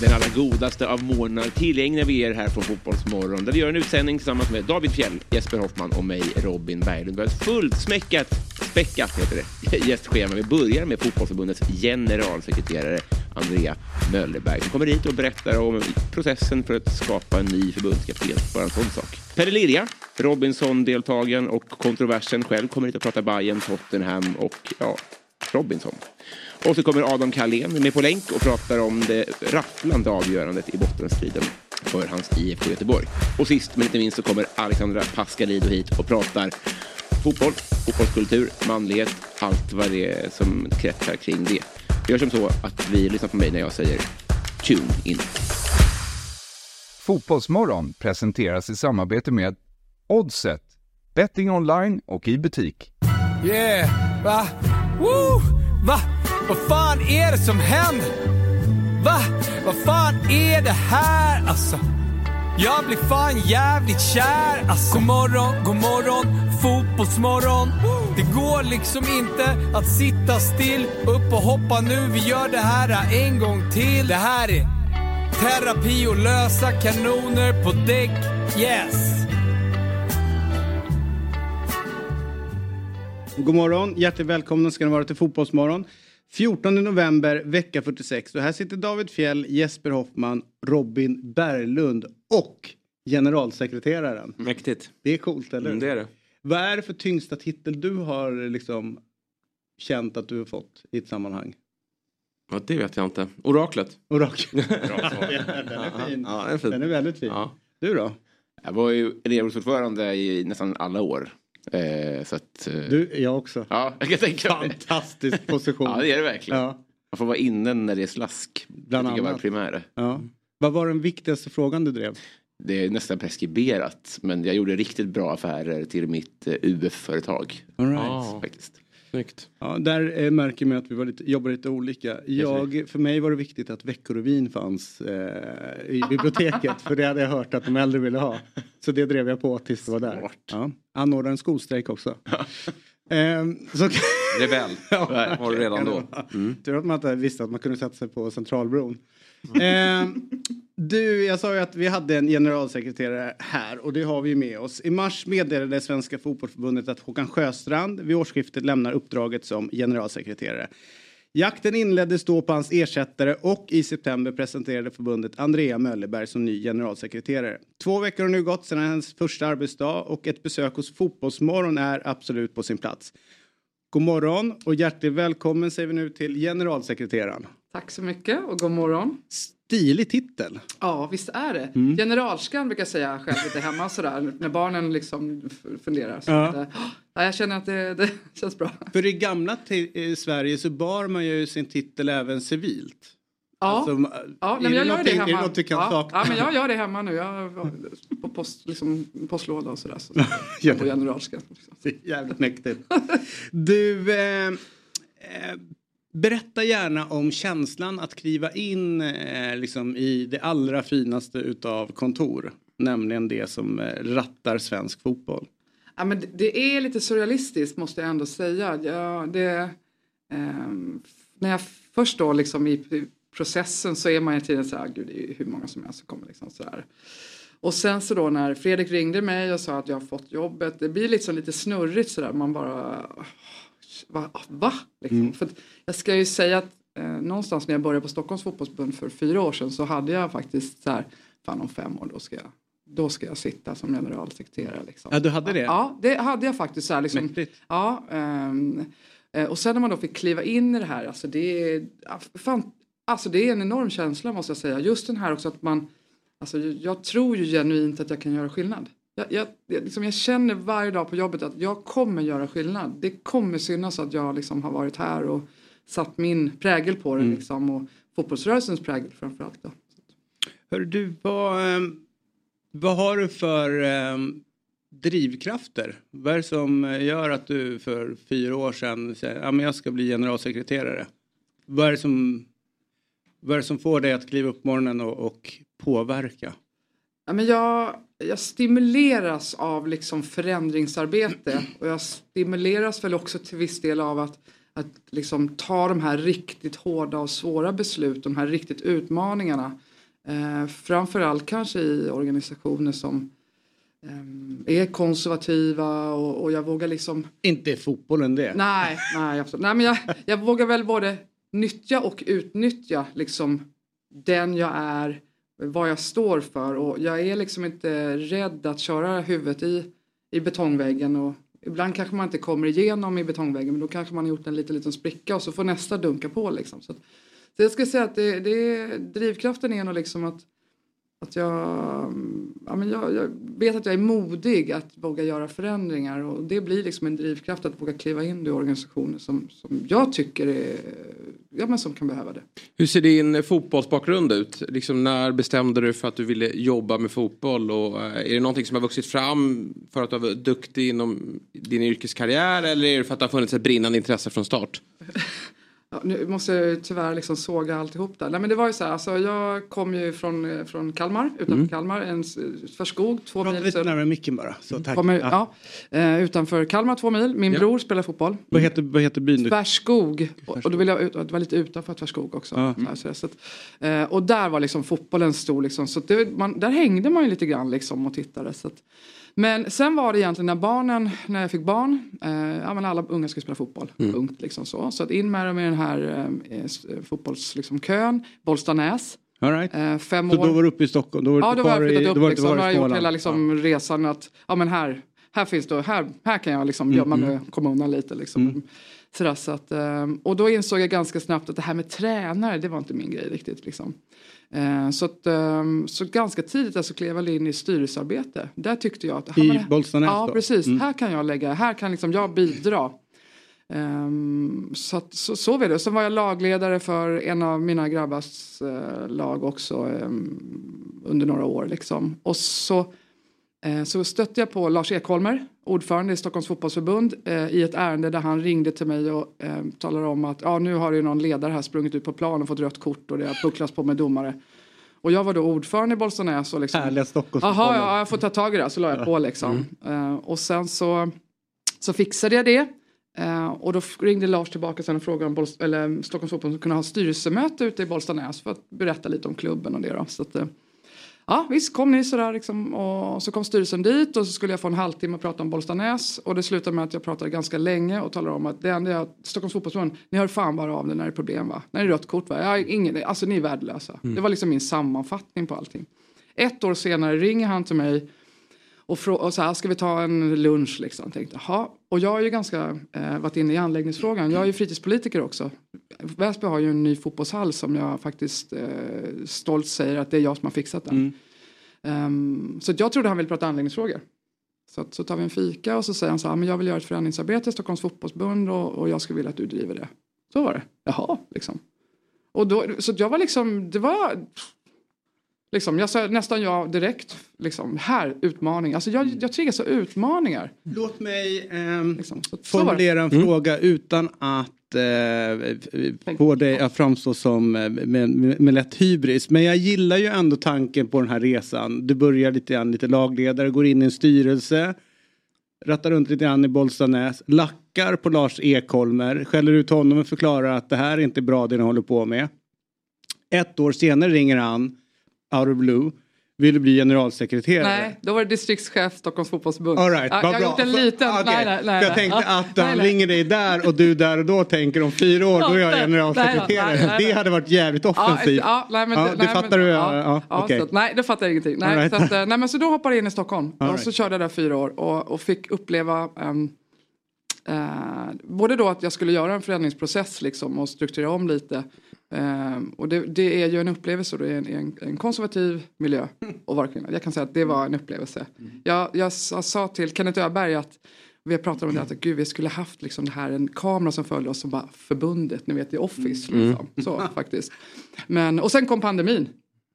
Den allra godaste av morgnar tillägnar vi er här från Fotbollsmorgon där vi gör en utsändning tillsammans med David Fjell, Jesper Hoffman och mig, Robin Berglund. Vi har ett fullsmäckat, späckat heter det, gästschema. Vi börjar med Fotbollförbundets generalsekreterare Andrea Möllerberg som kommer hit och berättar om processen för att skapa en ny förbundskapten. Bara en sån sak. Pelle Lilja, Robinson-deltagaren och kontroversen själv kommer hit och pratar Bayern, Tottenham och ja, Robinson. Och så kommer Adam Carlén med på länk och pratar om det rafflande avgörandet i bottenstriden för hans IFK Göteborg. Och sist men inte minst så kommer Alexandra Pascalido hit och pratar fotboll, fotbollskultur, manlighet, allt vad det är som kretsar kring det. Vi gör som så att vi lyssnar på mig när jag säger tune in. Fotbollsmorgon presenteras i samarbete med Oddset, betting online och i butik. Yeah, va? Woo! Va? Vad fan är det som händer? Va? Vad fan är det här alltså? Jag blir fan jävligt kär alltså. God morgon, god morgon, fotbollsmorgon. Det går liksom inte att sitta still. Upp och hoppa nu, vi gör det här en gång till. Det här är terapi och lösa kanoner på däck. Yes! God morgon, hjärtligt välkomna ska ni vara till Fotbollsmorgon. 14 november, vecka 46. Och här sitter David Fjell, Jesper Hoffman, Robin Berglund och generalsekreteraren. Mäktigt. Det är coolt, eller Mm, det är det. Vad är det för tyngsta titel du har liksom känt att du har fått i ett sammanhang? Ja, det vet jag inte. Oraklet. Orakel. Bra den är fin. Ja, den är fin. Den är väldigt fin. Ja. Du då? Jag var ju elevrådsordförande i nästan alla år. Eh, så att, eh, Du, jag också. Ja, jag kan tänka mig. Fantastisk position. Ja, det är det verkligen. Ja, Man får vara inne när det är slask. Bland var annat. det primära. ja. Vad var den viktigaste frågan du drev? Det är nästan preskriberat. Men jag gjorde riktigt bra affärer till mitt eh, UF-företag. All right. Ja, faktiskt. Snyggt. Ja, där eh, märker man att vi var lite, jobbar lite olika. Jag, för mig var det viktigt att Veckorevyn fanns eh, i biblioteket. för det hade jag hört att de äldre ville ha. Så det drev jag på tills det var där. Ja. Anordnade en skolstrejk också. Ehm, så, Rebell Ja, var du redan då. Mm. Tur att man inte visste att man kunde sätta sig på Centralbron. eh, du, jag sa ju att vi hade en generalsekreterare här och det har vi med oss. I mars meddelade Svenska Fotbollförbundet att Håkan Sjöstrand vid årsskiftet lämnar uppdraget som generalsekreterare. Jakten inleddes då på hans ersättare och i september presenterade förbundet Andrea Möllerberg som ny generalsekreterare. Två veckor har nu gått sedan hennes första arbetsdag och ett besök hos Fotbollsmorgon är absolut på sin plats. God morgon och hjärtligt välkommen säger vi nu till generalsekreteraren. Tack så mycket och god morgon. Stilig titel. Ja, visst är det. Mm. Generalskan brukar jag säga själv lite hemma sådär när barnen liksom funderar. Så Ja. att, eh, ja, jag känner att det, det känns bra. För i gamla i Sverige så bar man ju sin titel även civilt. Ja, Alltså, ja men jag gör det hemma. Är det du kan ja, sakna? ja, men jag gör det hemma nu. Jag på post, liksom, postlåda och sådär. Så, Gör på generalskan. Jävligt mäktigt. Du, eh, eh, berätta gärna om känslan att kliva in eh, liksom i det allra finaste utav kontor. Nämligen det som eh, rattar svensk fotboll. Ja, men det, är lite surrealistiskt måste jag ändå säga. Ja, det, eh, när jag först då liksom i processen så är man ju tiden så här, gud det är ju hur många som helst som kommer liksom så här. Och sen så då när Fredrik ringde mig och sa att jag har fått jobbet, det blir liksom lite snurrigt sådär, man bara, va? va? Liksom. För att jag ska ju säga att eh, någonstans när jag började på Stockholms fotbollsförbund för fyra år sedan så hade jag faktiskt så här, fan om fem år då ska jag, då ska jag sitta som generalsekreterare. Liksom. Ja, du hade det? Ja, det hade jag faktiskt. Så här, liksom, Mäktigt. ja, eh, och sen när man då fick kliva in i det här, alltså det är, ja, fan, alltså det är en enorm känsla måste jag säga. Just den här också att man, alltså jag tror ju genuint att jag kan göra skillnad. Jag, jag, liksom, jag känner varje dag på jobbet att jag kommer göra skillnad. Det kommer synas att jag liksom har varit här och satt min prägel på det Mm. liksom, och fotbollsrörelsens prägel framförallt. Då. Hör du, vad, eh, vad har du för eh, drivkrafter? Vad är det som gör att du för fyra år sedan säger att ja, jag ska bli generalsekreterare? Vad är, det som, vad är det som får dig att kliva upp morgonen och, och påverka? Ja, men jag, jag stimuleras av liksom förändringsarbete och jag stimuleras väl också till viss del av att, att liksom ta de här riktigt hårda och svåra beslut, de här riktigt utmaningarna. Eh, framförallt kanske i organisationer som eh, är konservativa och, och, jag vågar liksom... Inte fotbollen det? Nej, nej, absolut. nej men jag, jag vågar väl både nyttja och utnyttja liksom den jag är, vad jag står för och jag är liksom inte rädd att köra huvudet i, i betongväggen och ibland kanske man inte kommer igenom i betongväggen men då kanske man har gjort en liten, liten spricka och så får nästa dunka på liksom. Så, att, så jag skulle säga att det, det, är, drivkraften är nog liksom att att jag, ja, men jag, jag, vet att jag är modig att våga göra förändringar och det blir liksom en drivkraft att våga kliva in i organisationer som, som jag tycker är, ja men som kan behöva det. Hur ser din fotbollsbakgrund ut? Liksom när bestämde du för att du ville jobba med fotboll och eh, är det någonting som har vuxit fram för att du har varit duktig inom din yrkeskarriär eller är det för att det har funnits ett brinnande intresse från start? Ja, nu måste jag tyvärr liksom såga alltihop där. Nej, men det var ju så här, alltså, jag kom ju från, eh, från Kalmar, utanför mm. Kalmar, en skog, två Prata mil. lite närmare micken bara. Så, tack. Kommer, ja. ja uh, utanför Kalmar, två mil. Min ja. bror spelar fotboll. Vad heter, vad heter byn? Tvärskog. Och, och då vill jag, det var lite utanför Tvärskog också. Mm. Så, så att, uh, och där var liksom fotbollen stor liksom. Så det, man, där hängde man ju lite grann liksom och tittade. Så att, men sen var det egentligen när barnen, när jag fick barn, eh, ja men alla unga ska spela fotboll, mm. punkt liksom så. Så att in med dem i den här eh, eh fotbollskön, liksom, Bollstanäs. All right. eh, fem så år. då var du uppe i Stockholm? Då var ja, då var jag flyttat upp. Då liksom, har jag gjort hela liksom, ja. resan att, ja men här, här finns det, här, här kan jag liksom mm, gömma mig mm. undan lite liksom. Mm. Så att, eh, och då insåg jag ganska snabbt att det här med tränare, det var inte min grej riktigt. Liksom. Eh, så, att, ehm, så ganska tidigt alltså klev jag in i styrelsearbete. Där tyckte jag att... I Bollstanäs Ja, precis. Mm. Här kan jag lägga, här kan liksom jag bidra. Um, så, att, så, så var det. Sen var jag lagledare för en av mina grabbars uh, lag också um, under några år. Liksom. Och så Eh, så stötte jag på Lars Ekholmer, ordförande i Stockholms fotbollsförbund eh, i ett ärende där han ringde till mig och eh, talade om att ja, nu har ju någon ledare här sprungit ut på plan och fått rött kort och det har pucklats på med domare. Och jag var då ordförande i Bollstanäs och liksom... Härliga Stockholmsfotbollen. Jaha, ja, jag får ta tag i det. Så la jag på liksom. Mm. och sen så, så fixade jag det. och då ringde Lars tillbaka sen och frågade om Boll, eller Stockholms fotboll kunde ha styrelsemöte ute i Bollstanäs för att berätta lite om klubben och det då. Så att, Ja visst kom ni sådär liksom och så kom styrelsen dit och så skulle jag få en halvtimme att prata om Bollstanäs och det slutade med att jag pratade ganska länge och talade om att det enda jag, Stockholms fotbollsförbund, ni hör fan bara av det när det är problem va? När det är rött kort va? Jag, ingen, alltså ni är värdelösa. Mm. Det var liksom min sammanfattning på allting. Ett år senare ringer han till mig och, och så här, ska vi ta en lunch liksom? Tänkte, Aha. Och jag har ju ganska eh, varit inne i anläggningsfrågan. Jag är ju fritidspolitiker också. Väsby har ju en ny fotbollshall som jag faktiskt eh, stolt säger att det är jag som har fixat den. Mm. Um, så jag trodde han ville prata anläggningsfrågor. Så, att, så tar vi en fika och så säger han så här, men jag vill göra ett förändringsarbete i Stockholms fotbollsbund och, och jag skulle vilja att du driver det. Så var det. Jaha, liksom. Och då, så jag var liksom, det var Liksom, jag sa nästan ja direkt. Liksom, här, utmaning. Alltså jag, jag triggas av utmaningar. Låt mig eh, liksom, så, formulera en mm. fråga utan att eh, få dig att framstå som eh, med, med, med lätt hybris. Men jag gillar ju ändå tanken på den här resan. Du börjar lite grann lite lagledare, går in i en styrelse. Rattar runt lite grann i Bollstanäs. Lackar på Lars Ekholmer. Skäller ut honom och förklarar att det här är inte bra det ni håller på med. Ett år senare ringer han out of blue ville bli generalsekreterare. Nej, då var det distriktschef Stockholms fotbollsförbund. All right, ja, jag har gjort en liten... Okay. Nej, nej, nej, jag tänkte att han ringer dig där och du där och då tänker om fyra år då är jag generalsekreterare. Det hade varit jävligt offensivt. Ja, nej, men, ja, det fattar du? Ja, ja, okay. så, nej, det fattar jag ingenting. Nej, right. så, att, nej, men så då hoppade jag in i Stockholm All och right. så körde jag där fyra år och, och fick uppleva um, uh, både då att jag skulle göra en förändringsprocess liksom och strukturera om lite Um, och det, det, är ju en upplevelse då, i en, en, en, konservativ miljö. Och vara Jag kan säga att det var en upplevelse. Jag, jag, jag sa till Kenneth Öberg att vi pratat om det att gud, vi skulle haft liksom det här en kamera som följde oss som bara förbundet, ni vet i Office. Mm. Liksom. Så faktiskt. Men, och sen kom pandemin.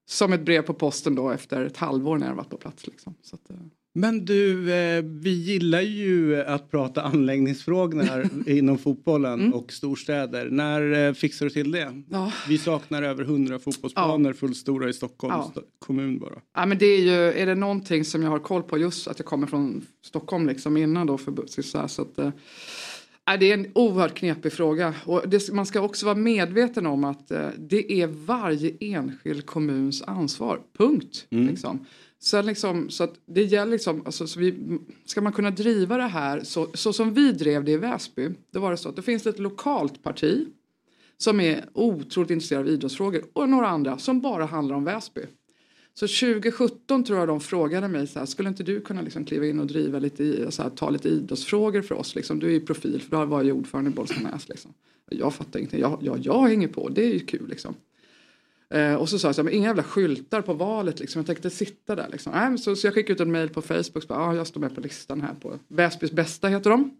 Som ett brev på posten då efter ett halvår när jag varit på plats. Liksom. Så att, eh, men du, eh, vi gillar ju att prata anläggningsfrågor inom fotbollen mm. och storstäder. När eh, fixar du till det? Ja. Vi saknar över hundra fotbollsplaner ja. fullstora i Stockholms ja. kommun bara. Ja men det är ju, är det någonting som jag har koll på just att jag kommer från Stockholm liksom innan då för så, här, så att, eh, Ja, Det är en oerhört knepig fråga. Och det, man ska också vara medveten om att eh, det är varje enskild kommuns ansvar. Punkt. Liksom. Sen liksom, så att det gäller liksom, alltså, så vi, ska man kunna driva det här så, så som vi drev det i Väsby. Då var det så att det finns ett lokalt parti som är otroligt intresserad av idrottsfrågor och några andra som bara handlar om Väsby. Så 2017 tror jag de frågade mig så här, skulle inte du kunna liksom kliva in och driva lite, så här, ta lite idrottsfrågor för oss? Liksom, du är ju profil, för då var jag ordförande i Bollstanäs. Liksom. Jag fattar ingenting, jag, jag, jag hänger på, det är ju kul liksom. Eh, och så sa jag så här, men inga jävla skyltar på valet liksom. Jag tänkte sitta där liksom. Men så, så jag skickade ut en mail på Facebook. Ja, ah, jag står med på listan här på Väsbys bästa heter de.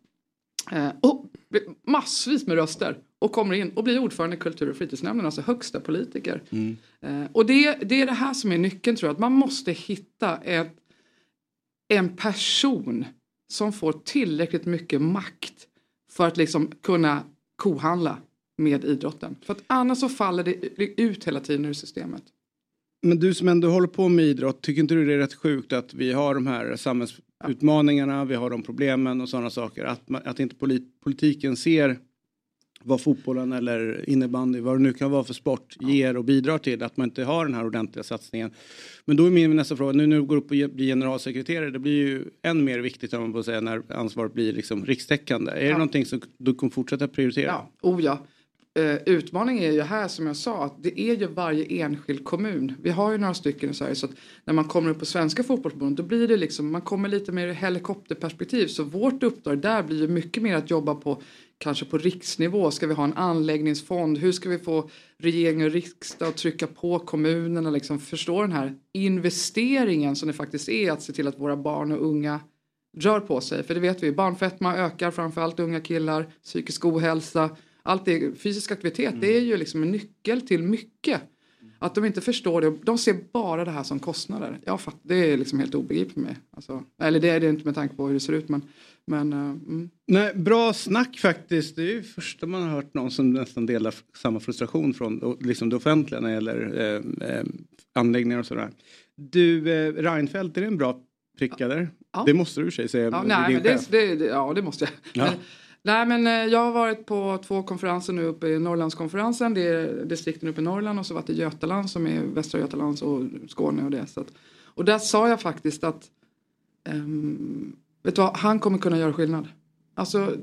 Eh, och massvis med röster. Och kommer in och blir ordförande i kultur och fritidsnämnden, alltså högsta politiker. Eh, och det, det är det här som är nyckeln tror jag. Att man måste hitta ett, en person som får tillräckligt mycket makt för att liksom kunna kohandla med idrotten. För att annars så faller det ut hela tiden ur systemet. Men du som ändå håller på med idrott, tycker inte du det är rätt sjukt att vi har de här samhällsutmaningarna, vi har de problemen och sådana saker, att, man, att inte polit, politiken ser vad fotbollen eller innebandy, vad det nu kan vara för sport, ger och bidrar till, att man inte har den här ordentliga satsningen. Men då är min nästa fråga, nu när du går upp och blir generalsekreterare, det blir ju än mer viktigt om man får säga när ansvaret blir liksom rikstäckande. Är det Ja. någonting som du kommer fortsätta prioritera? Ja, oh ja. Eh, utmaningen är ju här som jag sa att det är ju varje enskild kommun. Vi har ju några stycken i Sverige så att när man kommer upp på svenska fotbollsförbundet då blir det liksom, man kommer lite mer i helikopterperspektiv. Så vårt uppdrag där blir ju mycket mer att jobba på kanske på riksnivå. Ska vi ha en anläggningsfond? Hur ska vi få regering och riksdag att trycka på kommunerna liksom förstå den här investeringen som det faktiskt är att se till att våra barn och unga rör på sig. För det vet vi, barnfetma ökar framförallt unga killar, psykisk ohälsa. Allt det, fysisk aktivitet det är ju liksom en nyckel till mycket. Att de inte förstår det, de ser bara det här som kostnader. Jag fatt, det är liksom helt obegripligt för mig. Alltså, eller det är det inte med tanke på hur det ser ut men, men eh, mm. Nej, bra snack faktiskt. Det är ju första man har hört någon som nästan delar samma frustration från liksom det offentliga när det gäller eh, eh, anläggningar och sådär. Du, eh, Reinfeldt, är det en bra prick eller? Ja. Det måste du i och för sig säga. Ja, nej, det, det, det, ja, det måste jag. Ja. Men, nej, men eh, jag har varit på två konferenser nu uppe i Norrlandskonferensen. Det är distrikten uppe i Norrland och så varit i Götaland som är Västra Götalands och Skåne och det. Så att, och där sa jag faktiskt att um, vet du vad, han kommer kunna göra skillnad. Alltså,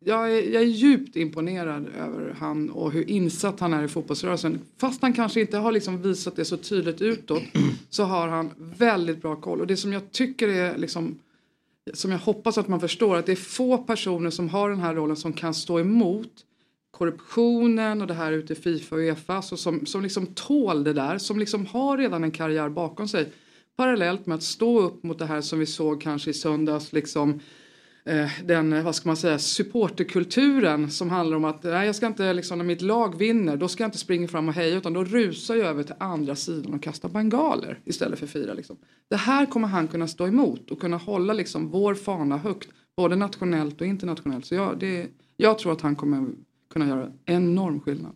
jag är, jag är djupt imponerad över han och hur insatt han är i fotbollsrörelsen. Fast han kanske inte har liksom visat det så tydligt utåt så har han väldigt bra koll. Och det som jag tycker är liksom som jag hoppas att man förstår att det är få personer som har den här rollen som kan stå emot korruptionen och det här ute i Fifa och Uefa så som, som liksom tål det där, som liksom har redan en karriär bakom sig. Parallellt med att stå upp mot det här som vi såg kanske i söndags, liksom eh, den, eh, vad ska man säga, supporterkulturen som handlar om att nej, jag ska inte, liksom, när mitt lag vinner, då ska jag inte springa fram och heja utan då rusar jag över till andra sidan och kastar bengaler istället för fira. Liksom. Det här kommer han kunna stå emot och kunna hålla liksom, vår fana högt, både nationellt och internationellt. Så jag, det, jag tror att han kommer kunna göra enorm skillnad.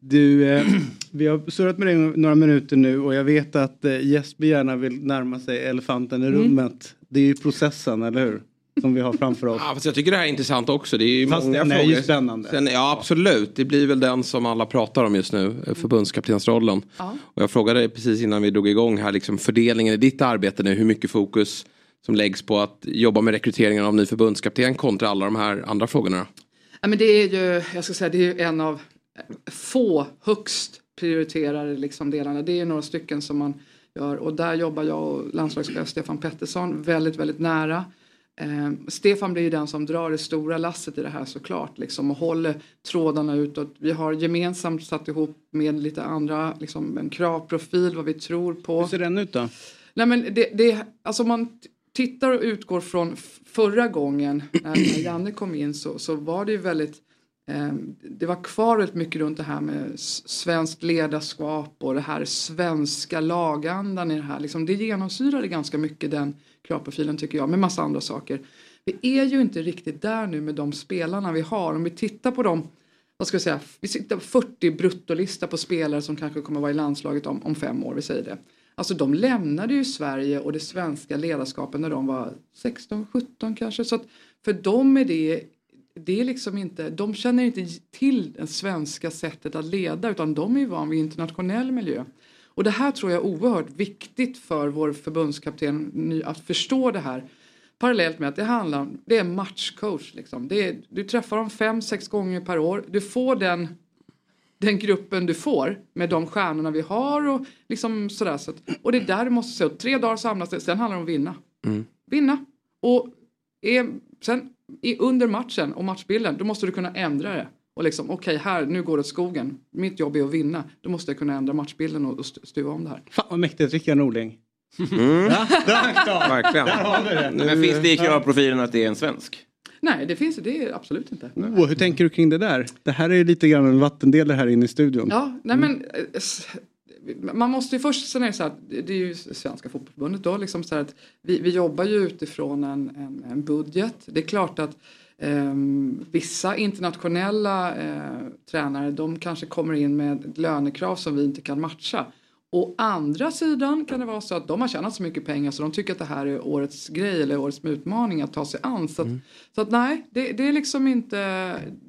Du, eh, vi har surrat med dig några minuter nu och jag vet att eh, Jesper gärna vill närma sig elefanten i rummet. Det är ju processen, eller hur? Som vi har framför oss. Ja, fast jag tycker det här är intressant också. Det är ju Fast många den är frågor. ju spännande. Sen, ja absolut, det blir väl den som alla pratar om just nu, eh, förbundskaptensrollen. Ja. Och jag frågade dig precis innan vi drog igång här, liksom fördelningen i ditt arbete nu, hur mycket fokus som läggs på att jobba med rekryteringen av ny förbundskapten kontra alla de här andra frågorna. Ja, men det är ju, jag ska säga, det är ju en av få högst prioriterade liksom delarna. Det är några stycken som man gör och där jobbar jag och landslagschef Stefan Pettersson väldigt, väldigt nära. Eh, Stefan blir ju den som drar det stora lasset i det här såklart liksom, och håller trådarna utåt. Vi har gemensamt satt ihop med lite andra, liksom, en kravprofil, vad vi tror på. Hur ser den ut då? Nej men det, det, alltså man tittar och utgår från förra gången när, Janne kom in så, så var det ju väldigt eh, det var kvar väldigt mycket runt det här med svenskt ledarskap och det här svenska lagandan i det här. Liksom, det genomsyrade ganska mycket den kravprofilen tycker jag med massa andra saker. Vi är ju inte riktigt där nu med de spelarna vi har. Om vi tittar på dem vad ska jag säga, vi sitter på 40 bruttolista på spelare som kanske kommer vara i landslaget om, om fem år, vi säger det. Alltså de lämnade ju Sverige och det svenska ledarskapet när de var 16, 17 kanske. Så att för dem är det det är liksom inte, de känner inte till det svenska sättet att leda utan de är ju van vid internationell miljö. Och det här tror jag är oerhört viktigt för vår förbundskapten att förstå det här. Parallellt med att det handlar om, det är matchcoach liksom. Det är, du träffar dem fem, sex gånger per år. Du får den den gruppen du får med de stjärnorna vi har och liksom sådär. Så att, och det är där du måste se upp. Tre dagar samlas det, sen handlar det om att vinna. Vinna. Och är, sen i, under matchen och matchbilden, då måste du kunna ändra det. Och liksom, okej här, nu går det åt skogen. Mitt jobb är att vinna. Då måste jag kunna ändra matchbilden och, och stu- stuva om det här. Fan vad mäktigt, Rickard Norling. Mm. Ja. Verkligen. Där har vi det. Men finns det i kravprofilen att det är en svensk? Nej, det finns det är absolut inte. Oh, hur tänker du kring det där? Det här är ju lite grann en vattendelare här inne i studion. Ja, nej men eh, man måste ju först, sen är det så här, att det är ju Svenska fotbollförbundet då, liksom så här att vi, vi jobbar ju utifrån en, en, en budget. Det är klart att vissa internationella eh, tränare de kanske kommer in med lönekrav som vi inte kan matcha. Å andra sidan kan det vara så att de har tjänat så mycket pengar så de tycker att det här är årets grej eller årets utmaning att ta sig an. Så att, så att nej, det, det är liksom inte,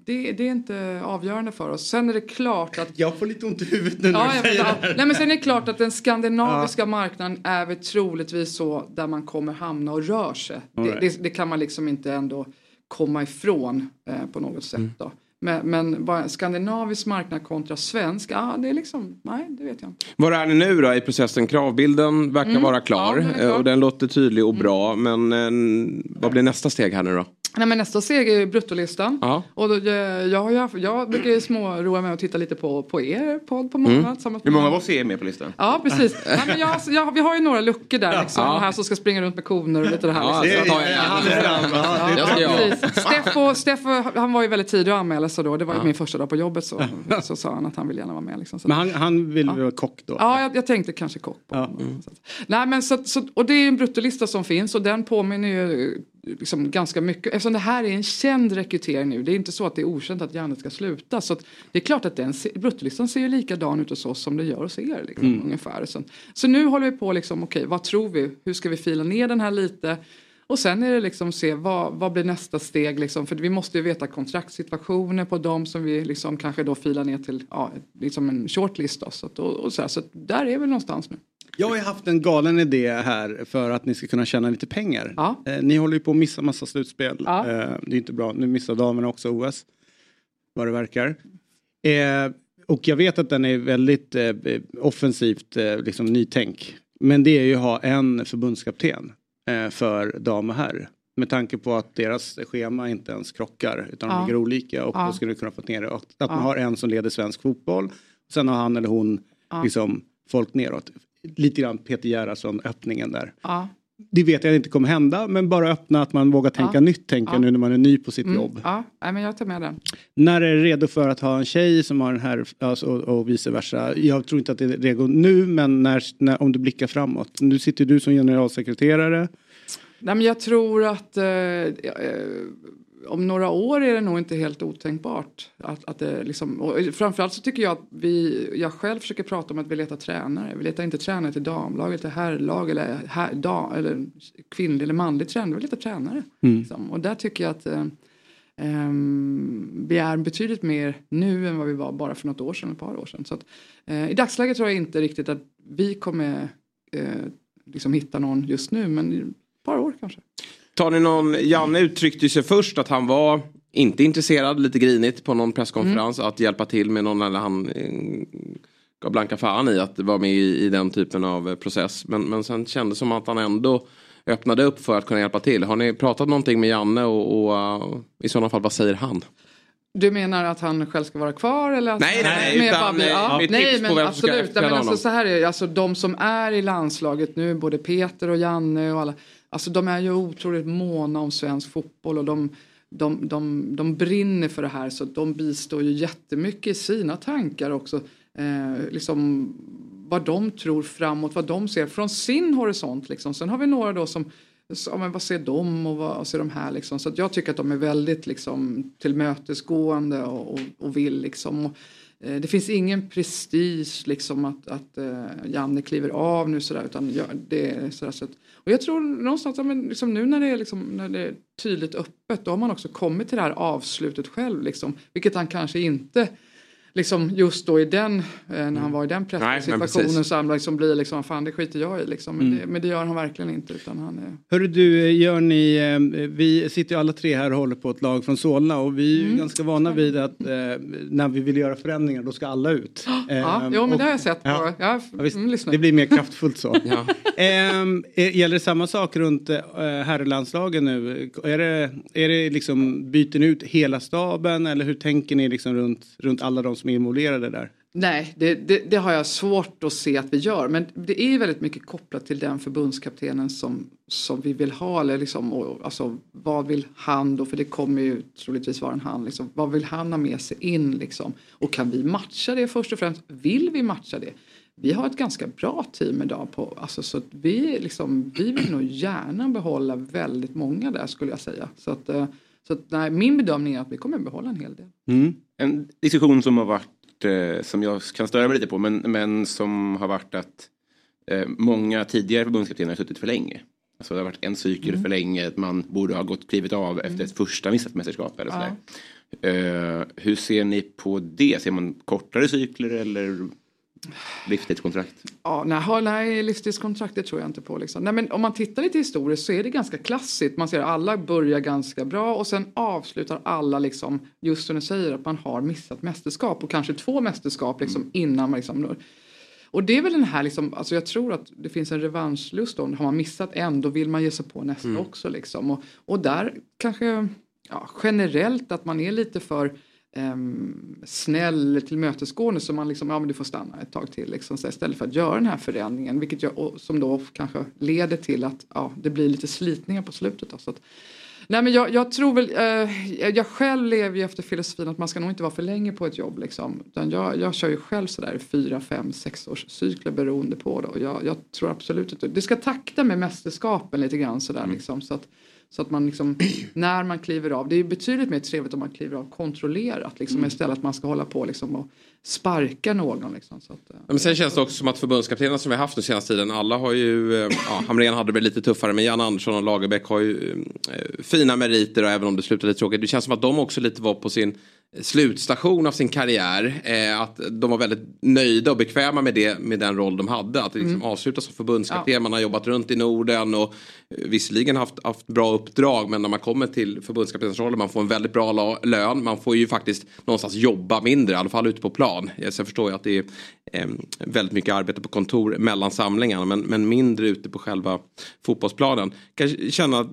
det, det är inte avgörande för oss. Sen är det klart att Jag får lite ont i huvudet nu när Ja, du säger vet, det ja. här. Nej, men sen är det klart att den skandinaviska marknaden är väl troligtvis så där man kommer hamna och rör sig. Det, det kan man liksom inte ändå komma ifrån eh, på något sätt. Då. Men, men bara skandinavisk marknad kontra svensk, ja det är liksom, nej det vet jag inte. Var är ni nu då i processen? Kravbilden verkar Mm. vara klar Ja, den klar. Mm. eh, och den låter tydlig och bra. Men eh, vad blir nästa steg här nu då? Nej, men nästa steg är ju bruttolistan. Ja. Och då, eh, jag, haft, jag brukar ju småroa mig och titta lite på, på er podd på morgonen. tillsammans Hur många av oss är med på listan? Ja precis. Nej, men jag, jag, vi har ju några luckor där liksom. Ja. De här som ska springa runt med koner och lite det här. Ja, liksom. det tar jag gärna. Jag jag. Steffo, Steffo, han var ju väldigt tidig att anmäla sig då. Det var ju min första dag på jobbet så, så sa han att han ville gärna vara med. Liksom. Så, Men han, han vill vara kock då? Ja, jag, jag tänkte kanske kock på Ja. honom. Så att- Nej, men så, så, och det är en bruttolista som finns och den påminner ju liksom ganska mycket. Eftersom det här är en känd rekrytering nu. Det är inte så att det är okänt att Janne ska sluta. Så det är klart att den bruttolistan ser ju likadan ut hos oss som det gör hos er. Liksom, ungefär. Så, så nu håller vi på liksom, okej, vad tror vi? Hur ska vi fila ner den här lite? Och sen är det liksom se vad, vad blir nästa steg liksom, för vi måste ju veta kontraktssituationer på dem som vi liksom kanske då filar ner till ja, liksom en shortlist då, så, att, och, och så, här, så där är vi någonstans nu. Jag har ju haft en galen idé här för att ni ska kunna tjäna lite pengar. Ja. Eh, ni håller ju på att missa massa slutspel. Ja. Eh, det är inte bra. Nu missar damerna också OS. Vad det verkar. Eh, och jag vet att den är väldigt eh, offensivt eh, liksom nytänk. Men det är ju att ha en förbundskapten eh, för dam och herr. Med tanke på att deras schema inte ens krockar utan de Ja. ligger olika och Ja. då skulle du kunna få ner det. Och att man har en som leder svensk fotboll. Sen har han eller hon liksom folk neråt. Lite grann Peter Gerhardsson öppningen där. Ja, Det vet jag inte kommer hända men bara öppna att man vågar tänka Ja. nytt tänka Ja. nu när man är ny på sitt mm, jobb. ja nej, men jag tar med den. När är det redo för att ha en tjej som har den här alltså, och, och vice versa? Jag tror inte att det är redo nu men när, när, om du blickar framåt. Nu sitter du som generalsekreterare. Nej, men jag tror att eh, eh, om några år är det nog inte helt otänkbart. Att, att det liksom, och framförallt så tycker jag att vi, jag själv försöker prata om att vi letar tränare. Vi letar inte tränare till damlag eller till herrlag eller, här, dam, eller kvinnlig eller manlig tränare. Vi letar tränare. Liksom. Och där tycker jag att eh, ehm, vi är betydligt mer nu än vad vi var bara för något år sedan, ett par år sedan. Så att, eh, I dagsläget tror jag inte riktigt att vi kommer eh, liksom hitta någon just nu men i ett par år kanske. Tar ni någon, Janne uttryckte sig först att han var inte intresserad, lite grinigt på någon presskonferens att hjälpa till med någon eller han eh, gav blanka fan i att vara med i, i den typen av eh, process. Men, men sen kändes det som att han ändå öppnade upp för att kunna hjälpa till. Har ni pratat någonting med Janne och, och uh, i sådana fall vad säger han? Du menar att han själv ska vara kvar eller? Att Nej, nej, nej, Med utan, eh, ja, nej, på men absolut. Nej, men alltså, så här är alltså de som är i landslaget nu, både Peter och Janne och alla, alltså de är ju otroligt måna om svensk fotboll och de, de, de, de brinner för det här så de bistår ju jättemycket i sina tankar också. Eh, liksom vad de tror framåt, vad de ser från sin horisont. Liksom. Sen har vi några då som så, ja, men vad ser de och vad ser de här liksom. Så att jag tycker att de är väldigt liksom tillmötesgående och, och, och vill liksom. Och, eh, det finns ingen prestige liksom att, att eh, Janne kliver av nu sådär utan ja, det är sådär så att, och jag tror någonstans, men liksom nu när det, är liksom, när det är tydligt öppet då har man också kommit till det här avslutet själv liksom, vilket han kanske inte liksom just då i den, eh, när han mm. var i den pressituationen så han liksom blir liksom, fan det skiter jag i liksom. Men, mm. det, men det gör han verkligen inte utan han är... Hörru du, gör ni, eh, vi sitter ju alla tre här och håller på ett lag från Solna och vi är ju mm. ganska vana vid att eh, när vi vill göra förändringar då ska alla ut. Ja, eh, jo, men och, det har jag sett. På. Ja, ja, visst, mm, det blir mer kraftfullt så. ja. eh, gäller det samma sak runt eh, herrlandslagen nu? Är det, är det liksom, byter ni ut hela staben eller hur tänker ni liksom runt, runt alla de som som är involverade där? Nej, det, det, det, har jag svårt att se att vi gör. Men det är väldigt mycket kopplat till den förbundskaptenen som, som vi vill ha. Eller liksom, och, alltså, vad vill han då? För det kommer ju troligtvis vara en han. Liksom, vad vill han ha med sig in? Liksom? Och kan vi matcha det först och främst? Vill vi matcha det? Vi har ett ganska bra team idag. På, alltså, så vi, liksom, vi vill nog gärna behålla väldigt många där skulle jag säga. Så att, eh, så att, nej, min bedömning är att vi kommer behålla en hel del. Mm. En diskussion som har varit, eh, som jag kan störa mig lite på, men, men som har varit att eh, många tidigare förbundskaptener har suttit för länge. Alltså det har varit en cykel mm. för länge, man borde ha gått klivit av mm. efter ett första missat mästerskap eller sådär. Ja. Eh, hur ser ni på det? Ser man kortare cykler eller Livstidskontrakt? Ja, nej, nej, livstidskontrakt det tror jag inte på. Liksom. Nej, men om man tittar lite historiskt så är det ganska klassiskt. Man ser att alla börjar ganska bra och sen avslutar alla liksom, just som du säger, att man har missat mästerskap och kanske två mästerskap liksom, mm. innan man liksom. Och det är väl den här, liksom, alltså jag tror att det finns en revanschlust då. Har man missat en då vill man ge sig på nästa mm. också. Liksom. Och, och där kanske ja, generellt att man är lite för um, snäll tillmötesgående så man liksom, ja men du får stanna ett tag till liksom, så istället för att göra den här förändringen vilket jag, som då kanske leder till att ja, det blir lite slitningar på slutet. Då, så att, nej men jag, jag tror väl, eh, jag själv lever ju efter filosofin att man ska nog inte vara för länge på ett jobb liksom. Utan jag, jag kör ju själv sådär fyra, fem, sex års cykler beroende på det och jag, jag tror absolut att det ska takta med mästerskapen lite grann sådär mm. liksom. Så att, så att man liksom, när man kliver av, det är betydligt mer trevligt om man kliver av kontrollerat liksom, mm. istället att man ska hålla på liksom, och sparka någon. Liksom, så att, eh. Men sen känns det också som att förbundskaptenerna som vi har haft den senaste tiden, alla har ju, eh, ja, Hamrén hade det lite tuffare men Jan Andersson och Lagerbäck har ju eh, fina meriter och även om det slutade tråkigt, det känns som att de också lite var på sin slutstation av sin karriär. Eh, att de var väldigt nöjda och bekväma med, det, med den roll de hade. Att liksom mm. avsluta som förbundskapten. Ja. Man har jobbat runt i Norden och eh, visserligen haft, haft bra uppdrag. Men när man kommer till förbundskaptensrollen man får en väldigt bra lön. Man får ju faktiskt någonstans jobba mindre, i alla fall ute på plan. Sen förstår jag att det är eh, väldigt mycket arbete på kontor mellan samlingarna. Men, men mindre ute på själva fotbollsplanen. Kan känna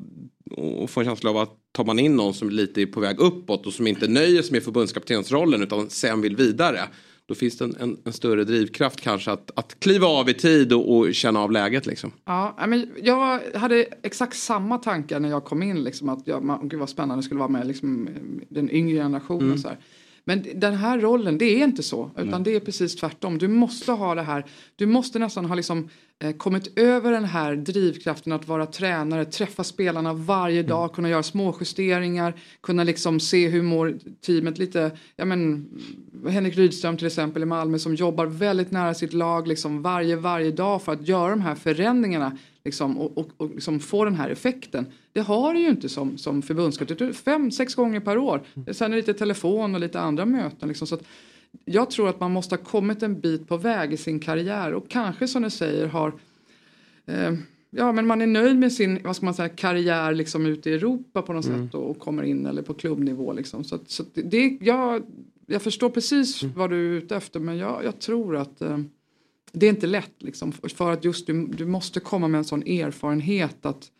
och få en känsla av att tar man in någon som lite är på väg uppåt och som inte nöjer sig med förbundskaptensrollen utan sen vill vidare. Då finns det en, en, en, större drivkraft kanske att, att kliva av i tid och, och, känna av läget. Liksom. Ja, men jag hade exakt samma tankar när jag kom in. Liksom, att jag, man, gud vad spännande det skulle vara med liksom, den yngre generationen. Mm. Så här. Men den här rollen, det är inte så. Utan Nej. det är precis tvärtom. Du måste ha det här. Du måste nästan ha liksom, eh, kommit över den här drivkraften att vara tränare, träffa spelarna varje mm. dag, kunna göra små justeringar, kunna liksom se hur mår teamet lite. Ja, men, Henrik Rydström till exempel i Malmö som jobbar väldigt nära sitt lag liksom varje, varje dag för att göra de här förändringarna liksom, och, och, och liksom få den här effekten. Det har du ju inte som, som förbundskapten. Fem, sex gånger per år. Sen är det lite telefon och lite andra möten. Liksom, så jag tror att man måste ha kommit en bit på väg i sin karriär och kanske som du säger har eh, Ja men man är nöjd med sin vad ska man säga, karriär liksom ute i Europa på något mm. sätt och, och, kommer in eller på klubbnivå. Liksom. Så, så det, jag, jag förstår precis mm. vad du är ute efter men jag, jag tror att eh, det är inte lätt liksom, för att just du, du måste komma med en sån erfarenhet att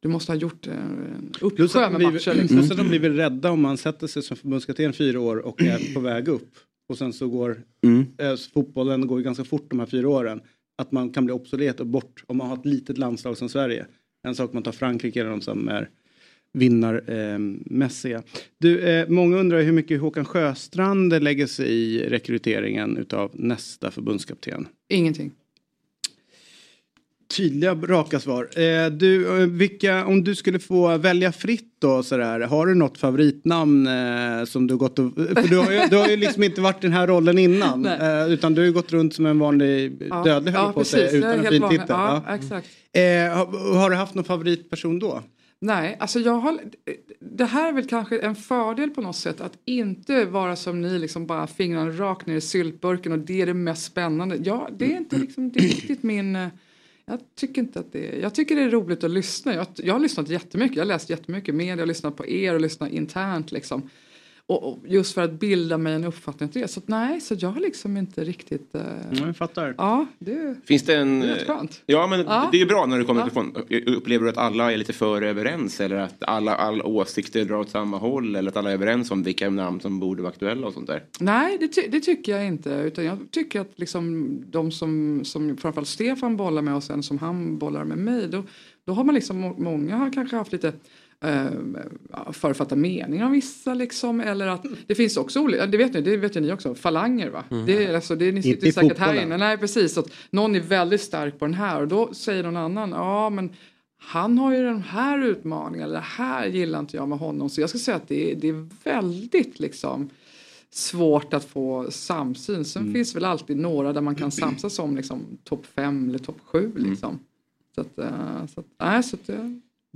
du måste ha gjort en eh, uppsjö med matcher. Liksom. Plus att de blir väl rädda om man sätter sig som förbundskapten fyra år och är på väg upp. Och sen så går mm. eh, fotbollen går ganska fort de här fyra åren. Att man kan bli obsolet och bort om man har ett litet landslag som Sverige. En sak man tar Frankrike eller de som är vinnarmässiga. Du, eh, många undrar hur mycket Håkan Sjöstrand lägger sig i rekryteringen utav nästa förbundskapten. Ingenting. Tydliga, raka svar. Eh, du, eh, vilka, om du skulle få välja fritt då sådär, har du något favoritnamn eh, som du gått och, för du har, ju, du har ju liksom inte varit i den här rollen innan. Eh, utan du har ju gått runt som en vanlig Ja. dödlig höll ja, jag på att säga, utan en fin titel. Ja, Ja. exakt. Eh, har, har du haft någon favoritperson då? Nej, alltså jag har, det här är väl kanske en fördel på något sätt att inte vara som ni, liksom bara fingrarna rakt ner i syltburken och det är det mest spännande. Ja, det är inte liksom, det är riktigt min... Jag tycker inte att det är, Jag tycker det är roligt att lyssna. Jag, jag har lyssnat jättemycket, jag har läst jättemycket media, jag har lyssnat på er och lyssnat internt liksom. Och, och just för att bilda mig en uppfattning till det. Så att, nej, så jag har liksom inte riktigt... eh, Ja, jag fattar. Ja, det, Finns det en... det är rätt skönt. Ja, men Ja. det är ju bra när du kommer Ja. ifrån. Upplever du att alla är lite för överens eller att alla, alla åsikter drar åt samma håll eller att alla är överens om vilka namn som borde vara aktuella och sånt där? Nej, det, ty- det tycker jag inte. Utan jag tycker att liksom de som, som framförallt Stefan bollar med och sen som han bollar med mig. Då, då har man liksom, må- många har kanske haft lite eh, ja, författad mening om vissa liksom. Eller att det finns också olika, det vet ni, det vet ju ni också, falanger va. Det, är, alltså, det, ni sitter Inte i säkert här inne. Nej precis, så att någon är väldigt stark på den här och då säger någon annan, ja men han har ju den här utmaningen, eller det här gillar inte jag med honom. Så jag ska säga att det, är- det är väldigt liksom svårt att få samsyn. Sen Mm. finns väl alltid några där man kan samsas om liksom, topp fem eller topp sju. Mm. Liksom. Så att, eh, så att, nej, så att,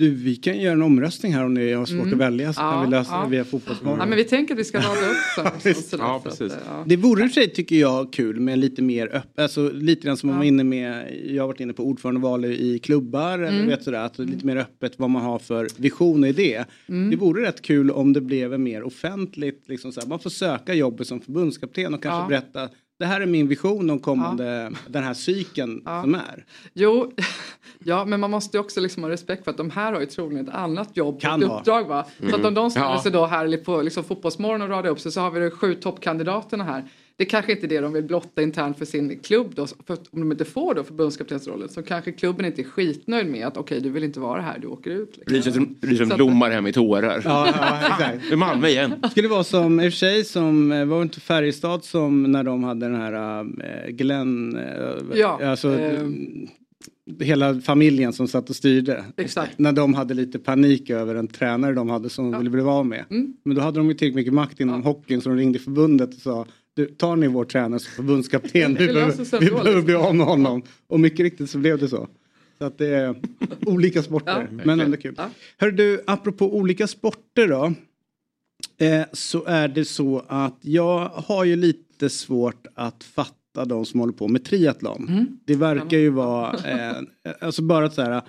Du, vi kan göra en omröstning här om ni har svårt Mm. att välja så Ja, kan vi lösa ja. det via Fotbollsmorgon. nej, men vi tänker att vi ska rada upp sen. liksom, sådär, Ja, så att, precis. eh, ja. Det vore i sig tycker jag kul med lite mer öppet, alltså lite grann som man Ja. var inne med, jag har varit inne på ordförandeval i klubbar eller Mm. vet sådär, att lite mer öppet vad man har för vision och idé. Mm. Det vore rätt kul om det blev mer offentligt, liksom såhär, man får söka jobbet som förbundskapten och kanske Ja. berätta det här är min vision om kommande, den här cykeln Ja. som är. Jo, ja, men man måste ju också liksom ha respekt för att de här har ju troligen ett annat jobb, Kan ett ha. uppdrag. Va? Så att om de ställer Ja. sig då här på liksom Fotbollsmorgon och radar upp sig så har vi de sju toppkandidaterna här. Det kanske inte är det de vill blotta internt för sin klubb då. För att om de inte får då förbundskaptensrollen så kanske klubben inte är skitnöjd med att okej du vill inte vara här, du åker ut. Liksom. Ryser som, blommar hem i tårar. Ja, ja exakt. Det Malmö igen. skulle vara som, i och för sig som, eh, var det inte Färjestad som när de hade den här äh, Glenn, äh, Ja, alltså ehm. hela familjen som satt och styrde. Exakt. När de hade lite panik över en tränare de hade som de ville bli av med. Mm. Men då hade de ju tillräckligt mycket makt inom hockeyn så de ringde förbundet och sa du, tar ni vår tränare som förbundskapten? Vi, behöver, vi behöver liksom. bli av med honom. Och mycket riktigt så blev det så. Så att det är olika sporter. Ja, men ändå kul. Ja. Hör du, apropå olika sporter då. Eh, så är det så att jag har ju lite svårt att fatta de som håller på med triathlon. Mm. Det verkar ju vara, eh, alltså bara så här,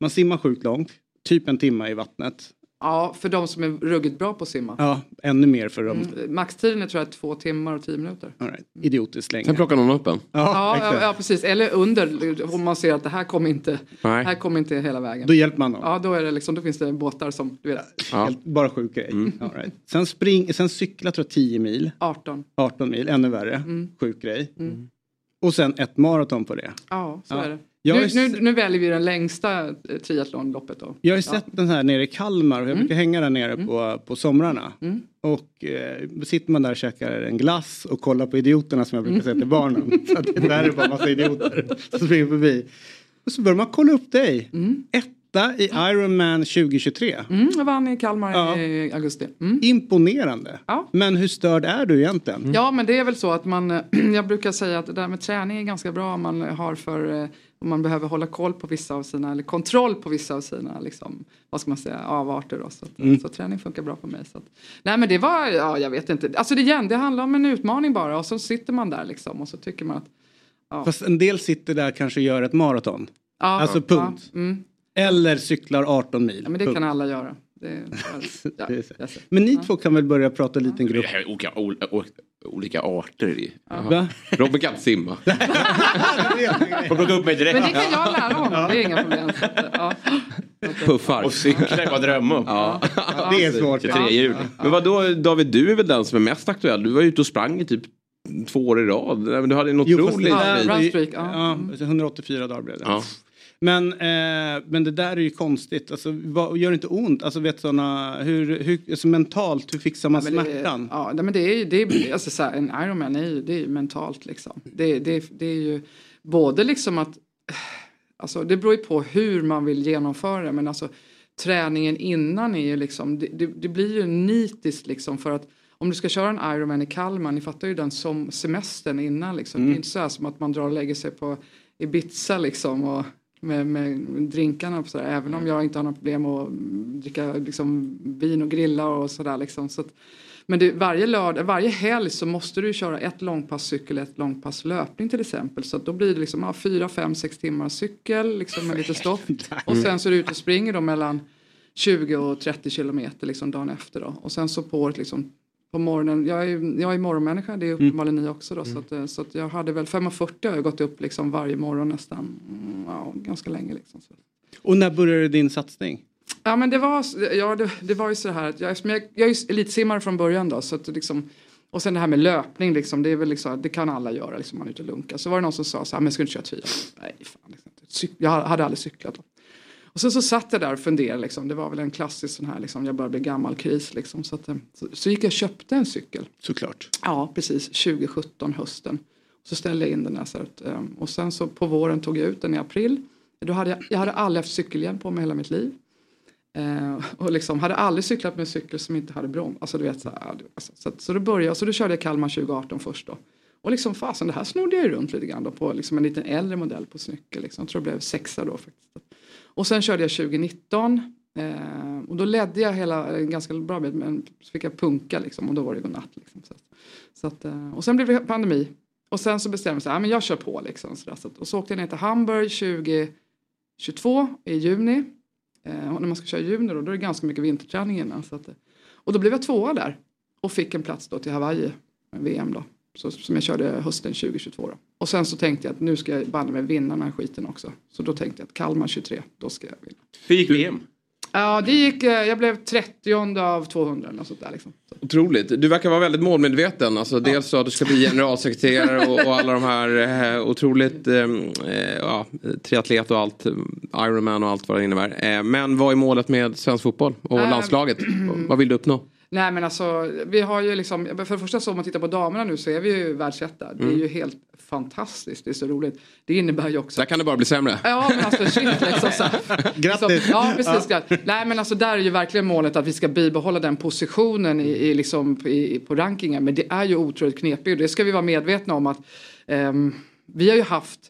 man simmar sjukt långt, typ en timme i vattnet. Ja, för de som är ruggigt bra på att simma. Ja, ännu mer för dem. Mm, Maxtiden är tror jag två timmar och tio minuter. All right. Idiotiskt länge. Sen plockar någon upp en. Ja, Ja, ja, ja, precis. Eller under, om man ser att det här kommer inte, Nej. här kommer inte hela vägen. Då hjälper man dem. Ja, då, är det liksom, då finns det båtar som, du vet, Ja. Helt, bara sjuk grej. Mm. All right. Sen, spring, sen cykla tror jag 10 mil, 18. 18 mil, ännu värre. Mm. Sjuk grej. Och sen ett maraton på det. Ja, så Ja. är det. Nu, nu, nu väljer vi den längsta eh, triathlonloppet då. Jag har ju Ja. Mm. sett den här nere i Kalmar och jag brukar hänga där nere på, på somrarna. Och eh, sitter man där och käkar en glass och kollar på idioterna som jag brukar säga till barnen. Så att det där är bara massa idioter som springer förbi. Och så börjar man kolla upp dig. Etta i Ironman 2023. Mm, jag vann i Kalmar Ja. i augusti. Mm. Imponerande. Ja. Men hur störd är du egentligen? Ja, men det är väl så att man, eh, jag brukar säga att det där med träning är ganska bra om man har för, om man behöver hålla koll på vissa av sina, eller kontroll på vissa av sina, liksom, vad ska man säga, avarter då. Så, att, Mm. så träning funkar bra för mig. Så att, nej men det var, ja jag vet inte, alltså det igen, det handlar om en utmaning bara och så sitter man där liksom och så tycker man att, Fast en del sitter där kanske och gör ett maraton. ja. Alltså, punkt. Ja, mm, Eller cyklar 18 mil. ja men det punkt. kan alla göra. Det, ja, Det är så. jag ser. Men ni två kan väl börja prata liten Det grupp? Olika, arter. i. Va? Robin kan inte simma. Får plocka upp mig direkt. Men det kan jag lära honom, det är inga problem. Ja. Puffar. Och cykla är bara drömma om. Ja. Det är svårt. Till trehjul. Men vad då David, du är väl den som är mest aktuell. Du var ute och sprang i typ två år i rad. Du hade en Jo, fast otrolig var ju- Runstreak, ja. ja. 184 dagar blev det. Ja. Men, eh, men det där är ju konstigt. Alltså, vad, gör det inte ont? Alltså, vet såna, hur, hur, alltså, mentalt, hur fixar man det är- smärtan? Ja, nej, men det är ju, det är, alltså, så här, en Ironman är ju, det är ju mentalt liksom. Det, det, det är ju både liksom att Alltså, det beror ju på hur man vill genomföra det men alltså träningen innan är ju liksom, det, det, det blir ju nitiskt liksom för att om du ska köra en Ironman i Kalmar, ni fattar ju den som semestern innan liksom. Det är inte så här som att man drar och lägger sig på Ibiza liksom och med, med drinkarna och sådär. Även om jag inte har några problem att dricka liksom, vin och grilla och sådär liksom. Så att, men det, varje, lördag, varje helg så måste du köra ett långpass cykel ett långpass löpning till exempel. Så då blir det liksom ja, fyra, fem, sex timmar cykel liksom med lite stopp. Och sen så är du ute och springer då mellan 20 och 30 kilometer liksom dagen efter då. Och sen så på året liksom på morgonen, jag är, jag är morgonmänniska, det är uppenbarligen ni också då. Så, att, eh, så att jag hade väl 5.40 har jag gått upp liksom varje morgon nästan, mm, ja, ganska länge liksom. Så. Och när började din satsning? Ja men det var, ja, det, det var ju så här att jag, jag, jag är ju eltsimmare från början då så att liksom och sen det här med löpning liksom, det är väl liksom, det kan alla göra liksom man är ute och lunkar. Så var det någon som sa så här, men ska du inte köra triathlon? Nej fan, liksom. jag hade aldrig cyklat då. Och sen så satt jag där och funderade, liksom. det var väl en klassisk sån här, liksom, jag började bli gammal kris. Liksom. Så, att, eh, så, så gick jag och köpte en cykel. Såklart. Ja, precis, 2017 hösten. Så ställde jag in den här. Så att, eh, och sen så på våren tog jag ut den i april. Då hade jag, jag hade aldrig haft cykelhjälm på mig hela mitt liv. Eh, och liksom hade aldrig cyklat med en cykel som inte hade broms. Alltså, du vet, så, här, alltså, så, så, då började jag, så då körde jag Kalmar 2018 först då. Och liksom fasen det här snodde jag runt lite grann då på liksom en liten äldre modell på cykel. Liksom. Jag tror det blev sexa då faktiskt. Och sen körde jag 2019 eh, och då ledde jag hela en ganska bra bit men så fick jag punka liksom och då var det godnatt. Liksom, så, så att, eh, och sen blev det pandemi och sen så bestämde jag mig att jag kör på liksom. Så, så, och så åkte jag ner till Hamburg 2022 i juni. Eh, och när man ska köra i juni då, då är det ganska mycket vinterträning innan. Så att, och då blev jag tvåa där och fick en plats då till Hawaii, eh, VM då. Så, som jag körde hösten 2022 då. Och sen så tänkte jag att nu ska jag banne mig vinna den här skiten också. Så då tänkte jag att Kalmar 23, då ska jag vinna. Hur gick VM? Ja, det gick, eh, jag blev 30 av 200 eller sånt där liksom. Otroligt. Du verkar vara väldigt målmedveten. Alltså, ja. Dels så att du ska bli generalsekreterare och, och alla de här eh, otroligt eh, eh ja, triatlet och allt, Ironman och allt vad det innebär. Eh, men vad är målet med svensk fotboll och äh, landslaget? vad vill du uppnå? Nej men alltså vi har ju liksom, för det första så om man tittar på damerna nu så är vi ju världsetta. Mm. Det är mm. ju helt fantastiskt, det är så roligt. Det innebär ju också... Där kan det bara bli sämre. Ja men alltså shit liksom. Så, Grattis! Så, ja precis. Ja. Nej men alltså där är ju verkligen målet att vi ska bibehålla den positionen i, i liksom, i, på rankingen. Men det är ju otroligt knepigt och det ska vi vara medvetna om att um, vi har ju haft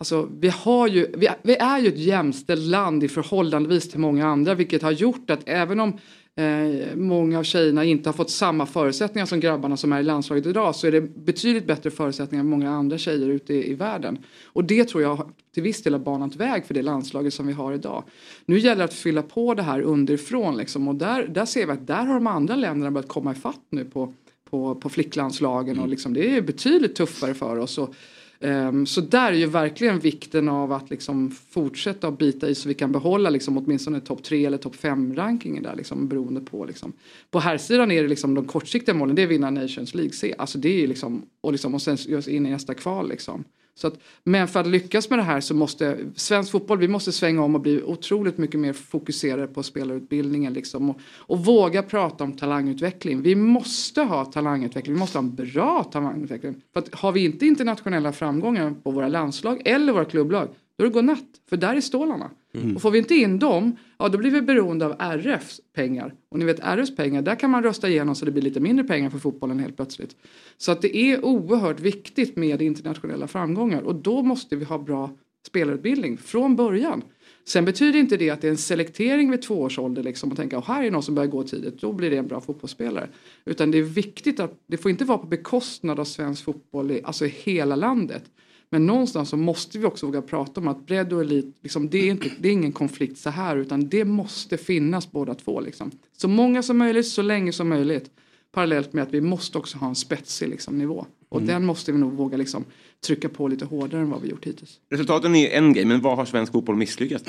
Alltså, vi, har ju, vi, vi, är ju ett jämställt land i förhållandevis till många andra vilket har gjort att även om eh, många av tjejerna inte har fått samma förutsättningar som grabbarna som är i landslaget idag så är det betydligt bättre förutsättningar än många andra tjejer ute i, i världen. Och det tror jag till viss del har banat väg för det landslaget som vi har idag. Nu gäller det att fylla på det här underifrån liksom, och där, där ser vi att där har de andra länderna börjat komma ifatt nu på, på, på flicklandslagen och liksom, det är betydligt tuffare för oss. Och, Ehm, så där är ju verkligen vikten av att liksom fortsätta att bita i så vi kan behålla liksom åtminstone topp 3 eller topp 5 rankingen där liksom beroende på liksom. På här sidan är det liksom de kortsiktiga målen det är vinna Nations League C. Alltså det är liksom och liksom och sen göra in i nästa kval liksom. Så att, men för att lyckas med det här så måste svensk fotboll, vi måste svänga om och bli otroligt mycket mer fokuserade på spelarutbildningen liksom och, och våga prata om talangutveckling. Vi måste ha talangutveckling, vi måste ha en bra talangutveckling. För att har vi inte internationella framgångar på våra landslag eller våra klubblag, då är det godnatt. För där är stålarna. Mm. Och får vi inte in dem, ja då blir vi beroende av RFs pengar. Och ni vet RFs pengar, där kan man rösta igenom så det blir lite mindre pengar för fotbollen helt plötsligt. Så att det är oerhört viktigt med internationella framgångar och då måste vi ha bra spelarutbildning från början. Sen betyder inte det att det är en selektering vid två års ålder liksom och tänka att här är någon som börjar gå tidigt, då blir det en bra fotbollsspelare. Utan det är viktigt att det får inte vara på bekostnad av svensk fotboll i, alltså i hela landet. Men någonstans så måste vi också våga prata om att bredd och elit, liksom, det, är inte, det är ingen konflikt så här utan det måste finnas båda två. Liksom. Så många som möjligt, så länge som möjligt. Parallellt med att vi måste också ha en spetsig liksom, nivå. Och mm. den måste vi nog våga liksom, trycka på lite hårdare än vad vi gjort hittills. Resultaten är en grej, men vad har svensk fotboll misslyckats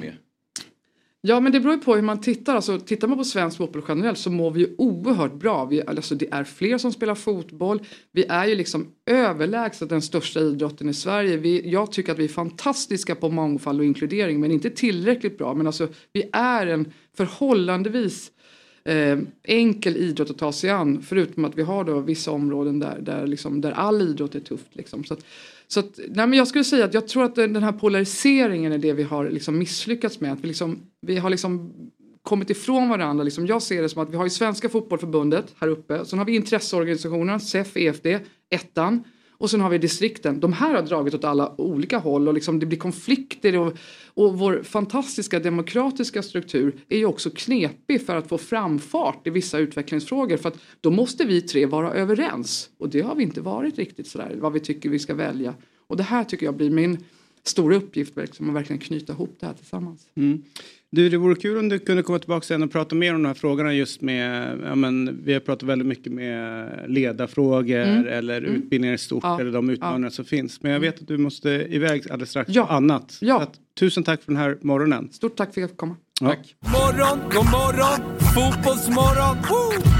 med? Ja men det beror ju på hur man tittar. Alltså, tittar man på svensk fotboll generellt så mår vi ju oerhört bra. Vi, alltså, det är fler som spelar fotboll. Vi är ju liksom överlägset den största idrotten i Sverige. Vi, jag tycker att vi är fantastiska på mångfald och inkludering men inte tillräckligt bra. Men alltså vi är en förhållandevis eh, enkel idrott att ta sig an. Förutom att vi har då vissa områden där, där, liksom, där all idrott är tufft. Liksom. Så att, så att, nej men jag skulle säga att jag tror att den här polariseringen är det vi har liksom misslyckats med. Att vi, liksom, vi har liksom kommit ifrån varandra. Liksom, jag ser det som att vi har ju Svenska fotbollförbundet här uppe. Sen har vi intresseorganisationerna, SEF, EFD, ettan. Och sen har vi distrikten. De här har dragit åt alla olika håll och liksom det blir konflikter. Och, och vår fantastiska demokratiska struktur är ju också knepig för att få framfart i vissa utvecklingsfrågor. För att då måste vi tre vara överens. Och det har vi inte varit riktigt sådär, vad vi tycker vi ska välja. Och det här tycker jag blir min stora uppgift, liksom, att verkligen knyta ihop det här tillsammans. Mm. Du, det vore kul om du kunde komma tillbaka sen och prata mer om de här frågorna just med, ja men vi har pratat väldigt mycket med ledarfrågor Mm. eller Mm. utbildningar i stort Ja. eller de utmaningar som finns. Men jag vet att du måste iväg alldeles strax Ja. på annat. Ja. Så att, tusen tack för den här morgonen. Stort tack för att jag fick komma. Tack. Morgon, god morgon, fotbollsmorgon. Woo!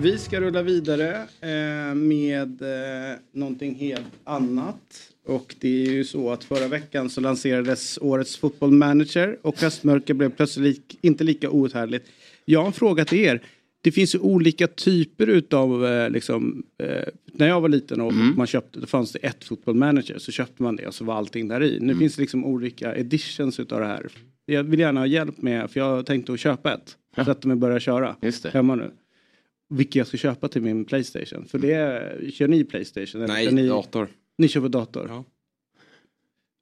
Vi ska rulla vidare eh, med eh, någonting helt annat. Och det är ju så att förra veckan så lanserades årets fotbollmanager och höstmörker blev plötsligt inte lika outhärdligt. Jag har en fråga till er. Det finns ju olika typer utav, eh, liksom, när jag var liten och man köpte, då fanns det ett fotbollmanager så köpte man det och så var allting där i. Nu finns det liksom olika editions utav det här. Jag vill gärna ha hjälp med, för jag tänkte att köpa ett. Så att de börjar köra Just det. hemma nu. Vilket jag ska köpa till min Playstation. För det, kör ni Playstation? Eller Nej, ni, dator. ni kör på dator? Ja.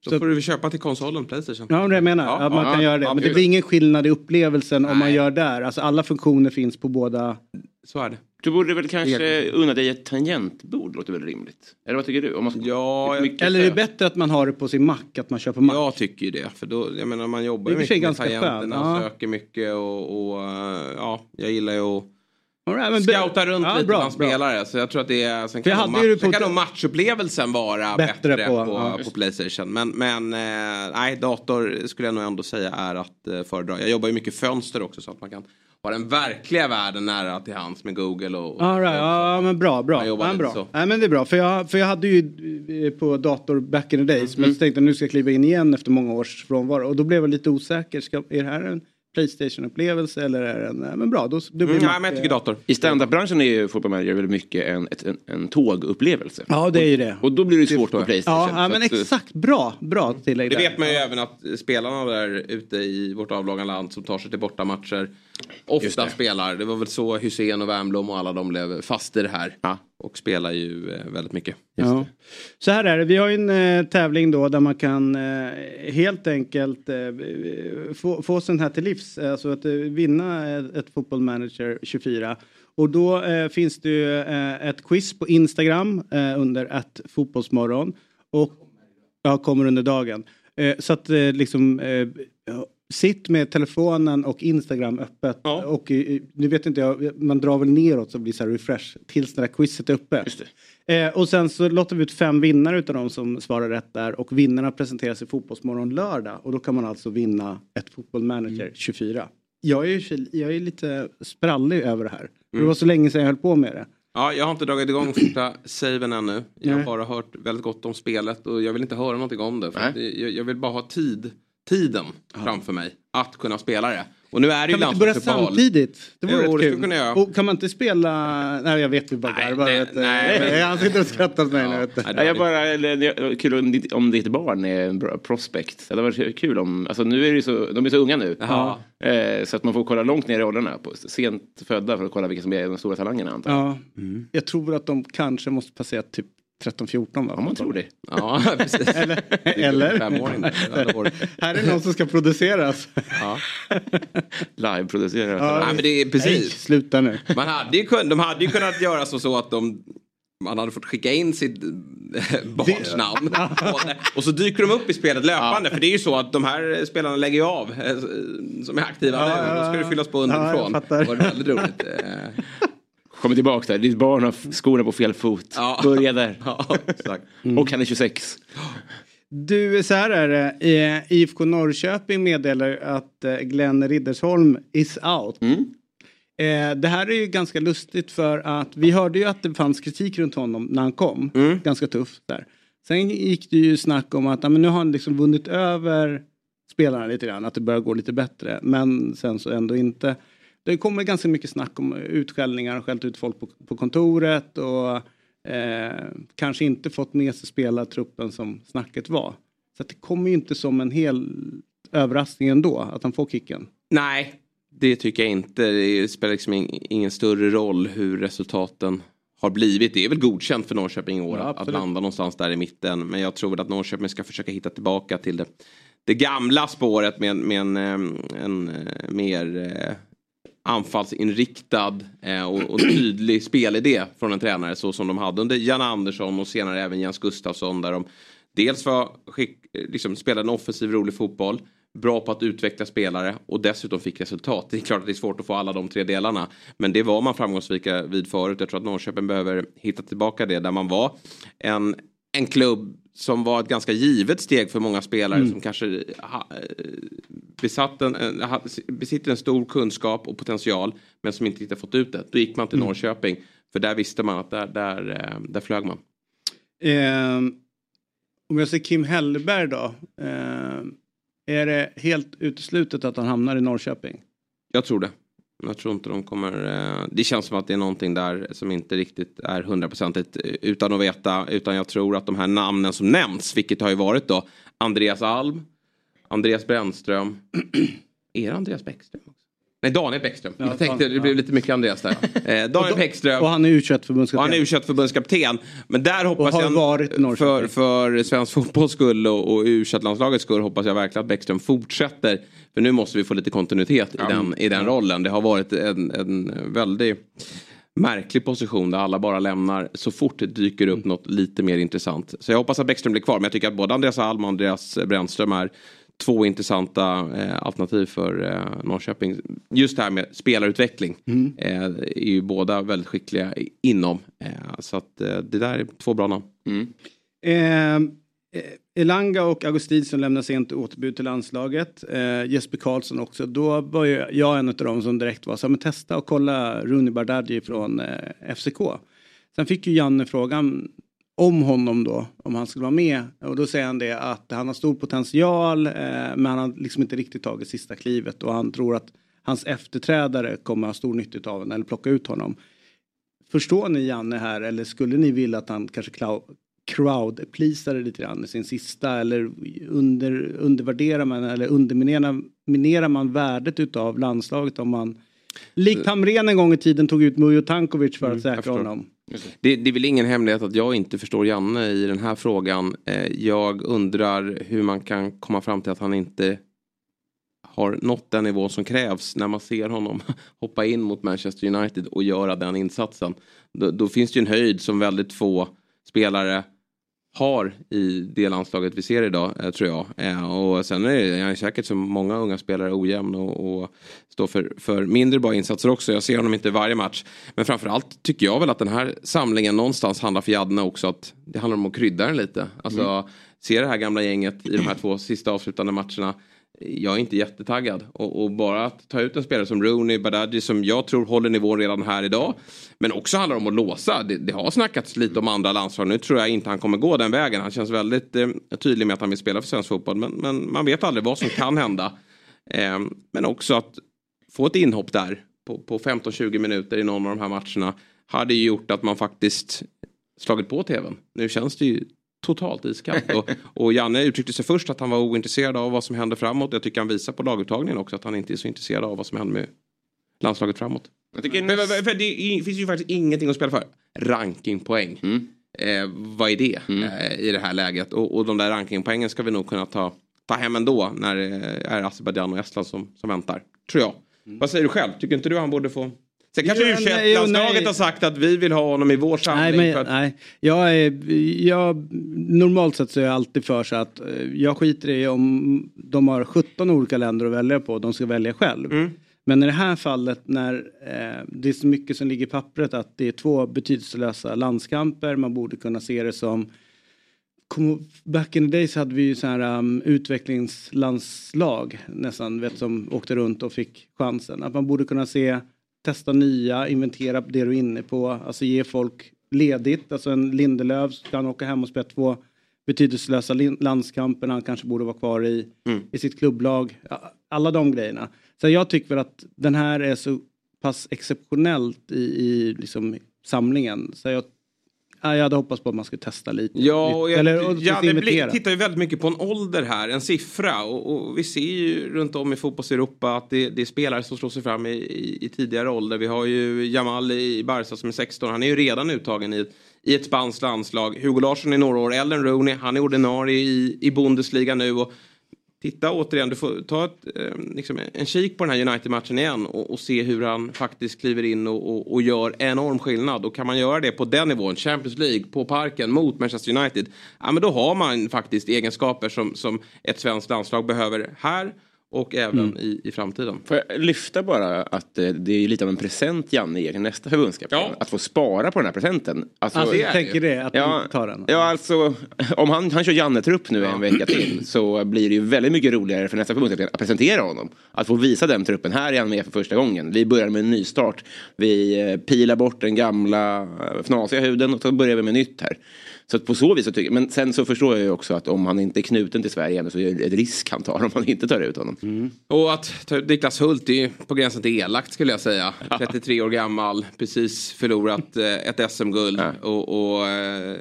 Så- Då får du köpa till konsolen Playstation. Ja, det jag menar. Ja, att man ja, kan göra det. ja, Men det blir ingen skillnad i upplevelsen om man Nej. gör där. Alltså alla funktioner finns på båda. Så är det. Du borde väl kanske unna dig ett tangentbord, låter väl rimligt? Eller vad tycker du? Om man ska... Ja, Eller är det så- bättre att man har det på sin Mac? Att man kör på Mac? Jag tycker ju det. För då, jag menar man jobbar Det ju mycket med tangenterna ja. söker mycket och, och eh, ja, jag gillar ju att right, men scouta runt Ja, lite bra, bland bra. spelare. Så jag tror att det är, sen jag kan, nog hade match, sen kan nog matchupplevelsen vara Bättre bättre, på- på, ja, på. Playstation. Men, men eh, nej, dator skulle jag nog ändå säga är att eh, föredra. Jag jobbar ju mycket fönster också så att man kan ha den verkliga världen nära till hands med Google och... All right, ja men bra, bra. Ja, lite bra. så. Nej, men det är bra. För jag, för jag hade ju eh, på dator back in the days. Men så tänkte jag nu ska jag kliva in igen efter många års frånvaro. Och då blev jag lite osäker. Ska, är det här en Playstation-upplevelse eller är det en... Nej, men bra, då, då blir Mm, nej, men jag tycker eh, dator. I standupbranschen är ju Football Manager väldigt mycket en, ett, en, en tågupplevelse. Ja, det är ju det. Och då blir det svårt förstår på. Playstation. Ja, ja men att, eh, exakt. Bra, bra tillägg Det där. vet man ju även att spelarna där ute i vårt avlånga land som tar sig till bortamatcher ofta spelar. Det var väl så Hussein och Wernbloom och alla de blev fast i det här. Ja. Och spelar ju eh, väldigt mycket. Ja. Så här är det, vi har ju en eh, tävling då där man kan eh, helt enkelt eh, få, få sån här till livs, alltså att eh, vinna ett, ett Football Manager 24. Och då finns det ju ett quiz på Instagram under ett fotbollsmorgon. Och ja, kommer under dagen. Så att liksom Sitt med telefonen och Instagram öppet. Ja. Och eh, nu vet inte jag, man drar väl neråt så blir det så här refresh tills det där quizet är uppe. Just det. Eh, och sen så låter vi ut fem vinnare utav de som svarar rätt där och vinnarna presenteras i Fotbollsmorgon lördag och då kan man alltså vinna ett Fotboll Manager 24. Jag är, ju, jag är lite sprallig över det här. Det var så länge sedan jag höll på med det. Ja, jag har inte dragit igång första saven ännu. Jag har bara hört väldigt gott om spelet och jag vill inte höra någonting om det- jag, jag vill bara ha tid, tiden framför mig att kunna spela det. Och nu är det ju Kan vi inte börja samtidigt? Det vore Jo, rätt kul. skulle kunna göra. Och kan man inte spela... Nej jag vet vi bara garvar. nej, nej, Han sitter och skrattar åt mig nu. Ja, nej, jag bara, eller, kul om ditt, om ditt barn är en bra prospect. Det hade varit kul om, alltså nu är det ju så, de är så unga nu. Jaha. Eh, så att man får kolla långt ner i åldrarna, på, sent födda för att kolla vilka som är de stora talangerna antar jag. Ja. Jag tror att de kanske måste passera typ 13-14 va? Om man tror det. Ja, precis. Eller? Eller? Här är någon som ska produceras. Ja. Live-producerat. Ja. Nej, men det är Nej, precis. sluta nu. Man hade ju kun, de hade ju kunnat göra så, så att de man hade fått skicka in sitt eh, barns namn. och så dyker de upp i spelet löpande. För det är ju så att de här spelarna lägger ju av. eh, Som är aktiva Ja, nu. ja, Då ska det fyllas på ja, underifrån. fattar. det var väldigt roligt. Kommer tillbaka där. Ditt barn har skorna på fel fot. Ja. Börja där. Ja, exakt. Och han är 26. Du, så här är det. Eh, IFK Norrköping meddelar att eh, Glenn Riddersholm is out. Eh, det här är ju ganska lustigt för att vi hörde ju att det fanns kritik runt honom när han kom. Ganska tufft där. Sen gick det ju snack om att men nu har han liksom vunnit över spelarna lite grann. Att det börjar gå lite bättre. Men sen så ändå inte. Det kommer ganska mycket snack om utskällningar och skällt ut folk på, på kontoret. Och eh, kanske inte fått med sig spelartruppen som snacket var. Så det kommer ju inte som en hel överraskning ändå att han får kicken. Nej, det tycker jag inte. Det spelar liksom ing- ingen större roll hur resultaten har blivit. Det är väl godkänt för Norrköping i år Ja, att, landa någonstans där i mitten. Men jag tror att Norrköping ska försöka hitta tillbaka till det, det gamla spåret med, med en, em, en, eh, mer eh, anfallsinriktad eh, och, och tydlig spelidé från en tränare så som de hade under Jan Andersson och senare även Jens Gustafsson där de dels var skick, eh, liksom spelade en offensiv rolig fotboll bra på att utveckla spelare och dessutom fick resultat. Det är klart att det är svårt att få alla de tre delarna. Men det var man framgångsrika vid förut. Jag tror att Norrköping behöver hitta tillbaka det där man var en, en klubb som var ett ganska givet steg för många spelare som kanske ha, eh, besatt en, en, ha, besitter en stor kunskap och potential men som inte riktigt fått ut det. Då gick man till Norrköping för där visste man att där, där, eh, där flög man. Ehm, om jag ser Kim Hellberg då. ehm, är det helt uteslutet att han hamnar i Norrköping? Jag tror det. Jag tror inte de kommer... Eh, det känns som att det är någonting där som inte riktigt är hundraprocentigt eh, utan att veta. Utan jag tror att de här namnen som nämns, vilket har ju varit då Andreas Alm, Andreas Brännström. är det Andreas Bäckström? också? Nej, Daniel Bäckström. jag tänkte det blev lite mycket Andreas där. Eh, Daniel Bäckström. Och han är u Och han förbundskapten. är u förbundskapten. Men där hoppas har jag, varit för, för svensk fotbolls skull och, och u landslagets skull hoppas jag verkligen att Bäckström fortsätter. För nu måste vi få lite kontinuitet i, den, i den rollen. Det har varit en, en väldigt märklig position där alla bara lämnar så fort det dyker upp något lite mer intressant. Så jag hoppas att Bäckström blir kvar. Men jag tycker att både Andreas Alm och Andreas Brännström är två intressanta eh, alternativ för eh, Norrköping. Just det här med spelarutveckling eh, är ju båda väldigt skickliga inom. Eh, så att eh, det där är två bra namn. Ehm, eh, Elanga och Augustinsson lämnar sent återbud till landslaget. Eh, Jesper Karlsson också. Då var ju jag en av dem som direkt var så här, men testa och kolla Rooney Bardghji från eh, FCK. Sen fick ju Janne frågan om honom då, om han skulle vara med. Och då säger han det att han har stor potential eh, men han har liksom inte riktigt tagit sista klivet och han tror att hans efterträdare kommer ha stor nytta av honom eller plocka ut honom. Förstår ni Janne här eller skulle ni vilja att han kanske crowd-pleasade lite grann i sin sista eller under, undervärderar man eller underminerar minerar man värdet utav landslaget om man likt Hamrén en gång i tiden tog ut Mujo Tankovic för att säkra förstår. honom. Det, det är väl ingen hemlighet att jag inte förstår Janne i den här frågan. Eh, jag undrar hur man kan komma fram till att han inte har nått den nivå som krävs när man ser honom hoppa in mot Manchester United och göra den insatsen. Då, då finns det ju en höjd som väldigt få spelare har i det landslaget vi ser idag, eh, tror jag. Eh, och sen är det, säkert som många unga spelare ojämn och, och står för, för mindre bra insatser också. Jag ser honom inte varje match. Men framförallt tycker jag väl att den här samlingen någonstans handlar för Jadne också att det handlar om att krydda den lite. Alltså, se det här gamla gänget i de här två sista avslutande matcherna. Jag är inte jättetaggad. Och, och bara att ta ut en spelare som Rooney, Badaji som jag tror håller nivån redan här idag. Men också handlar om att låsa. Det, det har snackats lite om andra landslag. Nu tror jag inte han kommer gå den vägen. Han känns väldigt eh, tydlig med att han vill spela för svensk fotboll. Men, men man vet aldrig vad som kan hända. Eh, men också att få ett inhopp där på, på 15-20 minuter i någon av de här matcherna. Hade ju gjort att man faktiskt slagit på tvn. Nu känns det ju totalt iskallt. Och, och Janne uttryckte sig först att han var ointresserad av vad som händer framåt. Jag tycker han visar på laguttagningen också att han inte är så intresserad av vad som händer med landslaget framåt. Jag tycker Men, men, men, för det finns ju faktiskt ingenting att spela för. Rankingpoäng. Eh, vad är det eh, i det här läget? Och, och de där rankingpoängen ska vi nog kunna ta, ta hem ändå när det är Azerbajdzjan och Estland som, som väntar. Tror jag. Vad säger du själv? Tycker inte du han borde få Sen kanske Jo, u nej, jo, landslaget nej. har sagt att vi vill ha honom i vår Nej, samling. men, för att, nej. Jag är, jag, normalt sett så är jag alltid för så att eh, jag skiter i om de har 17 olika länder att välja på, de ska välja själv. Mm. Men i det här fallet när eh, det är så mycket som ligger i pappret att det är två betydelselösa landskamper, man borde kunna se det som Kom- Back in the days hade vi ju så här um, utvecklingslandslag nästan, vet, som åkte runt och fick chansen. Att man borde kunna se, testa nya, inventera det du är inne på, alltså ge folk ledigt. Alltså en Lindelöf kan åka hem och spela två betydelselösa landskamper han kanske borde vara kvar i, i sitt klubblag. Alla de grejerna. Så jag tycker väl att den här är så pass exceptionellt i, i liksom samlingen. Så jag, ja, jag hade hoppats på att man skulle testa lite. Ja, och jag, Eller, och inventera. Blick tittar ju väldigt mycket på en ålder här, en siffra. Och, och vi ser ju runt om i fotbolls-Europa att det, det är spelare som slår sig fram i, i, i tidigare ålder. Vi har ju Jamal i Barca som är 16, han är ju redan uttagen i, i ett spanskt landslag. Hugo Larsson är några år äldre än Rooney, han är ordinarie i, i Bundesliga nu. Och titta återigen, du får ta ett, eh, liksom en kik på den här United-matchen igen och, och se hur han faktiskt kliver in och, och, och gör enorm skillnad. Och kan man göra det på den nivån, Champions League, på parken mot Manchester United, ja men då har man faktiskt egenskaper som, som ett svenskt landslag behöver här och även i, i framtiden. Får jag lyfta bara att eh, det är lite av en present Janne ger till nästa förbundskapten. Ja. Att få spara på den här presenten. Alltså, Alltså, jag tänker det, att Ja, tar den. ja, alltså om han, han kör Janne-trupp nu en vecka till så blir det ju väldigt mycket roligare för nästa förbundskapten att presentera honom. Att få visa den truppen. Här är han med för första gången. Vi börjar med en nystart. Vi eh, pilar bort den gamla eh, fnasiga huden och så börjar vi med nytt här. Så på så vis så tycker Men sen så förstår jag ju också att om han inte är knuten till Sverige ännu så är det ett risk han tar om man inte tar ut honom. Och att ta ut Niklas Hult är ju på gränsen till elakt skulle jag säga. 33 år gammal, precis förlorat eh, ett SM-guld och, och eh,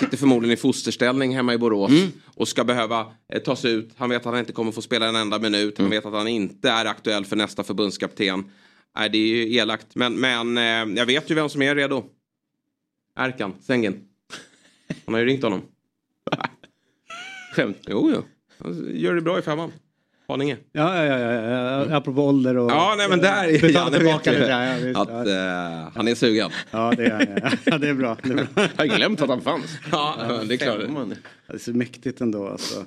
sitter förmodligen i fosterställning hemma i Borås. Och ska behöva eh, ta sig ut. Han vet att han inte kommer få spela en enda minut. Han vet att han inte är aktuell för nästa förbundskapten. Nej, det är ju elakt. Men, men jag vet ju vem som är redo. Erkan Sengin. Han har ju ringt honom. Skämt. Jo, jo. Han gör det bra i femman. Haninge. Ja, ja, ja, ja, ja. apropå ålder och... Ja, nej men där är Janne tillbaka vet ju ja, ja, visst, att ja. eh, han är sugen. Ja, det är, ja, ja, det är bra. Det är, bra. Jag har glömt att han fanns. Ja, det är klart. Det är så mäktigt ändå alltså.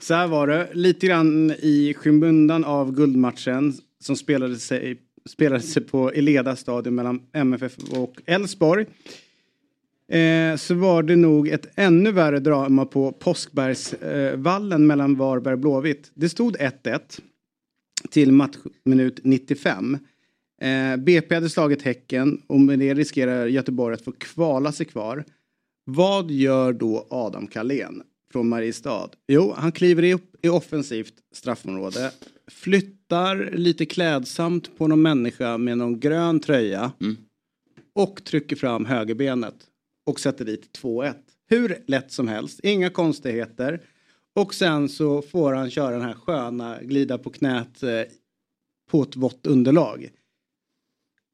Så här var det, lite grann i skymundan av guldmatchen som spelade sig, spelade sig på Eleda stadion mellan MFF och Elfsborg. Eh, så var det nog ett ännu värre drama på Påskbergsvallen eh, mellan Varberg och Blåvitt. Det stod 1-1 till matchminut 95. Eh, BP hade slagit Häcken och med det riskerar Göteborg att få kvala sig kvar. Vad gör då Adam Kalén från Mariestad? Jo, han kliver upp i offensivt straffområde. Flyttar lite klädsamt på någon människa med någon grön tröja. Och trycker fram högerbenet. Och sätter dit 2-1. Hur lätt som helst, inga konstigheter. Och sen så får han köra den här sköna glida på knät eh, på ett vått underlag.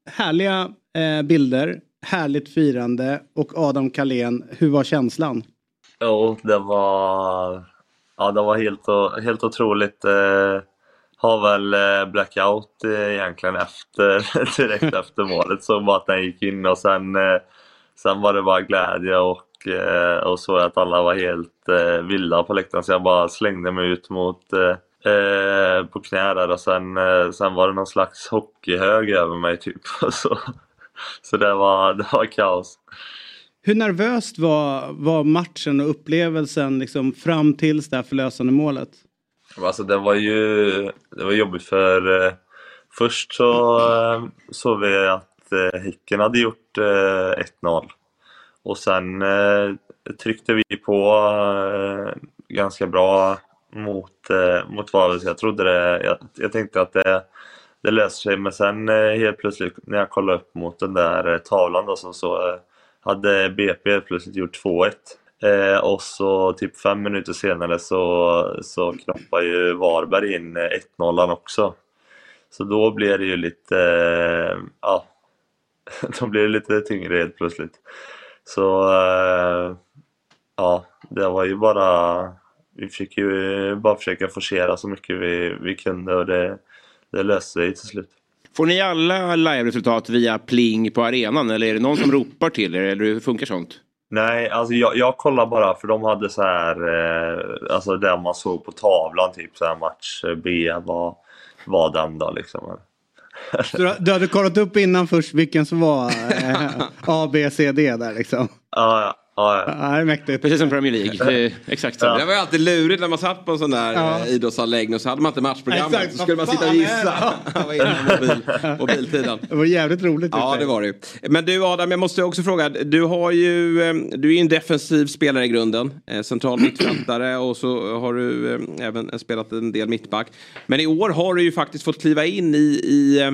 Härliga eh, bilder, härligt firande och Adam Kalén, hur var känslan? Jo, det var, ja, det var helt, helt otroligt. Eh, har väl eh, blackout eh, egentligen efter, direkt efter målet. Så bara att den gick in och sen, eh, sen var det bara glädje och, eh, och så att alla var helt eh, vilda på läktaren. Så jag bara slängde mig ut mot eh, eh, på knä där och sen, eh, sen var det någon slags hockeyhög över mig typ. så så det, var, det var kaos. Hur nervöst var, var matchen och upplevelsen liksom fram tills det här förlösande målet? Alltså det var ju det var jobbigt för eh, först så eh, såg vi att eh, Häcken hade gjort eh, 1-0 och sen eh, tryckte vi på eh, ganska bra mot, eh, mot Varberg. Jag trodde det, jag, jag tänkte att det, det löser sig men sen eh, helt plötsligt när jag kollade upp mot den där eh, tavlan då så, så eh, hade BP helt plötsligt gjort 2-1. Eh, och så typ fem minuter senare så, så knoppar ju Varberg in eh, 1-0 också. Så då blir det ju lite, eh, ja, då blir det lite tyngre helt plötsligt. Så eh, ja, det var ju bara, vi fick ju bara försöka forcera så mycket vi, vi kunde och det, det löste sig till slut. Får ni alla live-resultat via pling på arenan eller är det någon som ropar till er eller hur funkar sånt? Nej, alltså jag, jag kollar bara för de hade så här, eh, alltså det man såg på tavlan, typ så här match B var, var den då liksom. Så du, du hade kollat upp innan först vilken som var eh, A, B, C, D där liksom? Ja, ja. Ja, ja. Ja, mäktigt. Precis som Premier League. Exakt så. Det var ju alltid lurigt när man satt på en sån där Ja. ja. idrottsanläggning och så hade man inte matchprogrammet. Exakt, så skulle man sitta och gissa. det? Vad mobil, mobiltiden. Det var jävligt roligt. Ja, det var det ju. Men du Adam, jag måste också fråga. Du, har ju, eh, du är ju en defensiv spelare i grunden. Eh, Central mittfältare och så har du eh, även spelat en del mittback. Men i år har du ju faktiskt fått kliva in i, i eh,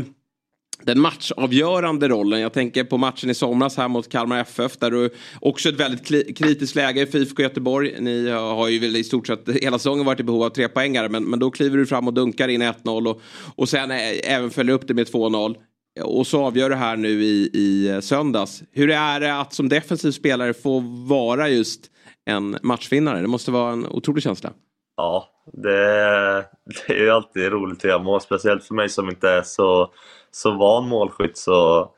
den matchavgörande rollen. Jag tänker på matchen i somras här mot Kalmar FF där du också ett väldigt kritiskt läge för IFK Göteborg. Ni har ju väl i stort sett hela säsongen varit i behov av trepoängare. men, men då kliver du fram och dunkar in 1-0 och, och sen eh, även följer upp det med 2-0. Och så avgör du här nu i, i eh, söndags. Hur är det att som defensiv spelare få vara just en matchvinnare? Det måste vara en otrolig känsla. Ja, det, det är ju alltid roligt att göra mål, speciellt för mig som inte är så, så van målskytt. Så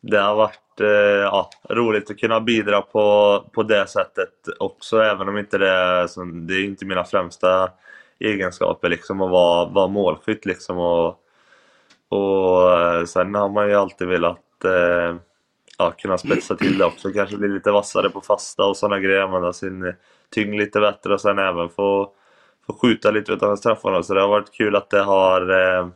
det har varit eh, ja, roligt att kunna bidra på, på det sättet också, även om inte det är, så, det är inte mina främsta egenskaper liksom, att vara, vara målskytt. Liksom, och, och eh, sen har man ju alltid velat eh, ja, kunna spetsa till det också. Kanske bli lite vassare på fasta och sådana grejer. Använda sin tyngd lite bättre och sen även få, få skjuta lite utanför straffarna. Så det har varit kul att det har eh,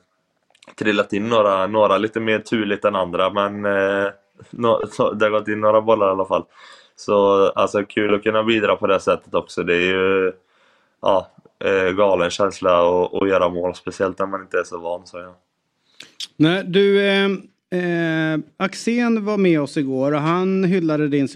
trillat in några, några lite mer turligt än andra. Men eh, no, det har gått in några bollar i alla fall. Så alltså kul att kunna bidra på det sättet också. Det är ju ja, eh, galen känsla att, att göra mål. Speciellt när man inte är så van. Så ja. Nej, du, eh, eh, Axén var med oss igår och han hyllade din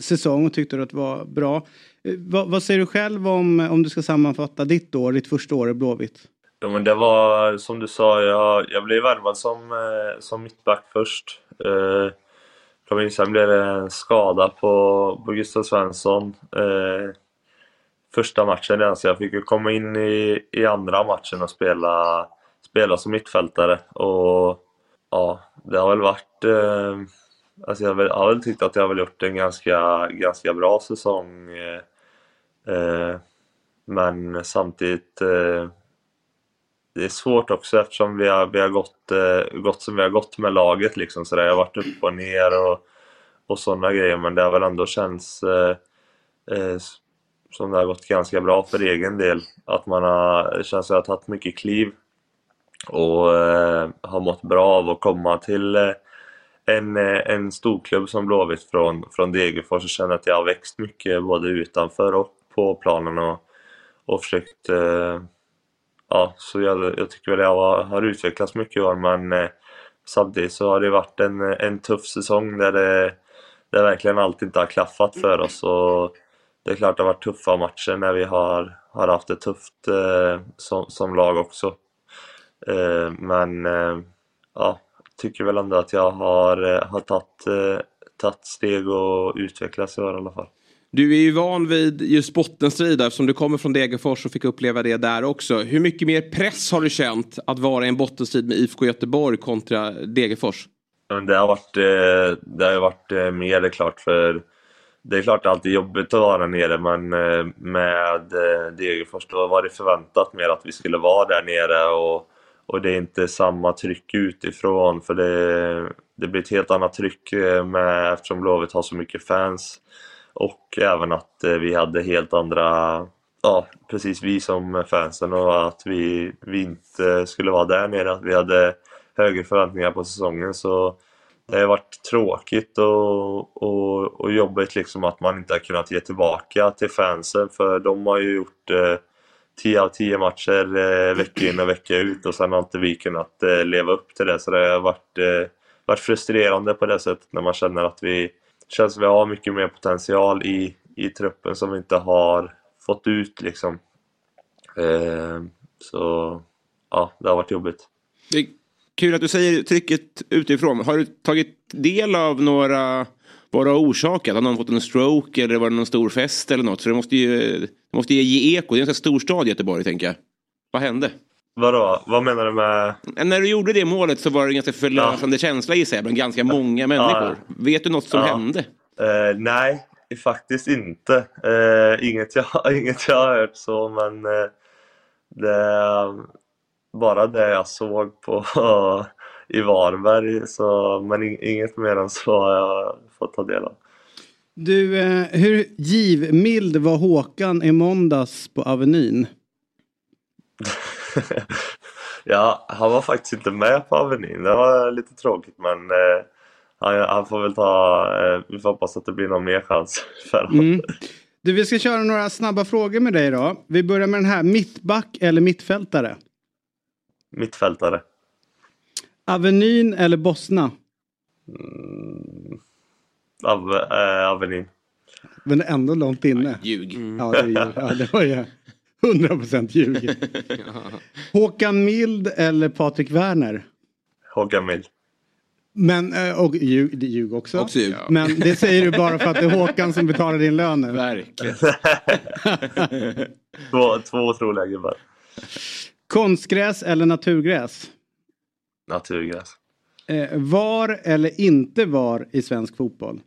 säsong och tyckte att det var bra. Eh, vad, vad säger du själv om, om du ska sammanfatta ditt år, ditt första år i Blåvitt? Ja, men det var som du sa, jag, jag blev värvad som, eh, som mittback först. Eh, sen blev det en skada på, på Gustav Svensson. Eh, första matchen redan, så jag fick ju komma in i, i andra matchen och spela, spela som mittfältare. Och ja, det har väl varit... Eh, alltså jag, har väl, jag har väl tyckt att jag har väl gjort en ganska, ganska bra säsong. Eh, eh, men samtidigt eh, det är svårt också eftersom vi har, vi har gått, eh, gått som vi har gått med laget. Liksom, så Jag har varit upp och ner och, och sådana grejer. Men det har väl ändå känts eh, eh, som det har gått ganska bra för egen del. Att man har, det känns som att jag har tagit mycket kliv och eh, har mått bra av att komma till eh, en, eh, en storklubb som Blåvitt från, från Degerfors och känner att jag har växt mycket både utanför och på planen och, och försökt eh, ja, så jag, jag tycker väl jag har, har utvecklats mycket i år men eh, samtidigt så har det varit en, en tuff säsong där det, där verkligen allt inte har klaffat för oss och det är klart det har varit tuffa matcher när vi har, har haft det tufft eh, som, som lag också. Eh, men eh, ja, tycker väl ändå att jag har, eh, har tagit, eh, tagit steg och utvecklats i år i alla fall. Du är ju van vid just bottenstrid eftersom du kommer från Degerfors och fick uppleva det där också. Hur mycket mer press har du känt att vara i en bottenstrid med IFK Göteborg kontra Degerfors? Det har varit, eh, det har varit eh, mer det är klart för det är klart alltid jobbigt att vara nere men eh, med Degerfors då var det förväntat mer att vi skulle vara där nere och, och det är inte samma tryck utifrån för det, det blir ett helt annat tryck med, eftersom Blåvitt har så mycket fans och även att eh, vi hade helt andra, ja precis vi som fansen och att vi, vi inte skulle vara där nere. Att vi hade högre förväntningar på säsongen så det har varit tråkigt och, och, och jobbigt liksom att man inte har kunnat ge tillbaka till fansen för de har ju gjort eh, 10 av 10 matcher eh, vecka in och vecka ut och sen har inte vi kunnat eh, leva upp till det så det har varit, eh, varit frustrerande på det sättet när man känner att vi känns som vi har mycket mer potential i, i truppen som vi inte har fått ut liksom. Eh, så ja, det har varit jobbigt. Det är kul att du säger trycket utifrån. Har du tagit del av några vad det har orsakat? Har någon fått en stroke eller var det någon stor fest eller något? För det måste ju, det måste ju ge eko. Det är en sån här stor stad Göteborg tänker jag. Vad hände? Vadå? Vad menar du med... När du gjorde det målet så var det en ganska förlösande känsla gissar jag bland ganska många människor. Vet du något som Ja. hände? Eh, nej, faktiskt inte. Eh, inget, jag, inget jag har hört så, men eh, det, bara det jag såg på i Varberg, så, men in, inget mer än så har jag fått ta del av. Du, hur givmild var Håkan i måndags på Avenyn? ja, han var faktiskt inte med på Avenyn. Det var lite tråkigt, men eh, han, han får väl ta... Eh, vi får hoppas att det blir någon mer chans för honom. Mm. Du, vi ska köra några snabba frågor med dig då. Vi börjar med den här. Mittback eller mittfältare? Mittfältare. Avenyn eller Bosna? Av, eh, Avenyn. Men ändå långt inne. Ljug. Ja, det, ja, det var ju 100% ljug. Håkan Mild eller Patrik Werner? Håkan Mild. Men, eh, och ljug, ljug också. Också ljug. Men det säger du bara för att det är Håkan som betalar din lön nu. Verkligen. två, två otroliga gubbar. Konstgräs eller naturgräs? Naturgräs. Eh, var eller inte var i svensk fotboll?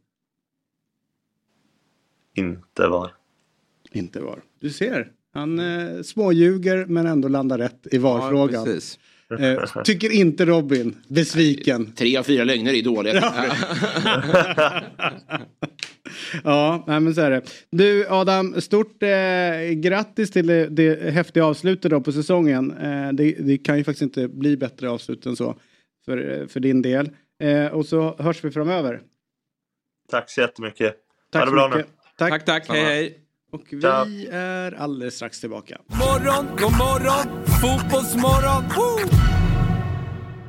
Inte var. Inte var. Du ser. Han eh, småljuger men ändå landar rätt i varfrågan. precis. eh, tycker inte Robin. Besviken. Tre av fyra lögner är dåliga. Ja, nej, men så är det. Du Adam, stort eh, grattis till det, det häftiga avslutet då på säsongen. Eh, det, det kan ju faktiskt inte bli bättre avslut än så för, för din del. Eh, och så hörs vi framöver. Tack så jättemycket. Tack ha det så bra mycket. nu. Tack. Tack, tack. Hej, hej. Och vi Ciao. är alldeles strax tillbaka. Morgon, god morgon, fotbollsmorgon. Woo!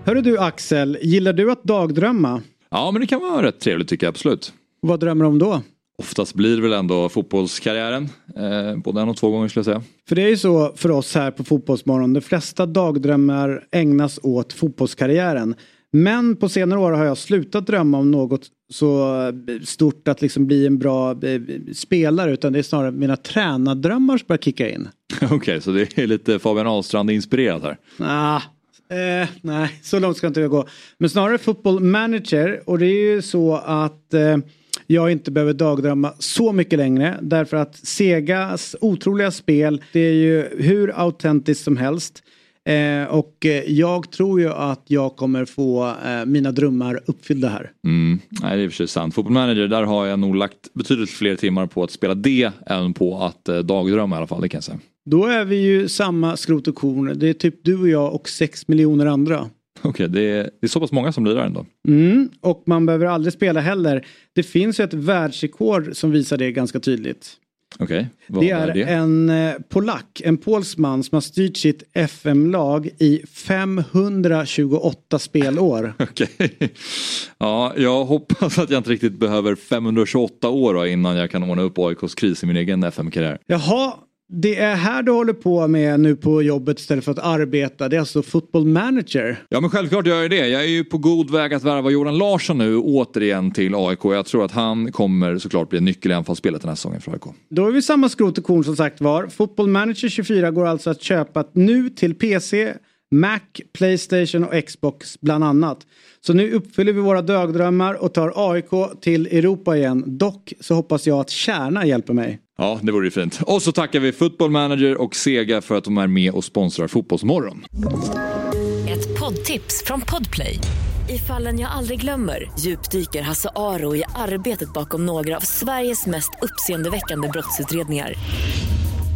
Hörru du Axel, gillar du att dagdrömma? Ja, men det kan vara rätt trevligt tycker jag absolut. Vad drömmer du om då? Oftast blir det väl ändå fotbollskarriären. Eh, både en och två gånger skulle jag säga. För det är ju så för oss här på Fotbollsmorgon, de flesta dagdrömmar ägnas åt fotbollskarriären. Men på senare år har jag slutat drömma om något så eh, stort att liksom bli en bra eh, spelare utan det är snarare mina tränardrömmar som börjar kicka in. Okej, så det är lite Fabian Ahlstrand-inspirerat här. Ah, eh, nej, så långt ska inte jag gå. Men snarare football manager och det är ju så att eh, jag inte behöver dagdrömma så mycket längre därför att Segas otroliga spel det är ju hur autentiskt som helst. Eh, och eh, jag tror ju att jag kommer få eh, mina drömmar uppfyllda här. Mm. Nej, det är i och för sig sant. Football manager, där har jag nog lagt betydligt fler timmar på att spela det än på att eh, dagdrömma i alla fall, det kan jag säga. Då är vi ju samma skrot och korn. Det är typ du och jag och sex miljoner andra. Okej, det, är, det är så pass många som blir där ändå. Mm, och man behöver aldrig spela heller. Det finns ju ett världsrekord som visar det ganska tydligt. Vad Det är är det? en eh, polack, en polsman som har styrt sitt FM-lag i 528 spelår. Okej. Ja, jag hoppas att jag inte riktigt behöver 528 år innan jag kan ordna upp AIKs kris i min egen FM-karriär. Jaha, det är här du håller på med nu på jobbet istället för att arbeta. Det är alltså football manager. Ja men självklart gör jag det. Jag är ju på god väg att värva Jordan Larsson nu återigen till AIK. Jag tror att han kommer såklart bli en nyckel i anfallsspelet den här säsongen för AIK. Då är vi samma skrot och korn som sagt var. Football manager 24 går alltså att köpa nu till PC, Mac, Playstation och Xbox bland annat. Så nu uppfyller vi våra dagdrömmar och tar AIK till Europa igen. Dock så hoppas jag att Kärna hjälper mig. Ja, det vore ju fint. Och så tackar vi Football Manager och Sega för att de är med och sponsrar Fotbollsmorgon. Ett poddtips från Podplay. I fallen jag aldrig glömmer djupdyker Hasse Aro i arbetet bakom några av Sveriges mest uppseendeväckande brottsutredningar.